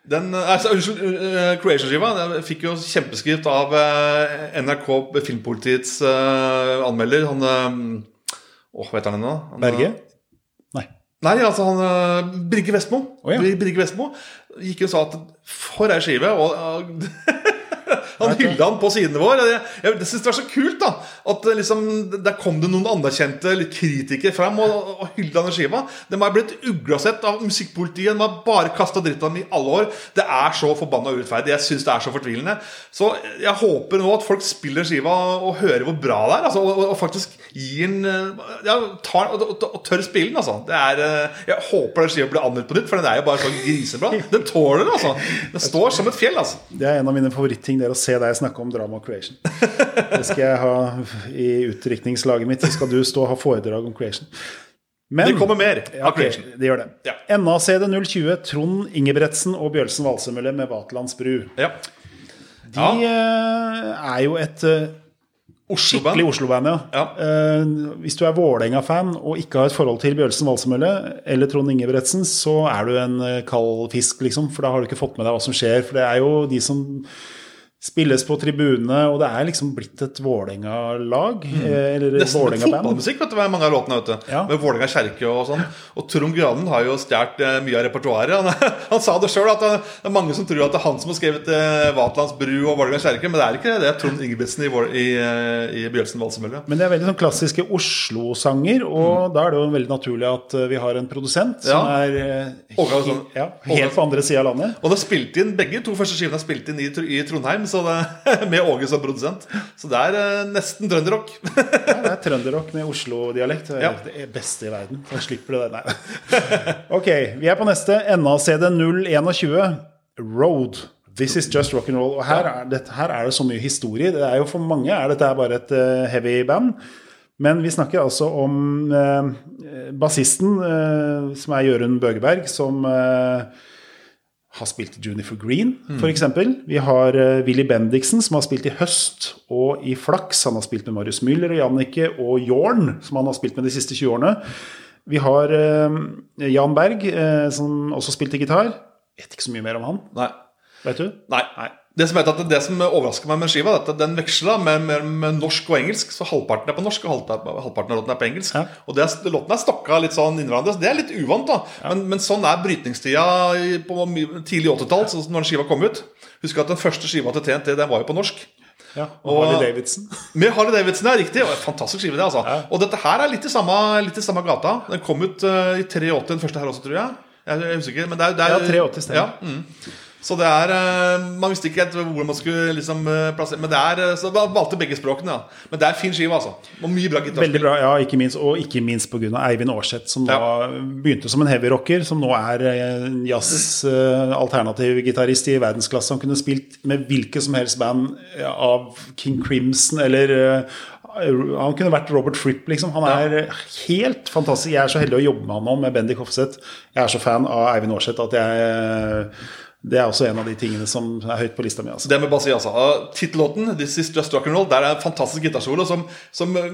[SPEAKER 2] den, altså, Unnskyld, uh, Creation-skiva den fikk jo kjempeskrift av uh, NRK Filmpolitiets uh, anmelder. Han Åh, hva heter han ennå?
[SPEAKER 1] Berge? Nei.
[SPEAKER 2] Nei, altså han Brigge Vestmo.
[SPEAKER 1] Oh, ja.
[SPEAKER 2] Brigge Vestmo gikk jo og sa at for ei skive. Og han hylla han på sidene våre. Jeg, jeg, jeg syns det var så kult da at liksom, der kom det noen anerkjente kritikere fram og, og, hylla den skiva. De har blitt uglasett av musikkpolitiet. De har bare kasta dritt av dem i alle år. Det er så forbanna urettferdig. Jeg syns det er så fortvilende. Så jeg håper nå at folk spiller skiva og hører hvor bra det er. Altså, og, og, faktisk gir den eh, ja, tar, og, og, og tør spille den. Altså. Er, eh, jeg håper den skiva blir anmeldt på nytt, for den er jo bare så grisebra. Den tåler det, altså. Den står som et fjell. altså
[SPEAKER 1] Det er en av mine favoritting, det er å se deg snakke om drama creation. Det skal jeg ha i utdrikningslaget mitt. Så skal du stå og ha foredrag om creation. Men
[SPEAKER 2] Det kommer mer
[SPEAKER 1] Ja,
[SPEAKER 2] av Creation.
[SPEAKER 1] det gjør det.
[SPEAKER 2] Ja.
[SPEAKER 1] NACD 020, Trond Ingebretsen og Bjølsen Valsemølle med Vaterlands bru.
[SPEAKER 2] Ja.
[SPEAKER 1] De eh, er jo et eh, skikkelig
[SPEAKER 2] Oslo-band.
[SPEAKER 1] Ja.
[SPEAKER 2] Ja.
[SPEAKER 1] Uh, hvis du er Vålerenga-fan og ikke har et forhold til Bjølsen Valsemølle eller Trond Ingebretsen, så er du en kald fisk, liksom. For da har du ikke fått med deg hva som skjer. For det er jo de som spilles på tribunene, og det er liksom blitt et Vålerenga-lag. eh,
[SPEAKER 2] Mm. Nesten litt fotballmusikk, vet du, med mange av låtene. vet du
[SPEAKER 1] Ja.
[SPEAKER 2] Med Vålerenga kjerke og sånn. Og Trond Granen har jo stjålet eh, mye av repertoaret. Han, han sa det sjøl, at det er mange som tror at det er han som har skrevet eh, bru og Vålerenga kjerke, men det er ikke det. Det er Trond Ingebrigtsen i, i, eh, i Bjølsen Valsemølle.
[SPEAKER 1] Men det er veldig sånn klassiske Oslo-sanger, og da er det jo veldig naturlig at eh, vi har en produsent som
[SPEAKER 2] Mm. Ja.
[SPEAKER 1] er eh,
[SPEAKER 2] sånn.
[SPEAKER 1] ja, helt på andre sida av landet.
[SPEAKER 2] Og det er spilt inn, Begge to første skivene er spilt inn i, i Trondheim, så det, med Åge som produsent. Så det er eh, nesten trønderrock.
[SPEAKER 1] Ja, det er trønderrock med Oslo-dialekt. Det er beste i verden. Så slipper du det. der. Ok, vi er på neste. NACD 021. Road. This is just rock and roll. Og her er, det, her er det så mye historie. Det er jo For mange er dette bare et eh, heavy band. Men vi snakker altså om eh, bassisten, eh, som er Jørund Bøgeberg, som eh, har spilt i Junifer Green,
[SPEAKER 2] Mm.
[SPEAKER 1] f.eks. Vi har uh, Willy Bendiksen, som har spilt i Høst og i Flaks. Han har spilt med Marius Müller og Jannicke og Jorn, som han har spilt med de siste 20 årene. Vi har uh, Jan Berg, uh, som også spilte gitar. Vet ikke så mye mer om han.
[SPEAKER 2] Nei.
[SPEAKER 1] Vet du?
[SPEAKER 2] Nei. Nei. Det som, at det som overrasker meg med skiva, er at den veksla med, med, med norsk og engelsk. Så halvparten er på norsk, og halvparten av låten er på engelsk.
[SPEAKER 1] Ja.
[SPEAKER 2] Og det er, låten er stokka litt sånn inn i hverandre. så Det er litt uvant, da. Men, men sånn er brytningstida på tidlig 80-tall, sånn når den skiva kom ut. Husk at den første skiva til TNT den var jo på norsk.
[SPEAKER 1] Ja, og
[SPEAKER 2] Og-
[SPEAKER 1] Harley Davidson.
[SPEAKER 2] Med Harley Davidson, ja, riktig. Fantastisk skive, det. altså Og dette her er litt i samme, litt i samme gata. Den kom ut uh, i 83, den første her også, tror jeg. Jeg jeg husker ikke, men det er, det er
[SPEAKER 1] Ja, 83 stemmer.
[SPEAKER 2] Ja, mm. Så det er eh, Man visste ikke helt hvor man skulle liksom eh, plassere Men det er eh, Så man valgte begge språkene, ja. Men det er fin skive, altså. Og mye bra gitarspill.
[SPEAKER 1] Veldig bra, ja, ikke minst, og ikke minst pga. Eivind Aarseth, som da begynte som en heavyrocker, som nå er eh, jazz-alternativ gitarist i verdensklasse. Han kunne spilt med hvilket som helst band av King Crimson eller han kunne vært Robert Fripp, liksom. Han er helt fantastisk. Jeg er så heldig å jobbe med han nå, med Bendik Hofseth. Jeg er så fan av Eivind Aarseth at jeg Det er også en av de tingene som er høyt på lista mi. Altså.
[SPEAKER 2] Det med bassi, altså. Uh, Tittellåten, 'This Is Just Rock and Roll', der er en fantastisk gitarsolo som, som uh,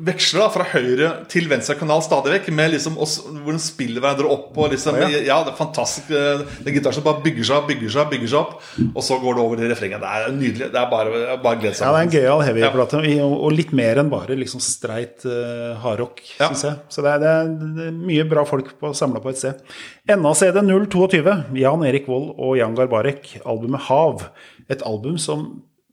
[SPEAKER 2] veksler da fra høyre til venstre kanal stadig vekk, med liksom oss, hvor den spiller hverandre opp. Og liksom,
[SPEAKER 1] Ja,
[SPEAKER 2] ja.
[SPEAKER 1] ja.
[SPEAKER 2] det er fantastisk. uh, Den gitaren som bare bygger seg opp, bygger seg opp, bygger seg opp, og så går det over til refrenget. Det er nydelig. Det er bare, bare glede seg.
[SPEAKER 1] Ja, det er en gøyal heavyplate, og og litt mer enn bare liksom streit uh, hardrock,
[SPEAKER 2] Ja.
[SPEAKER 1] syns jeg. Så det er, det, er, det er mye bra folk samla på et sted. NACD 022, Jan Erik Vold og Jan Garbarek, albumet Hav. Et album som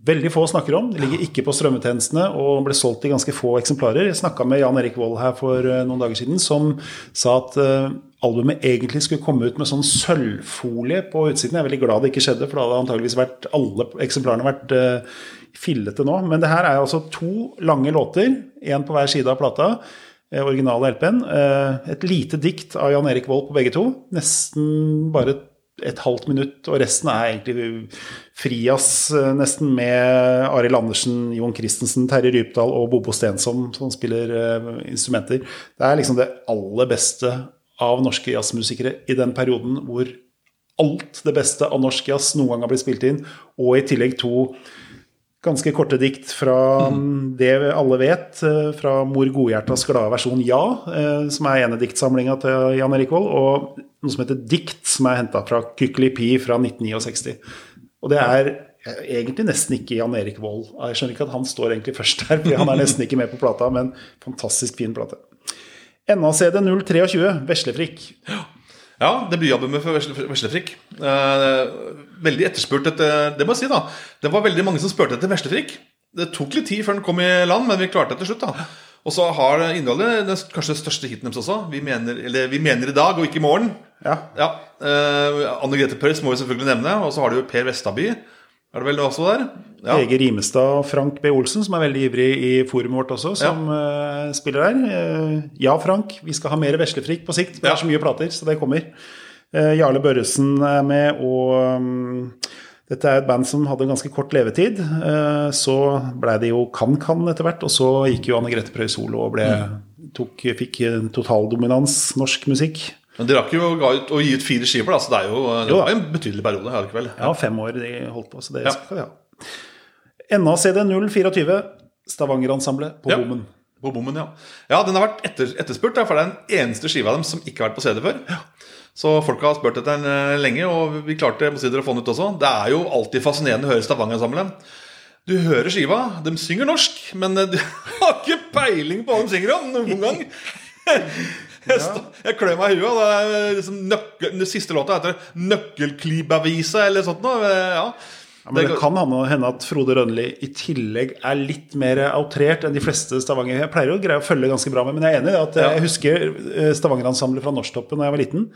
[SPEAKER 1] veldig få snakker om. Det ligger ikke på strømmetjenestene og ble solgt i ganske få eksemplarer. Jeg snakka med Jan Erik Vold her for eh, noen dager siden, som sa at eh, albumet egentlig skulle komme ut med sånn sølvfolie på utsiden. Jeg er veldig glad det ikke skjedde, for da hadde antageligvis vært alle eksemplarene vært eh, fillete nå. Men det her er altså to lange låter, én på hver side av plata. Originale LP-en. Et lite dikt av Jan Erik Vold på begge to. Nesten bare et halvt minutt, og resten er egentlig frijazz, eh, nesten med Arild Andersen, Jon Christensen, Terje Rypdal og Bobo Stensom som spiller eh, instrumenter. Det er liksom det aller beste av norske jazzmusikere i den perioden hvor alt det beste av norsk jazz noen gang har blitt spilt inn, og i tillegg to ganske korte dikt fra mm. det alle vet, eh, fra Mor Godhjertas glade versjon Ja, eh, som er ene diktsamlinga til Jan Erik Vold, og noe som heter Dikt, som er henta fra Kykkelipi fra 1969. Og det er egentlig nesten ikke Jan Erik Vold. Jeg skjønner ikke at han står egentlig først her, for han er nesten ikke med på plata, men fantastisk fin plate. NACD 023, Veslefrikk.
[SPEAKER 2] Ja, debutalbumet for Vesle- Veslefrikk. Eh, veldig etterspurt etter Det må jeg si, da. Det var veldig mange som spurte etter Veslefrikk. Det tok litt tid før den kom i land, men vi klarte det til slutt. da Og så har innholdet den kanskje den største hiten deres også. Vi mener, eller, vi mener i dag, og ikke i morgen.
[SPEAKER 1] Ja.
[SPEAKER 2] Ja, eh, Anne Grete Preus må vi selvfølgelig nevne. Og så har du Per Vestaby. Er det vel også der? Ja.
[SPEAKER 1] Hege Rimestad og Frank B. Olsen, som er veldig ivrig i forumet vårt også, som eh, spiller der. Eh, ja, Frank, vi skal ha mer veslefrikk på sikt. Det
[SPEAKER 2] Ja.
[SPEAKER 1] er så mye plater, så det kommer. Eh, Jarle Børresen er med, og mm, dette er et band som hadde en ganske kort levetid. Så blei det jo Kan-Kan etter hvert, og så gikk jo Anne Grete Preus solo og ble tok, fikk totaldominans norsk musikk.
[SPEAKER 2] Men de rakk jo å gi ut fire skiver, da, så det er jo det
[SPEAKER 1] Jo
[SPEAKER 2] en betydelig periode. Ja, kveld.
[SPEAKER 1] Ja, fem år de holdt på, så det
[SPEAKER 2] Ja.
[SPEAKER 1] skal vi ha. NACD 024, Stavanger-ensemblet på
[SPEAKER 2] Ja.
[SPEAKER 1] Bommen.
[SPEAKER 2] På bommen, ja. Ja, Den har vært etter, etterspurt, for det er den eneste skiva av dem som ikke har vært på CD før. Så folk har spurt etter den eh, lenge, og vi klarte omsider å få den ut også. Det er jo alltid fascinerende å høre Stavanger-ensemblet. Du hører skiva, de synger norsk, men eh, du har ikke peiling på hva de synger om noen gang. Jeg, sta- jeg klør meg i huet. Det, er liksom nøkkel, den siste låta heter 'Nøkkelklibavise' eller sånt noe. Ja.
[SPEAKER 1] Ja, men det kan hende at Frode Rønli i tillegg er litt mer outrert enn de fleste Stavanger. Jeg pleier å greie å følge ganske bra med, men jeg er enig i at
[SPEAKER 2] Ja.
[SPEAKER 1] jeg husker eh, Stavanger-ensemblet fra Norsktoppen da jeg var liten.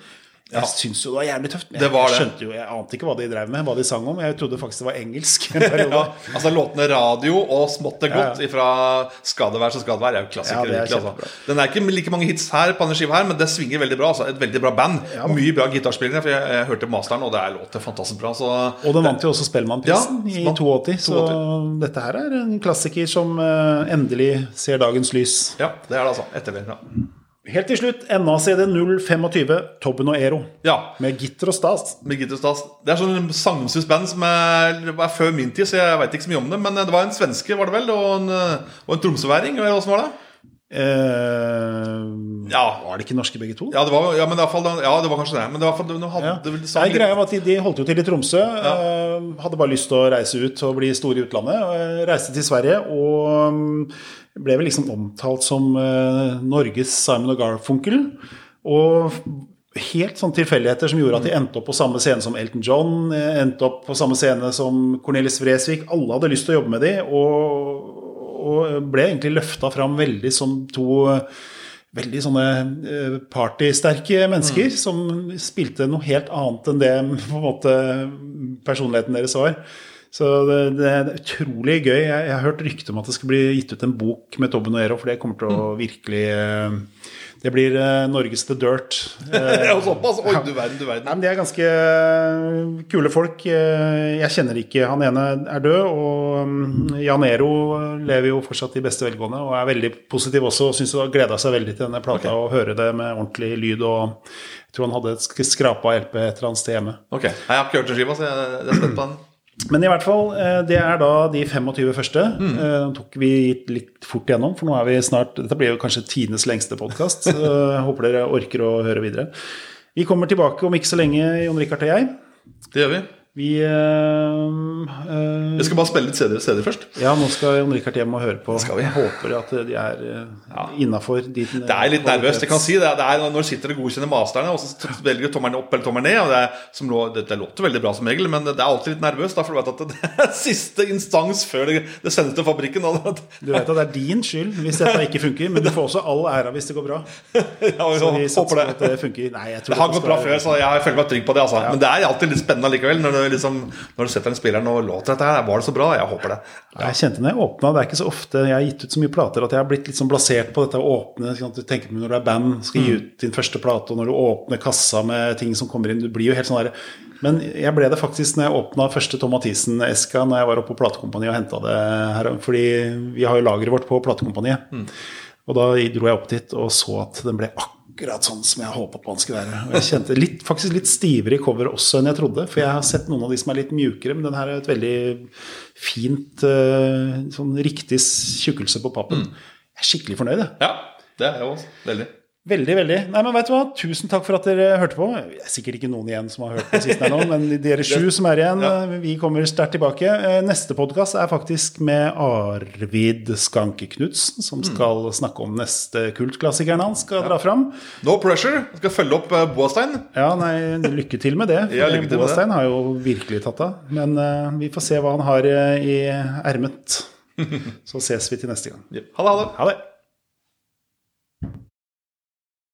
[SPEAKER 1] Jeg syns jo det var jævlig tøft. Men
[SPEAKER 2] Det var
[SPEAKER 1] jeg
[SPEAKER 2] det.
[SPEAKER 1] skjønte jo, jeg ante ikke hva de drev med, hva de sang om. Jeg trodde faktisk det var engelsk.
[SPEAKER 2] Ja, altså Låtene 'Radio' og 'Smått er
[SPEAKER 1] Ja, ja.
[SPEAKER 2] godt' fra 'Skadevær så skadevær' er jo klassikere.
[SPEAKER 1] Ja, det er
[SPEAKER 2] virkelig, altså. Den er ikke like mange hits her, på denne skiva her, men det svinger veldig bra. Altså. Et veldig bra band. Mye bra gitarspillere. For jeg, jeg hørte masteren, og det er låter fantastisk bra. Så
[SPEAKER 1] Og den vant jo også Spellemannprisen
[SPEAKER 2] Ja,
[SPEAKER 1] i
[SPEAKER 2] vant
[SPEAKER 1] 82, så dette her er en klassiker som eh, endelig ser dagens lys.
[SPEAKER 2] ja, det er det, altså. Etterligere. Ja.
[SPEAKER 1] Helt til slutt, NACD 025, Tobben og Ero.
[SPEAKER 2] ja.
[SPEAKER 1] Med gitter og stas.
[SPEAKER 2] Med Gitter og Stas. Det er sånn sagnomsust band som er, er før min tid, så jeg veit ikke så mye om det. Men det var en svenske, var det vel, og en, og en tromsøværing, eller åssen var det?
[SPEAKER 1] Eh,
[SPEAKER 2] Ja.
[SPEAKER 1] Var det ikke norske begge to?
[SPEAKER 2] Ja, det var, ja, men det fall, ja, det var kanskje det. Men det var, de hadde
[SPEAKER 1] Ja.
[SPEAKER 2] vel
[SPEAKER 1] Nei, greia var at de, de holdt jo til i Tromsø. eh, hadde bare lyst til å reise ut og bli store i utlandet. eh, reiste til Sverige og mm, ble vel liksom omtalt som eh, Norges Simon og Garfunkel. Og helt sånn tilfeldigheter som gjorde at de endte opp på samme scene som Elton John. eh, Endte opp på samme scene som Cornelis Vreeswijk. Alle hadde lyst til å jobbe med de, og, og ble egentlig løfta fram veldig som to eh, veldig sånne partysterke mennesker som spilte noe helt annet enn det på en måte personligheten deres var. Så det, det er utrolig gøy. Jeg, jeg har hørt rykte om at det skal bli gitt ut en bok med Tobben og Ero, for det kommer til å virkelig eh, Det blir eh, Norges The Dirt. Eh,
[SPEAKER 2] Ja, såpass? Oi, du verden, du verden.
[SPEAKER 1] Men De er ganske kule folk. Jeg kjenner ikke Han ene er død, og mm, Jan Ero lever jo fortsatt i beste velgående og er veldig positiv også. og Syns han gleda seg veldig til denne plata og høre det med ordentlig lyd. og Jeg tror han hadde skrapa LP et eller annet sted hjemme.
[SPEAKER 2] Ok, Nei, Jeg har ikke hørt den skiva, så jeg, jeg er spent på den.
[SPEAKER 1] Men i hvert fall, eh, det er da de 25 første. Mm. Nå tok vi litt fort igjennom, for nå er vi snart Dette blir jo kanskje tidenes lengste podkast. Jeg håper dere orker å høre videre. Vi kommer tilbake om ikke så lenge, Jon Rikard og jeg.
[SPEAKER 2] Det gjør vi.
[SPEAKER 1] Vi øh, øh,
[SPEAKER 2] Jeg skal bare spille litt CD, CD først.
[SPEAKER 1] Ja, nå skal Jon Rikard hjem og høre på.
[SPEAKER 2] Skal vi?
[SPEAKER 1] Jeg håper at de er ja. innafor din
[SPEAKER 2] Det er litt nervøst. jeg kan si det, det er Når du sitter og godkjenner masterne, og så velger du tommelen opp eller tommelen ned og Det, er, som det, det låter veldig bra som regel, men det er alltid litt nervøst. Da, for du vet at det er siste instans før det, det sendes til fabrikken. Det,
[SPEAKER 1] Du vet at det er din skyld hvis dette ikke funker, men du får også all æra hvis det går bra.
[SPEAKER 2] ja,
[SPEAKER 1] Så vi
[SPEAKER 2] håper det.
[SPEAKER 1] at det funker. Nei, jeg tror
[SPEAKER 2] Det har gått bra før, så jeg føler meg trygg på det. Altså. Men det er alltid litt spennende likevel. Når du, liksom, når du setter den spilleren og låter dette her, var det så bra? Jeg håper det.
[SPEAKER 1] Jeg kjente når jeg åpna, Det er ikke så ofte jeg har gitt ut så mye plater at jeg har blitt litt sånn blasert på dette å åpne. ikke? Du tenker på når du er band, skal gi ut din første plate, og når du åpner kassa med ting som kommer inn Du blir jo helt sånn der Men jeg ble det faktisk når jeg åpna første Tom Mathisen-eska når jeg var oppe på platekompaniet og henta det her. Fordi vi har jo lageret vårt på platekompaniet. Og da dro jeg opp dit og så at den ble akkurat sånn som jeg håpa på han skulle være. Og jeg kjente litt, faktisk litt stivere i coveret også enn jeg trodde. For jeg har sett noen av de som er litt mjukere, men den her er et veldig fint, eh, sånn riktig tjukkelse på pappen. Jeg er skikkelig fornøyd, jeg.
[SPEAKER 2] Ja, det er jeg også. Veldig.
[SPEAKER 1] Veldig, veldig. Nei, men vet du hva? Tusen takk for at dere hørte på. Det er sikkert ikke noen igjen som har hørt på sist nå, men dere sju som er igjen, ja. vi kommer sterkt tilbake. Eh, Neste podkast er faktisk med Arvid Skanke Knutsen, som skal snakke om neste kultklassikeren han skal dra fram.
[SPEAKER 2] No pressure. Jeg skal følge opp uh, Boastein.
[SPEAKER 1] Ja, nei, lykke til med det.
[SPEAKER 2] Ja, lykke til.
[SPEAKER 1] Boastein har jo virkelig tatt av. Men uh, vi får se hva han har eh, i ermet. Så ses vi til neste gang.
[SPEAKER 2] Ha det, ha det.
[SPEAKER 1] Ha det.